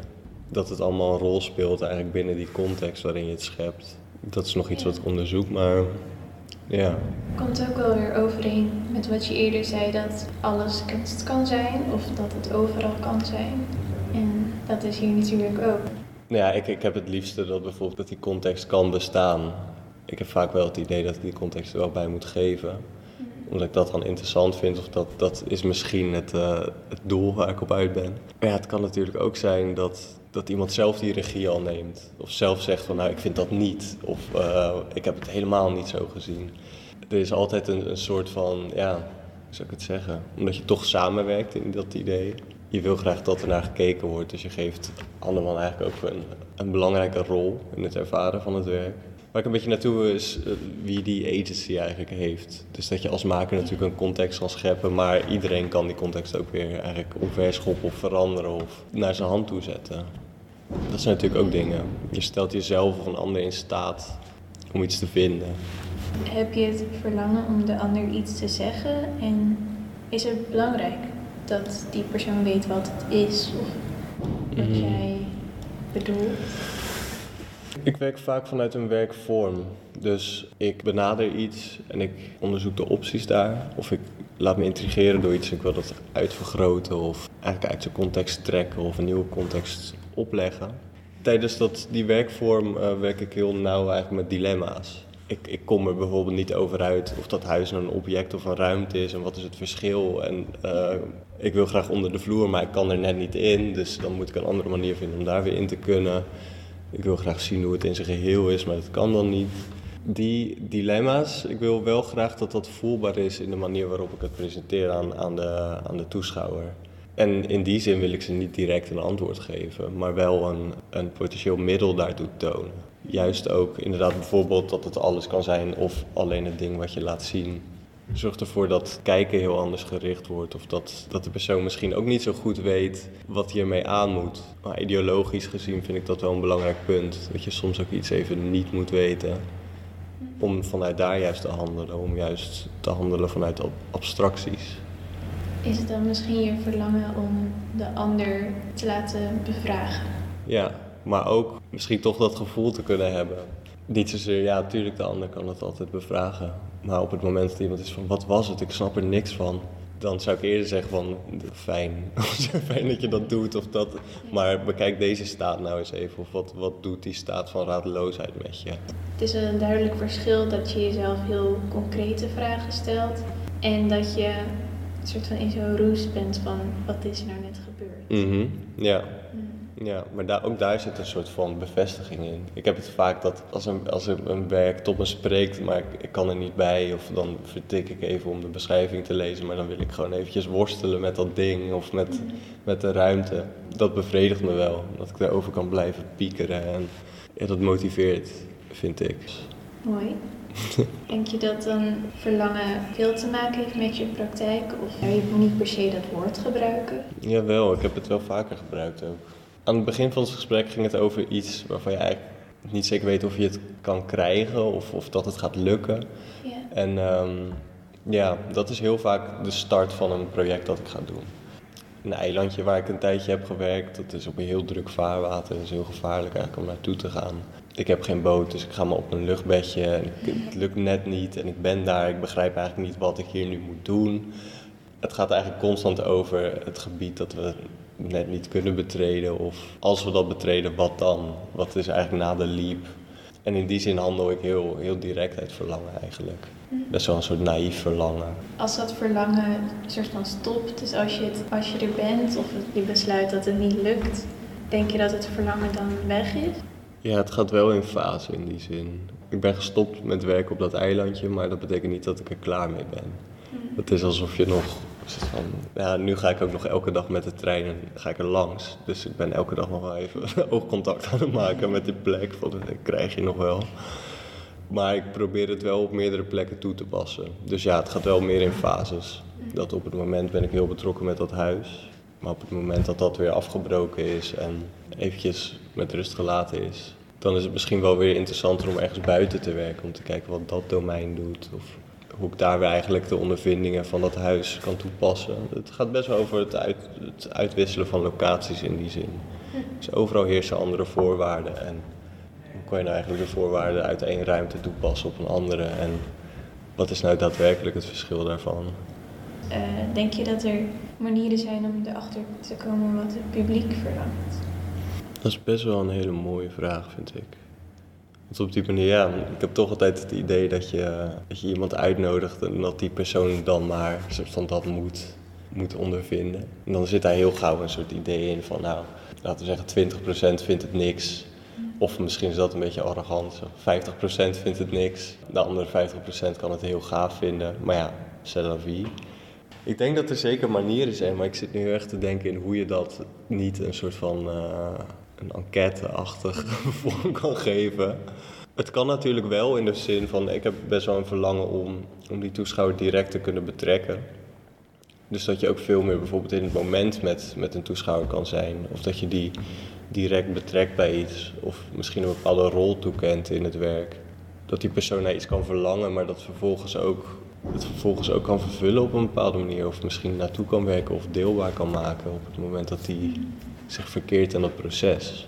Dat het allemaal een rol speelt eigenlijk binnen die context waarin je het schept. Dat is nog iets wat ik onderzoek, maar ja. Komt ook wel weer overeen met wat je eerder zei, dat alles kunst kan zijn of dat het overal kan zijn. En dat is hier natuurlijk ook. Ja, ik, ik heb het liefste dat bijvoorbeeld dat die context kan bestaan. Ik heb vaak wel het idee dat ik die context er wel bij moet geven. Omdat ik dat dan interessant vind of dat, dat is misschien het, uh, het doel waar ik op uit ben. Maar ja, het kan natuurlijk ook zijn dat, dat iemand zelf die regie al neemt. Of zelf zegt van nou ik vind dat niet. Of uh, ik heb het helemaal niet zo gezien. Er is altijd een, een soort van, ja, hoe zou ik het zeggen? Omdat je toch samenwerkt in dat idee. Je wil graag dat er naar gekeken wordt. Dus je geeft anderman eigenlijk ook een, een belangrijke rol in het ervaren van het werk. Waar ik een beetje naartoe wil is uh, wie die agency eigenlijk heeft. Dus dat je als maker natuurlijk een context kan scheppen, maar iedereen kan die context ook weer eigenlijk omverschoppen of veranderen of naar zijn hand toe zetten. Dat zijn natuurlijk ook dingen. Je stelt jezelf of een ander in staat om iets te vinden. Heb je het verlangen om de ander iets te zeggen en is het belangrijk dat die persoon weet wat het is of wat Mhm. jij bedoelt? Ik werk vaak vanuit een werkvorm. Dus ik benader iets en ik onderzoek de opties daar. Of ik laat me intrigeren door iets en ik wil dat uitvergroten of eigenlijk uit zijn context trekken of een nieuwe context opleggen. Tijdens dat, die werkvorm uh, werk ik heel nauw eigenlijk met dilemma's. Ik, ik kom er bijvoorbeeld niet over uit of dat huis nou een object of een ruimte is en wat is het verschil. En uh, ik wil graag onder de vloer, maar ik kan er net niet in. Dus dan moet ik een andere manier vinden om daar weer in te kunnen. Ik wil graag zien hoe het in zijn geheel is, maar dat kan dan niet. Die dilemma's, ik wil wel graag dat dat voelbaar is in de manier waarop ik het presenteer aan, aan, de, aan de toeschouwer. En in die zin wil ik ze niet direct een antwoord geven, maar wel een, een potentieel middel daartoe tonen. Juist ook inderdaad bijvoorbeeld dat het alles kan zijn of alleen het ding wat je laat zien. Zorg ervoor dat kijken heel anders gericht wordt of dat, dat de persoon misschien ook niet zo goed weet wat hij ermee aan moet. Maar ideologisch gezien vind ik dat wel een belangrijk punt. Dat je soms ook iets even niet moet weten om vanuit daar juist te handelen, om juist te handelen vanuit abstracties. Is het dan misschien je verlangen om de ander te laten bevragen? Ja, maar ook misschien toch dat gevoel te kunnen hebben. Niet zozeer, ja, natuurlijk, de ander kan het altijd bevragen. Maar op het moment dat iemand is van, wat was het, ik snap er niks van. Dan zou ik eerder zeggen van, fijn, fijn dat je dat doet of dat. Maar bekijk deze staat nou eens even. Of wat, wat doet die staat van radeloosheid met je? Het is een duidelijk verschil dat je jezelf heel concrete vragen stelt. En dat je een soort van in zo'n roes bent van, wat is er nou net gebeurd? Mm -hmm. Ja. Ja, maar daar, ook daar zit een soort van bevestiging in. Ik heb het vaak dat als een, als een, een werk tot me spreekt, maar ik, ik kan er niet bij, of dan vertik ik even om de beschrijving te lezen, maar dan wil ik gewoon eventjes worstelen met dat ding of met, met de ruimte. Dat bevredigt me wel, dat ik daarover kan blijven piekeren en ja, dat motiveert, vind ik. Mooi. Denk je dat dan verlangen veel te maken heeft met je praktijk? Of je moet niet per se dat woord gebruiken? Jawel, ik heb het wel vaker gebruikt ook. Aan het begin van het gesprek ging het over iets waarvan je eigenlijk niet zeker weet of je het kan krijgen of, of dat het gaat lukken. En ehm, ja, dat is heel vaak de start van een project dat ik ga doen. Een eilandje waar ik een tijdje heb gewerkt, dat is op een heel druk vaarwater. Dat is heel gevaarlijk eigenlijk om naartoe te gaan. Ik heb geen boot, dus ik ga maar op een luchtbedje. En ik- het lukt net niet en ik ben daar. Ik begrijp eigenlijk niet wat ik hier nu moet doen. Het gaat eigenlijk constant over het gebied dat we net niet kunnen betreden. Of als we dat betreden, wat dan? Wat is eigenlijk na de leap? En in die zin handel ik heel, heel direct uit verlangen eigenlijk. Best wel een soort naïef verlangen. Als dat verlangen een soort van stopt, dus als je, het, als je er bent of je besluit dat het niet lukt, denk je dat het verlangen dan weg is? Ja, het gaat wel in fase in die zin. Ik ben gestopt met werken op dat eilandje, maar dat betekent niet dat ik er klaar mee ben. Het is alsof je nog. Van, ja, nu ga ik ook nog elke dag met de trein ga ik er langs. Dus ik ben elke dag nog wel even oogcontact aan het maken met die plek. Van, dat krijg je nog wel. Maar ik probeer het wel op meerdere plekken toe te passen. Dus ja, het gaat wel meer in fases. Dat op het moment ben ik heel betrokken met dat huis. Maar op het moment dat dat weer afgebroken is en eventjes met rust gelaten is, dan is het misschien wel weer interessanter om ergens buiten te werken. Om te kijken wat dat domein doet. Of hoe ik daar weer eigenlijk de ondervindingen van dat huis kan toepassen. Het gaat best wel over het, uit, het uitwisselen van locaties in die zin. Dus overal heersen andere voorwaarden. En hoe kan je nou eigenlijk de voorwaarden uit één ruimte toepassen op een andere? En wat is nou daadwerkelijk het verschil daarvan? Eh, denk je dat er manieren zijn om erachter te komen wat het publiek verlangt? Dat is best wel een hele mooie vraag, vind ik. Want op die manier, ja, ik heb toch altijd het idee dat je, dat je iemand uitnodigt en dat die persoon dan maar soort van dat moet, moet ondervinden. En dan zit daar heel gauw een soort idee in van, nou, laten we zeggen 20% vindt het niks. Of misschien is dat een beetje arrogant, zo 50% vindt het niks. De andere 50% kan het heel gaaf vinden. Maar ja, c'est la vie. Ik denk dat er zeker manieren zijn, maar ik zit nu erg te denken in hoe je dat niet een soort van eh, een enquête-achtig vorm kan geven. Het kan natuurlijk wel in de zin van, ik heb best wel een verlangen om, om die toeschouwer direct te kunnen betrekken. Dus dat je ook veel meer bijvoorbeeld in het moment met, met een toeschouwer kan zijn. Of dat je die direct betrekt bij iets. Of misschien een bepaalde rol toekent in het werk. Dat die persoon naar iets kan verlangen, maar dat vervolgens ook, het vervolgens ook kan vervullen op een bepaalde manier. Of misschien naartoe kan werken of deelbaar kan maken op het moment dat die zich verkeert in dat proces.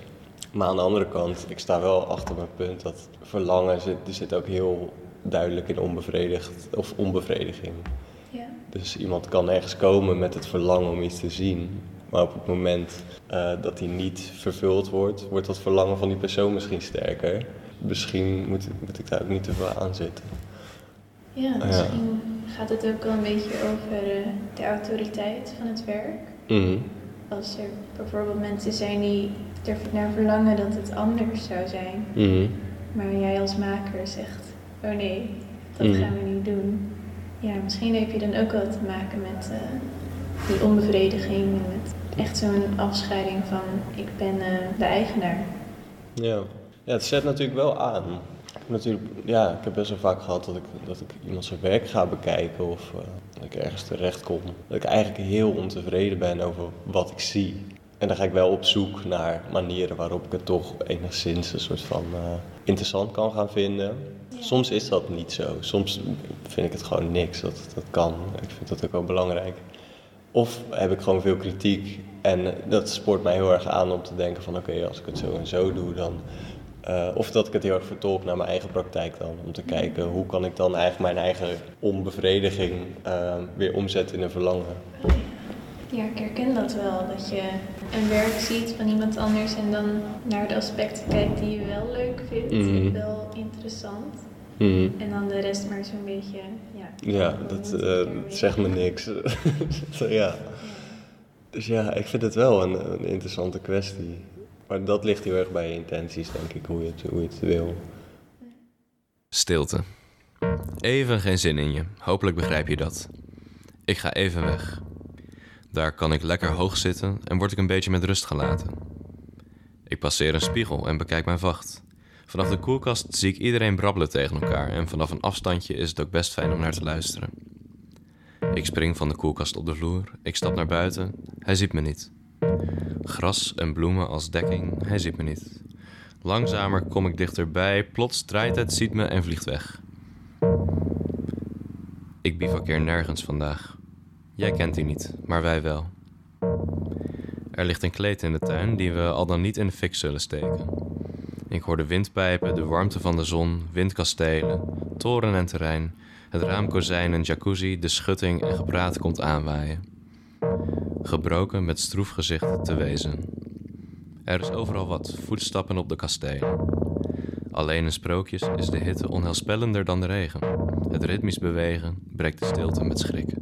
Maar aan de andere kant, ik sta wel achter mijn punt dat verlangen zit, er zit ook heel duidelijk in onbevredigd of onbevrediging. Ja. Dus iemand kan ergens komen met het verlangen om iets te zien. Maar op het moment eh, dat die niet vervuld wordt, wordt dat verlangen van die persoon misschien sterker. Misschien moet, moet ik daar ook niet te veel aan zitten. Ja, Ja. misschien gaat het ook wel een beetje over eh, de autoriteit van het werk. Mhm. Als er bijvoorbeeld mensen zijn die ernaar verlangen dat het anders zou zijn, Mhm. maar jij als maker zegt: Oh nee, dat Mhm. gaan we niet doen. Ja, misschien heb je dan ook wel te maken met eh, die onbevrediging en met echt zo'n afscheiding van: Ik ben eh, de eigenaar. Ja. ja, het zet natuurlijk wel aan. Natuurlijk, ja, ik heb best wel vaak gehad dat ik, dat ik iemand zijn werk ga bekijken of eh, dat ik ergens terecht kom. Dat ik eigenlijk heel ontevreden ben over wat ik zie. En dan ga ik wel op zoek naar manieren waarop ik het toch enigszins een soort van eh, interessant kan gaan vinden. Soms is dat niet zo. Soms vind ik het gewoon niks. Dat, dat kan. Ik vind dat ook wel belangrijk. Of heb ik gewoon veel kritiek en dat spoort mij heel erg aan om te denken van oké, als ik het zo en zo doe dan... eh, of dat ik het heel erg vertolk naar mijn eigen praktijk dan. Om te kijken hoe kan ik dan eigenlijk mijn eigen onbevrediging eh, weer omzetten in een verlangen. Ja, ik herken dat wel. Dat je een werk ziet van iemand anders en dan naar de aspecten kijkt die je wel leuk vindt. Mhm. en Wel interessant. Mhm. En dan de rest maar zo'n beetje, ja. Ja, dat eh, zegt me niks. Ja. Dus ja, ik vind het wel een, een interessante kwestie. Maar dat ligt heel erg bij je intenties, denk ik, hoe je het, hoe je het wil. Stilte. Even geen zin in je. Hopelijk begrijp je dat. Ik ga even weg. Daar kan ik lekker hoog zitten en word ik een beetje met rust gelaten. Ik passeer een spiegel en bekijk mijn vacht. Vanaf de koelkast zie ik iedereen brabbelen tegen elkaar en vanaf een afstandje is het ook best fijn om naar te luisteren. Ik spring van de koelkast op de vloer, ik stap naar buiten, hij ziet me niet. Gras en bloemen als dekking, hij ziet me niet. Langzamer kom ik dichterbij, plots draait het, ziet me en vliegt weg. Ik bivakkeer nergens vandaag. Jij kent die niet, maar wij wel. Er ligt een kleed in de tuin die we al dan niet in de fik zullen steken. Ik hoor de windpijpen, de warmte van de zon, windkastelen, toren en terrein, het raamkozijn en jacuzzi, de schutting en gepraat komt aanwaaien. Gebroken met stroef gezicht te wezen. Er is overal wat, voetstappen op de kastelen. Alleen in sprookjes is de hitte onheilspellender dan de regen. Het ritmisch bewegen breekt de stilte met schrik.